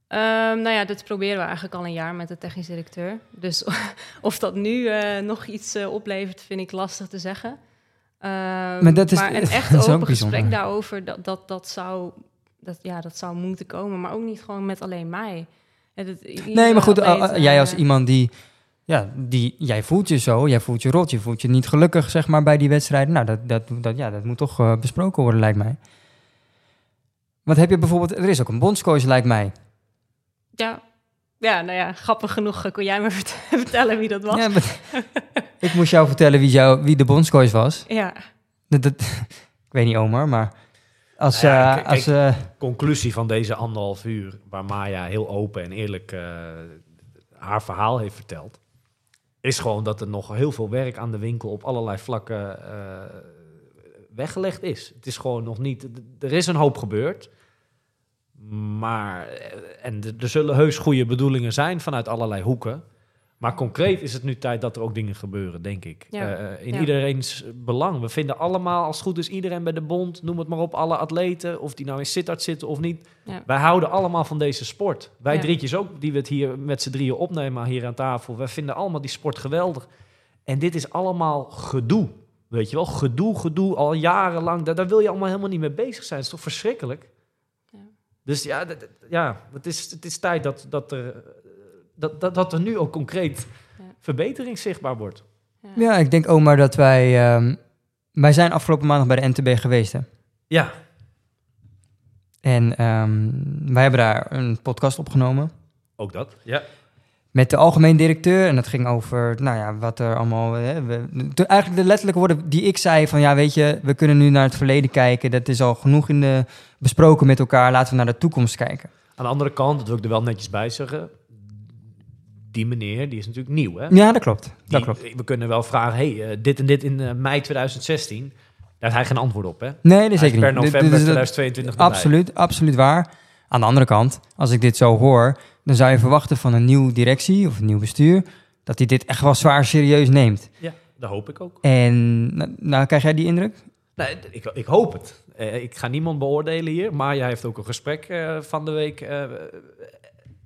Ehm, nou ja, dit proberen we eigenlijk al een jaar met de technisch directeur. Dus of dat nu eh, nog iets eh, oplevert, vind ik lastig te zeggen. Ehm, Maar dat is- een echt dat open gesprek bijzonder. daarover, dat, dat, dat, zou, dat, ja, dat zou moeten komen. Maar ook niet gewoon met alleen mij. Ja, dat- Nee, maar goed, jij als eh, iemand die, ja, die, jij voelt je zo, jij voelt je rot, je voelt je niet gelukkig, zeg maar, bij die wedstrijden. Nou, dat, dat, dat, ja, dat moet toch besproken worden, lijkt mij. Wat heb je bijvoorbeeld, er is ook een bondscoach, lijkt mij. Ja. ja, nou ja, grappig genoeg eh, kon jij me vert- vertellen wie dat was. Ja, maar- ik moest jou vertellen wie, jou, wie de bondscoach was. Ja, Dat, dat- ik weet niet, Omar, maar als, Nou ja, eh, kijk, als eh, Conclusie van deze anderhalf uur, waar Maya heel open en eerlijk eh, haar verhaal heeft verteld, is gewoon dat er nog heel veel werk aan de winkel op allerlei vlakken eh, weggelegd is. Het is gewoon nog niet. Er is een hoop gebeurd. Maar, eh, en er- zullen heus goede bedoelingen zijn vanuit allerlei hoeken. Maar concreet is het nu tijd dat er ook dingen gebeuren, denk ik. Ja. Eh, in Ja. iedereen's belang. We vinden allemaal, als het goed is, iedereen bij de bond, noem het maar op, alle atleten, of die nou in Sittard zitten of niet. Ja. Wij houden allemaal van deze sport. Wij drietjes ook, die we het hier met z'n drieën opnemen hier aan tafel. Wij vinden allemaal die sport geweldig. En dit is allemaal gedoe. Weet je wel, gedoe, gedoe, al jarenlang. Daar, daar wil je allemaal helemaal niet mee bezig zijn. Dat is toch verschrikkelijk? Ja. Dus ja, dat- ja het, is, het is tijd dat, dat, er, eh, dat, dat, dat er nu ook concreet Ja. verbetering zichtbaar wordt. ja, ik denk, Omar, dat wij, ehm, wij zijn afgelopen maandag bij de NTB geweest, hè. Ja, En ehm, wij hebben daar een podcast opgenomen. ook dat. Ja. Met de algemeen directeur. En dat ging over, nou ja, wat er allemaal... Hè, we, de- eigenlijk de letterlijke woorden die ik zei van... ja, weet je, we kunnen nu naar het verleden kijken. Dat is al genoeg in de, besproken met elkaar. Laten we naar de toekomst kijken. Aan de andere kant, dat wil ik er wel netjes bij zeggen. Die meneer, die is natuurlijk nieuw. Hè? Ja, dat klopt. Dat klopt. We kunnen wel vragen, hey, eh, dit en dit in eh, mei 2016. Daar heeft hij geen antwoord op, hè? Nee, dat is zeker per niet. November dit is dat- 2022 erbij. Absoluut, absoluut waar. Aan de andere kant, als ik dit zo hoor... dan zou je verwachten van een nieuwe directie of een nieuw bestuur... dat hij dit echt wel zwaar serieus neemt. Ja, dat hoop ik ook. En nou, nou krijg jij die indruk? Nee, ik, ik hoop het. Eh, ik ga niemand beoordelen hier, maar jij heeft ook een gesprek eh, van de week. eh,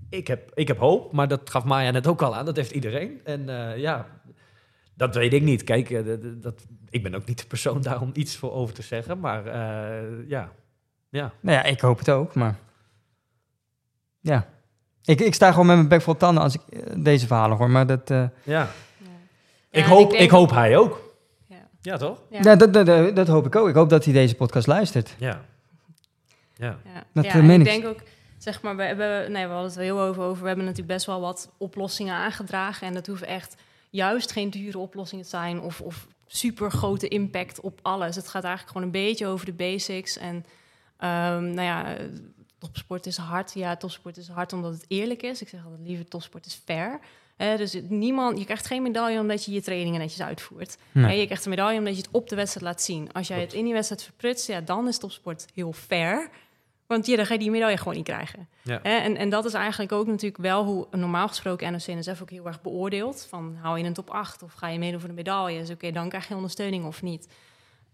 ik, heb, ik heb hoop, maar dat gaf Maya net ook al aan. Dat heeft iedereen. En ja, dat weet ik niet. Kijk, dat, ik ben ook niet de persoon daar om iets voor over te zeggen. Maar ja, ja. Nou ja, ik hoop het ook, maar... Ja. Ik, ik sta gewoon met mijn bek vol tanden als ik eh, deze verhalen hoor, maar dat... eh, ja. Ja. Ik, hoop, denk ik hoop hij ook. Ja. Ja, toch? Ja. ja. dat, dat, dat, dat hoop ik ook. Ik hoop dat hij deze podcast luistert. Ja. Ja. Ja, Dat, ja eh, ik ik. denk ook, zeg maar, we hebben, nee, we hadden het er heel over, over. We hebben natuurlijk best wel wat oplossingen aangedragen. En dat hoeven echt juist geen dure oplossingen te zijn of, of super grote impact op alles. Het gaat eigenlijk gewoon een beetje over de basics. En ehm, nou ja, topsport is hard. Ja, topsport is hard omdat het eerlijk is. Ik zeg altijd liever topsport is fair. Dus niemand, je krijgt geen medaille omdat je je trainingen netjes uitvoert. Nee. Je krijgt een medaille omdat je het op de wedstrijd laat zien. Als jij het in die wedstrijd verprutst, ja, dan is topsport heel fair. Want ja, dan ga je die medaille gewoon niet krijgen. Ja. En, en dat is eigenlijk ook natuurlijk wel hoe normaal gesproken NOC-NSF ook heel erg beoordeelt. Van hou je een top 8 of ga je meedoen voor de medaille? Dus oké, dan krijg je ondersteuning of niet.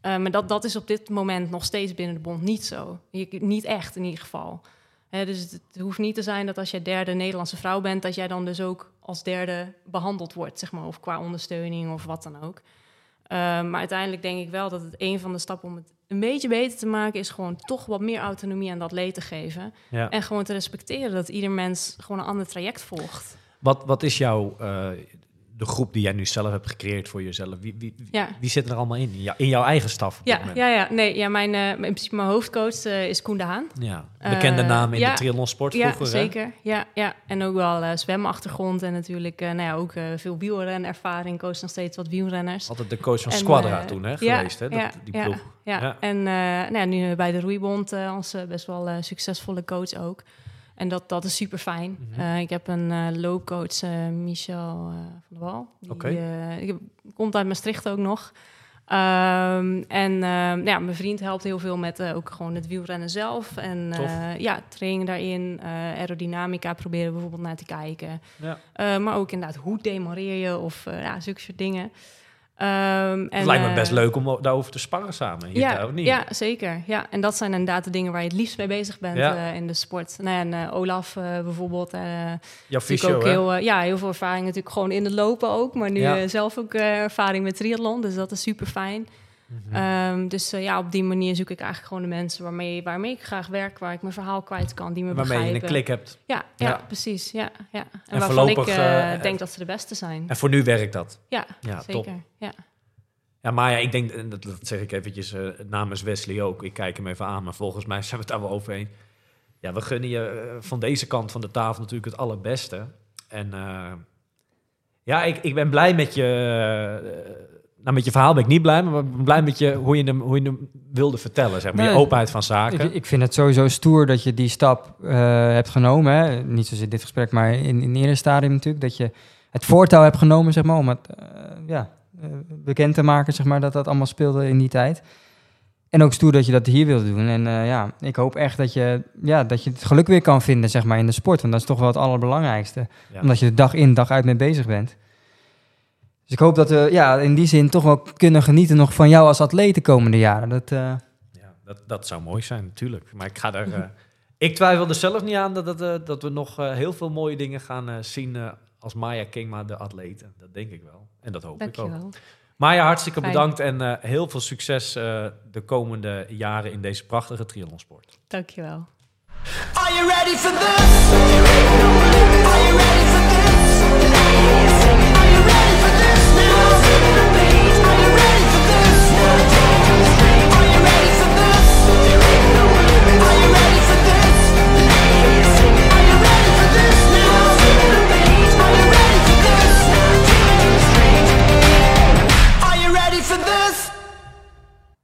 Eh, maar dat, dat is op dit moment nog steeds binnen de bond niet zo. Je, niet echt in ieder geval. Dus het, het hoeft niet te zijn dat als jij derde Nederlandse vrouw bent... dat jij dan dus ook als derde behandeld wordt, zeg maar. Of qua ondersteuning of wat dan ook. maar uiteindelijk denk ik wel dat het een van de stappen om het een beetje beter te maken is gewoon toch wat meer autonomie aan dat atleet te geven. Ja. En gewoon te respecteren dat ieder mens gewoon een ander traject volgt. Wat, wat is jouw, eh, de groep die jij nu zelf hebt gecreëerd voor jezelf? Wie, wie, Ja. wie zit er allemaal in? In, jou- in jouw eigen staf? Ja, ja, ja. Nee, ja, mijn, eh, in principe mijn hoofdcoach eh, is Koen de Haan. ja. Bekende Eh, naam in ja. de triathlonsport Ja, vroeger, hè? zeker. Ja, ja. En ook wel zwemachtergrond en natuurlijk nou ja, ook veel wielrenervaring. Coach nog steeds wat wielrenners. Altijd de coach van En, Squadra toen, hè, ja, geweest, hè? Dat, ja, die ja, ploeg. Ja, Ja. en nou ja, nu bij de Roeibond als best wel succesvolle coach ook. En dat, dat is super fijn. Mhm. ik heb een eh, loopcoach, eh, Michel eh, van der Wal. Die Oké. eh, ik heb- komt uit Maastricht ook nog. Ehm, en ehm, ja, mijn vriend helpt heel veel met eh, ook gewoon het wielrennen zelf. En eh, ja, training daarin. eh, aerodynamica proberen we bijvoorbeeld naar te kijken. Ja. Eh, maar ook inderdaad, hoe demoreer je of eh, ja, zulke soort dingen. Ehm, Het en, lijkt me eh, best leuk om daarover te sparren samen. Hier, ja, niet? ja, zeker. Ja, en dat zijn inderdaad de dingen waar je het liefst mee bezig bent Ja. eh, in de sport. Nou, ja, en eh, Olaf eh, bijvoorbeeld, eh natuurlijk fysio, ook heel, eh, ja, heel veel ervaring natuurlijk gewoon in het lopen ook. Maar nu Ja. eh, zelf ook eh, ervaring met triathlon, dus dat is super fijn. Mhm. Ehm, dus eh, ja, op die manier zoek ik eigenlijk gewoon de mensen waarmee, waarmee ik graag werk, waar ik mijn verhaal kwijt kan, die me Waarmee je begrijpen. een klik hebt. Ja, ja, Ja. precies. Ja, ja. En, En waarvan ik eh, eh, denk dat ze de beste zijn. En voor nu werkt dat. Ja, Ja, zeker. top. Ja. Ja, maar ja, ik denk, en dat, dat zeg ik eventjes eh, namens Wesley ook. Ik kijk hem even aan, maar volgens mij zijn we het daar wel overheen. Ja, we gunnen je van deze kant van de tafel natuurlijk het allerbeste. En ja, ik, ik ben blij met je... nou, met je verhaal ben ik niet blij, maar blij met je, hoe, je hem, hoe je hem wilde vertellen. Zeg maar. je Nee, openheid van zaken. Ik, ik vind het sowieso stoer dat je die stap eh, hebt genomen. Hè? Niet zozeer in dit gesprek, maar in, in eerder stadium natuurlijk. Dat je het voortouw hebt genomen, zeg maar, om het eh, ja, eh, bekend te maken, zeg maar, dat dat allemaal speelde in die tijd. En ook stoer dat je dat hier wilde doen. En ja, ik hoop echt dat je, ja, dat je het geluk weer kan vinden, zeg maar, in de sport. Want dat is toch wel het allerbelangrijkste. Ja. Omdat je er dag in, dag uit mee bezig bent. Dus ik hoop dat we ja, in die zin toch wel kunnen genieten nog van jou als atleet de komende jaren. Dat, eh, Ja, dat, dat zou mooi zijn, natuurlijk. Maar ik ga er. eh, ik twijfel er zelf niet aan dat, dat, eh, dat we nog eh, heel veel mooie dingen gaan eh, zien eh, als Maya Kingma, de atleten. Dat denk ik wel. En dat hoop ik ook. Dankjewel. Maya, hartstikke Fijn. bedankt en eh, heel veel succes eh, de komende jaren in deze prachtige triathlonsport. Dankjewel. Are you ready for this? Are you ready for this?